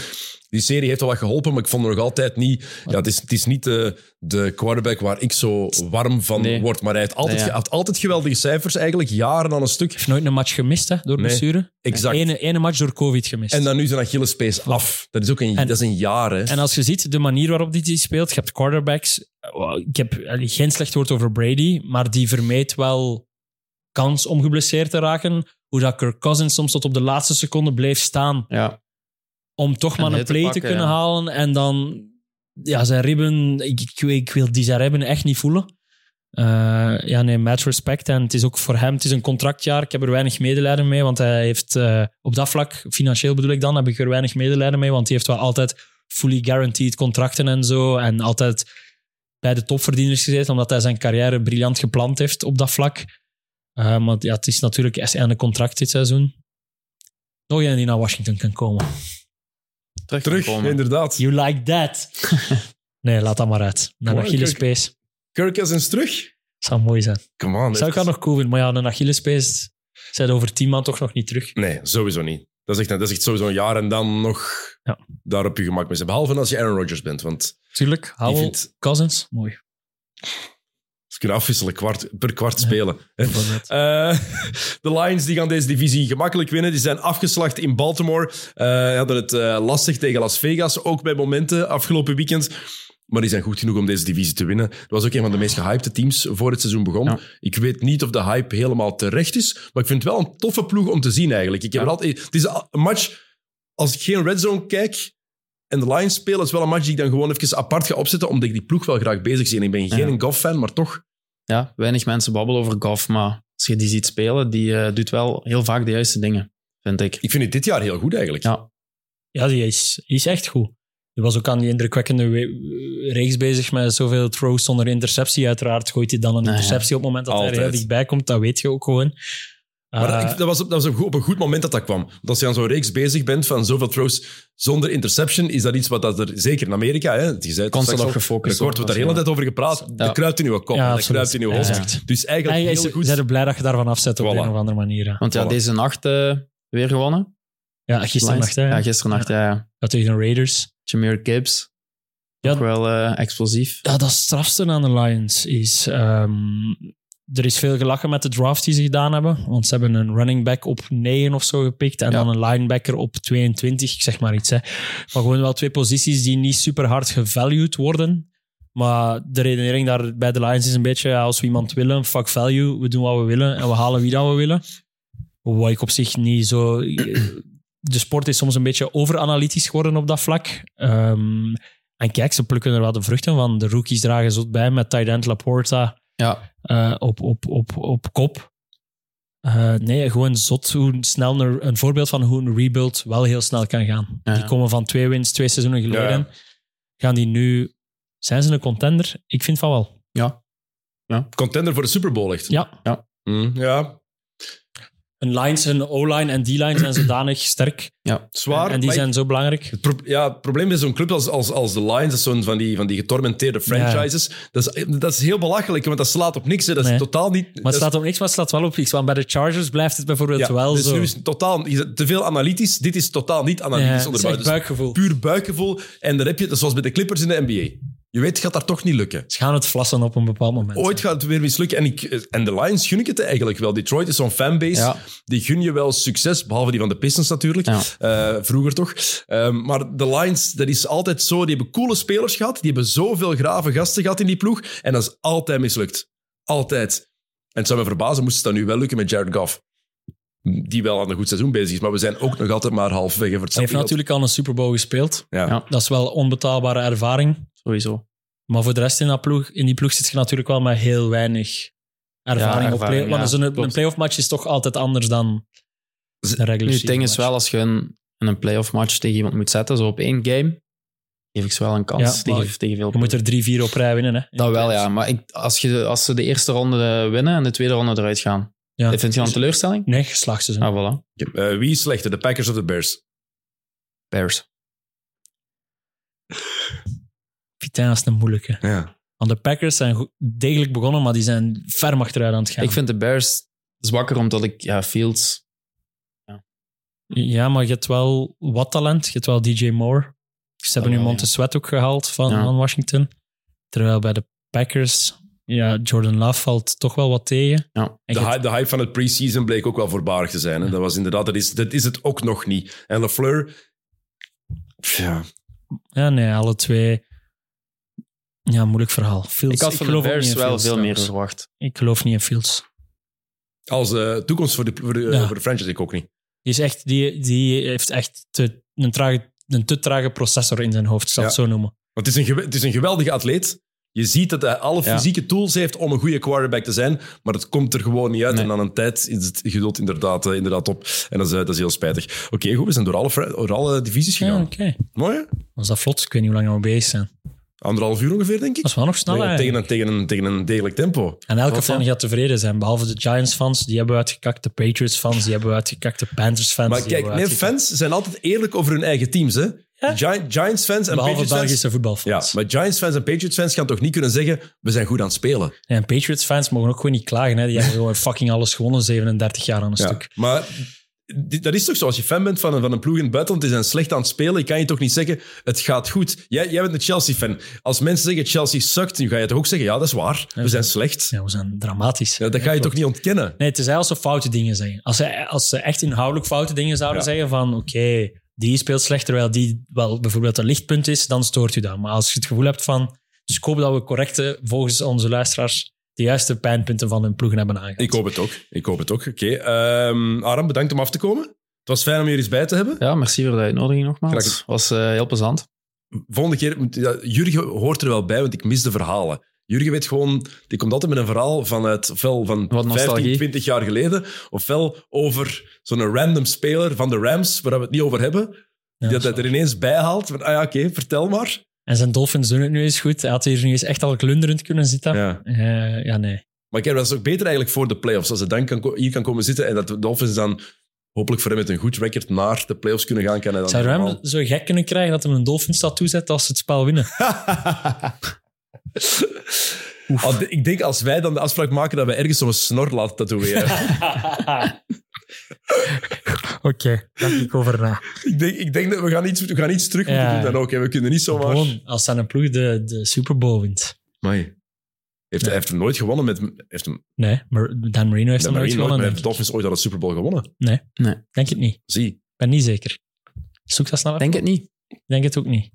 die serie heeft wel wat geholpen, maar ik vond nog altijd niet... Ja, het is, het is niet de, de quarterback waar ik zo warm van Nee. word. Maar hij heeft altijd, Nee, ja. hij had altijd geweldige cijfers, eigenlijk. Jaren aan een stuk. heeft nooit een match gemist hè, door Nee, blessure. exact. Ene, ene match door COVID gemist. En dan nu zijn Achillespees af. Dat is ook een, En- dat is een jaar, hè. En als je ziet de manier waarop die, die speelt, je hebt quarterbacks. eh, Ik heb eh, geen slecht woord over Brady, maar die vermeed wel kans om geblesseerd te raken. Hoe dat Kirk Cousins soms tot op de laatste seconde bleef staan Ja, om toch En maar een te play te kunnen ja. halen. En dan, ja, zijn ribben, ik, ik, ik wil die zijn ribben echt niet voelen. Eh, ja, nee, match respect. En het is ook voor hem, het is een contractjaar. Ik heb er weinig medelijden mee, want hij heeft eh, op dat vlak, financieel bedoel ik dan, heb ik er weinig medelijden mee, want hij heeft wel altijd fully guaranteed contracten en zo. En altijd bij de topverdieners gezeten, omdat hij zijn carrière briljant gepland heeft op dat vlak. Eh, maar ja, het is natuurlijk een contract dit seizoen. Nog een die naar Washington kan komen. terug, Terug, komen. inderdaad. You like that? nee, laat dat maar uit. Naar Gewoon, Achillespees. Kirk Cousins terug? Zou mooi zijn. Come on. Zou ik wel nog cool vinden. Maar ja, een Achillespees zijn over tien maanden toch nog niet terug. Nee, sowieso niet. Dat is echt, dat is echt sowieso een jaar en dan nog Ja. daar op je gemak mee zijn. Behalve als je Aaron Rodgers bent, want Tuurlijk. Howell, vindt- Cousins, mooi. Kunnen afwisselen kwart, per kwart spelen. Eh, de Lions die gaan deze divisie gemakkelijk winnen. Die zijn afgeslacht in Baltimore. Eh hadden het eh, lastig tegen Las Vegas, ook bij momenten afgelopen weekend. Maar die zijn goed genoeg om deze divisie te winnen. Dat was ook een van de meest gehypte teams voor het seizoen begon. Ja. Ik weet niet of de hype helemaal terecht is, maar ik vind het wel een toffe ploeg om te zien eigenlijk. Ik heb Ja. altijd, het is een match, als ik geen red zone kijk en de Lions spelen, is wel een match die ik dan gewoon even apart ga opzetten, omdat ik die ploeg wel graag bezig zie. En ik ben geen Ja. Goff-fan, maar toch. Ja, weinig mensen babbelen over Goff, maar als je die ziet spelen, die eh, doet wel heel vaak de juiste dingen, vind ik. Ik vind het dit jaar heel goed eigenlijk. Ja, Ja, die is, die is echt goed. Die was ook aan die indrukwekkende we- reeks bezig met zoveel throws zonder interceptie. Uiteraard gooit hij dan een interceptie op het moment dat hij er heel dichtbij komt. Dat weet je ook gewoon. Maar Eh, dat, ik- dat was, op- dat was op, op een goed moment dat dat kwam. Want als je aan zo'n reeks bezig bent van zoveel throws zonder interception, is dat iets wat dat er, zeker in Amerika, hè, het Constant op al, gefocust Er wordt daar de hele tijd over gepraat. Ja. Dat kruipt in uw kop, Ja, dat kruipt in uw hoofd. ja. Dus eigenlijk hij heel is, goed. zijn er blij dat je daarvan afzet op Voilà. een of andere manier. hè. want ja, Voilà. deze nacht eh, weer gewonnen. Ja, gisteren nacht. hè. Ja, gisteren nacht, ja. ja. Ja, tegen de Raiders. Jameer Gibbs, Ja. ook wel eh, explosief. Ja, dat strafste aan de Lions is... ehm, er is veel gelachen met de draft die ze gedaan hebben. Want ze hebben een running back op 9 of zo gepikt. En Ja. dan een linebacker op 22. Ik zeg maar iets. Hè. Maar gewoon wel twee posities die niet super hard gevalued worden. Maar de redenering daar bij de Lions is een beetje, ja, als we iemand willen, fuck value, we doen wat we willen en we halen wie dat we willen. Wat ik op zich niet zo... De sport is soms een beetje overanalytisch geworden op dat vlak. Ehm, en kijk, ze plukken er wel de vruchten van. De rookies dragen zot bij met end Laporta Ja, eh, op, op, op, op kop. Eh, nee, gewoon zot hoe snel een, een voorbeeld van hoe een rebuild wel heel snel kan gaan. Ja. Die komen van twee wins, twee seizoenen geleden. Ja. Gaan die nu... Zijn ze een contender? Ik vind van wel. Contender voor de Super Bowl, echt. Ja. Mm, ja. Een lines, een O-line en D-line zijn zodanig sterk. Zwaar. en die zijn zo belangrijk. Het pro- ja, het probleem met zo'n club als, als, als de Lions, dat is zo'n van die, van die getormenteerde franchises. Dat, is, dat is heel belachelijk, want dat slaat op niks. Hè. Dat is Nee. totaal niet... Maar dat het is- slaat op niks, maar het slaat wel op iets. Want bij de Chargers blijft het bijvoorbeeld ja, wel dus zo. nu is het totaal te veel analytisch. Dit is totaal niet Ja, analytisch het is Dus buikgevoel. puur buikgevoel. En dan heb je, zoals bij de Clippers in de NBA. Je weet, het gaat daar toch niet lukken. Ze gaan het vlassen op een bepaald moment. Ooit gaat het weer mislukken. En, ik, en de Lions gun ik het eigenlijk wel. Detroit is zo'n fanbase. Ja. Die gun je wel succes, behalve die van de Pistons natuurlijk. Ja. Eh, vroeger toch. Ehm, maar de Lions, dat is altijd zo. Die hebben coole spelers gehad. Die hebben zoveel grave gasten gehad in die ploeg. En dat is altijd mislukt. Altijd. En het zou me verbazen, moest het dan nu wel lukken met Jared Goff. Die wel aan een goed seizoen bezig is. Maar we zijn ook nog altijd maar halfwege voor het Hij heeft natuurlijk al een Super Bowl gespeeld. Ja. Ja. Dat is wel onbetaalbare ervaring. sowieso. Maar voor de rest in, dat ploeg, in die ploeg zit je natuurlijk wel met heel weinig ervaring. Ja, op play, want ja, een, een playoff match is toch altijd anders dan een regular Nu, het ding is wel, als je een, een playoff match tegen iemand moet zetten, zo op één game, geef ik ze wel een kans Ja, tegen, tegen veel Je moet er drie, vier op rij winnen. Hè, Dat wel, ja. Maar ik, als, je, als ze de eerste ronde winnen en de tweede ronde eruit gaan, Ja. vind je dan een teleurstelling? Nee, geslachtseizoen. Ah, voilà. Eh, wie is slechter, de Packers of de Bears? Bears. Putain, dat is een moeilijke. Ja. Want de Packers zijn goed- degelijk begonnen, maar die zijn ferm achteruit aan het gaan. Ik vind de Bears zwakker omdat ik, ja, Fields... Ja, maar je hebt wel wat talent. Je hebt wel DJ Moore. Ze hebben nu wel, Montez Sweat ook gehaald van, Ja. van Washington. Terwijl bij de Packers, ja, Jordan Love valt toch wel wat tegen. Ja. De, hype, de hype van het preseason bleek ook wel voorbarig te zijn. Hè? Dat was inderdaad, dat is, dat is het ook nog niet. En LaFleur, ja, ja, nee, alle twee. Ja, moeilijk verhaal. Fields, Ik had van de Bears wel Fields, veel meer verwacht. Ik geloof niet in Fields. als eh, toekomst voor de, voor, de, Ja. voor de franchise, ik ook niet. Die, is echt, die, die heeft echt te, een, trage, een te trage processor in zijn hoofd, ik zal het zo noemen. Want het is, een, het is een geweldige atleet. Je ziet dat hij alle Ja. fysieke tools heeft om een goede quarterback te zijn, maar het komt er gewoon niet uit. Nee. En aan een tijd is het geduld inderdaad, eh, inderdaad op. En dat is, eh, dat is heel spijtig. Oké, goed, we zijn door alle, door alle divisies Ja, gegaan. oké. Mooi, hè? Was dat vlot? Ik weet niet hoe lang we bezig zijn. Anderhalf uur ongeveer, denk ik. Dat is wel nog snel. tegen, tegen, een, tegen, een, tegen een degelijk tempo. En elke fan ja. gaat tevreden zijn, behalve de Giants-fans. Die hebben we uitgekakt. De Patriots-fans, die hebben we uitgekakt. De Panthers-fans, Maar kijk, nee, fans zijn altijd eerlijk over hun eigen teams. Hè? Ja. Gi- Giants-fans en Behalve Patriots-fans... Belgische Ja, voetbalfans. maar Giants-fans en Patriots-fans gaan toch niet kunnen zeggen we zijn goed aan het spelen. En Patriots-fans mogen ook gewoon niet klagen. Hè. Die hebben gewoon fucking alles gewonnen, 37 jaar aan een Ja. stuk. Maar dat is toch zo, als je fan bent van een, van een ploeg in het buitenland, die zijn slecht aan het spelen, je kan je toch niet zeggen het gaat goed. Jij, jij bent een Chelsea-fan. Als mensen zeggen Chelsea sukt, nu ga je toch ook zeggen ja, dat is waar, we zijn slecht. Ja, we zijn dramatisch. Ja, dat ga je toch niet ontkennen? Nee, het is als ze foute dingen zeggen. Als ze, als ze echt inhoudelijk foute dingen zouden Ja. zeggen van oké, die speelt slecht, terwijl die wel bijvoorbeeld een lichtpunt is, dan stoort u dat. Maar als je het gevoel hebt van... Dus ik hoop dat we correcte, volgens onze luisteraars, de juiste pijnpunten van hun ploegen hebben aangehaald. Ik hoop het ook. Ik hoop het ook. Oké. Ehm, Aram, bedankt om af te komen. Het was fijn om je er eens bij te hebben. Ja, merci voor de uitnodiging nogmaals. Het was eh, heel plezant. volgende keer, ja, Jurgen hoort er wel bij, want ik mis de verhalen. Jurgen weet gewoon, die komt altijd met een verhaal vanuit, ofwel van Wat 15, nostalgie. 20 jaar geleden, ofwel over zo'n random speler van de Rams, waar we het niet over hebben, Ja, die dat er ineens bij haalt. Van, ah ja, oké, vertel maar. En zijn Dolphins doen het nu eens goed. Hij had hier nu eens echt al klunderend kunnen zitten. Ja. Eh, ja, nee. Maar heb dat is ook beter eigenlijk voor de playoffs, als ze dan kan, hier kan komen zitten en dat de Dolphins dan hopelijk voor hem met een goed record naar de playoffs kunnen gaan. Kan hij dan Zou hem zo gek kunnen krijgen dat hij een Dolphins tattoo zet als ze het spel winnen? Ik denk als wij dan de afspraak maken dat we ergens zo'n snor laten tatoeëren. Oké, denk ik over na. ik, denk, ik denk dat we gaan iets, we gaan iets terug moeten Ja. doen dan ook. Hè. We kunnen niet zomaar... Gewoon, als zijn ploeg de, de Super Bowl wint. Amai. Heeft, Hij heeft hem nooit gewonnen met... Heeft hem, Nee, maar Dan Marino heeft de hem nooit gewonnen. heeft de Dolphins ooit al een Super Bowl gewonnen? ik. denk het niet. Zie. Ik ben niet zeker. Zoek dat snel denk het niet. Ik denk het ook niet.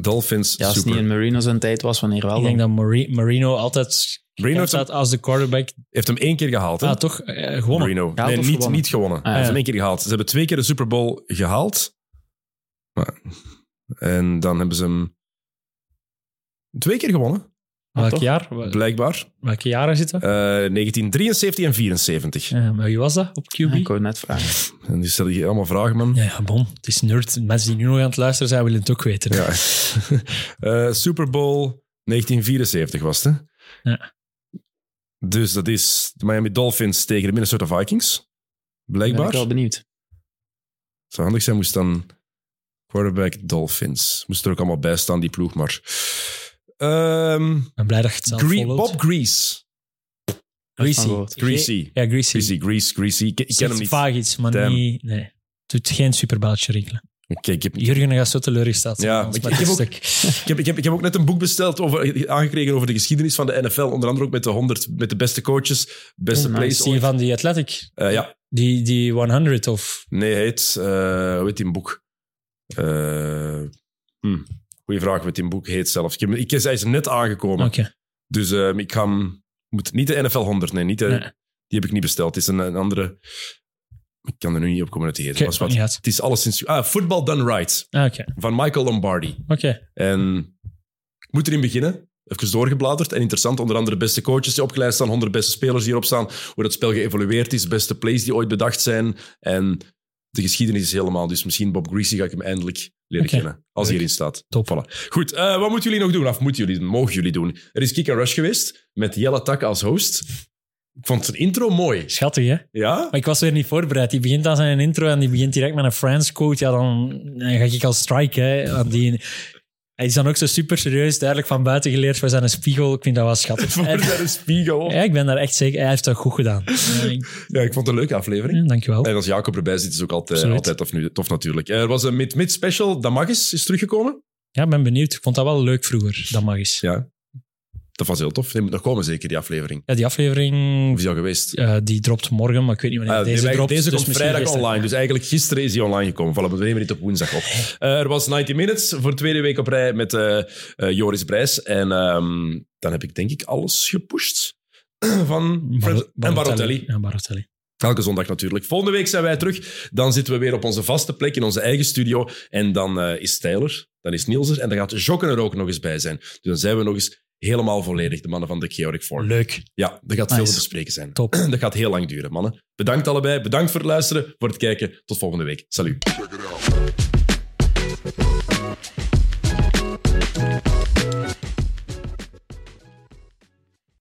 Dolphins, Ja, als het super. niet in Marino zijn tijd was, wanneer wel Ik denk dan? dat Mari- Marino altijd Marino heeft hem, staat als de quarterback. heeft hem één keer gehaald. Hè? Ah, toch? Eh, gewonnen. Marino. Gehaald nee, niet, gewonnen? niet gewonnen. Hij ja. heeft hem één keer gehaald. Ze hebben twee keer de Super Bowl gehaald. Maar, en dan hebben ze hem twee keer gewonnen, Welk toch? jaar? Blijkbaar. Welke jaren zitten? Eh 1973 en 74. Ja, maar wie was dat op QB? Ja, ik wou net vragen. En die stellen hier allemaal vragen, man. Ja, ja, bon. Het is nerd. Mensen die nu nog aan het luisteren zijn, willen het ook weten. Ja. Eh, Super Bowl 1974 was het, hè? Ja. Dus dat is de Miami Dolphins tegen de Minnesota Vikings. Ben ik Blijkbaar. wel benieuwd. Zou handig zijn, moest dan quarterback Dolphins. Moest er ook allemaal bij staan, die ploeg, maar... Ehm, Ik ben blij dat je het zelf Gre- volhoudt. Bob Grease. Greasy. Greasy. Ja, Greasy. Greasy, Grease, Greasy. Ik, ik ken hem niet. Vaag iets, maar Damn. niet... Nee. Doet geen superbeltje rinkelen. ik, heb, Jurgen gaat zo teleurgesteld zijn. Ja, ik- ik heb ook- heb, ik, heb, ik heb ook net een boek besteld, over, aangekregen over de geschiedenis van de NFL. Onder andere ook met de 100, met de beste coaches, beste Oh, plays. Is die van die Athletic? Eh, ja, Die, die 100 of... nee, hij heet... eh hoe heet die boek? Eh hm, goeie vraag, heet die boek heet zelfs. Ik ik, hij is net aangekomen. Dus eh, ik ga hem... Moet, niet de NFL 100, nee. Niet de, Nee. Die heb ik niet besteld. Het is een, een andere... Ik kan er nu niet op komen uit die heet. Oké, Was wat. Het is alleszins... Ah, Football Done Right. Ah. Van Michael Lombardi. Oké. En ik moet erin beginnen. Even doorgebladerd. En interessant, onder andere beste coaches die opgeleid staan, 100 beste spelers die hierop staan, hoe dat spel geëvolueerd is, beste plays die ooit bedacht zijn. En de geschiedenis is helemaal. Dus misschien Bob Greasy ga ik hem eindelijk leren kennen. Als hij hierin staat. Top. Voilà. Goed, eh, wat moeten jullie nog doen? Of moeten jullie, mogen jullie doen? Er is Kick and Rush geweest, met Jelle Tak als host. Ik vond zijn intro mooi. Schattig, hè? Ja? Maar ik was weer niet voorbereid. Die begint aan zijn intro en die begint direct met een Friends quote. Ja, dan, dan ga ik al strike, hè. Want die, hij is dan ook zo super serieus, duidelijk van buiten geleerd voor zijn spiegel. Ik vind dat wel schattig. Voor Hij- zijn spiegel. ja, ik ben daar echt zeker. Hij heeft dat goed gedaan. Ja, ik- vond het een leuke aflevering. ja, dankjewel. En als Jacob erbij zit, is ook altijd, Absoluut. altijd tof, nu- tof natuurlijk. Er was een mid-mid special. Damagis is teruggekomen. Ja, ik ben benieuwd. Ik vond dat wel leuk vroeger. Dat mag eens. Ja. Dat was heel tof. Die moet nog komen, zeker, die aflevering. Ja, die aflevering Of is die al geweest? eh, die dropt morgen, maar ik weet niet wanneer Ah, deze dropt. deze dus komt vrijdag online. Dus eigenlijk gisteren is die online gekomen. Voilà, we nemen dit op woensdag op. Eh, er was 90 Minutes voor de tweede week op rij met eh, Joris Brijs. En ehm, dan heb ik denk ik alles gepusht. Van Bar- en Barotelli. Ja, Barotelli. Elke zondag natuurlijk. Volgende week zijn wij terug. Dan zitten we weer op onze vaste plek in onze eigen studio. En dan is Tyler, dan is Niels er. En dan gaat Jokken er ook nog eens bij zijn. Dus dan zijn we nog eens helemaal volledig, de mannen van de Chaotic Four. Leuk. Ja, er gaat veel te bespreken zijn. Top. Dat gaat heel lang duren, mannen. Bedankt allebei. Bedankt voor het luisteren, voor het kijken. Tot volgende week. Salut.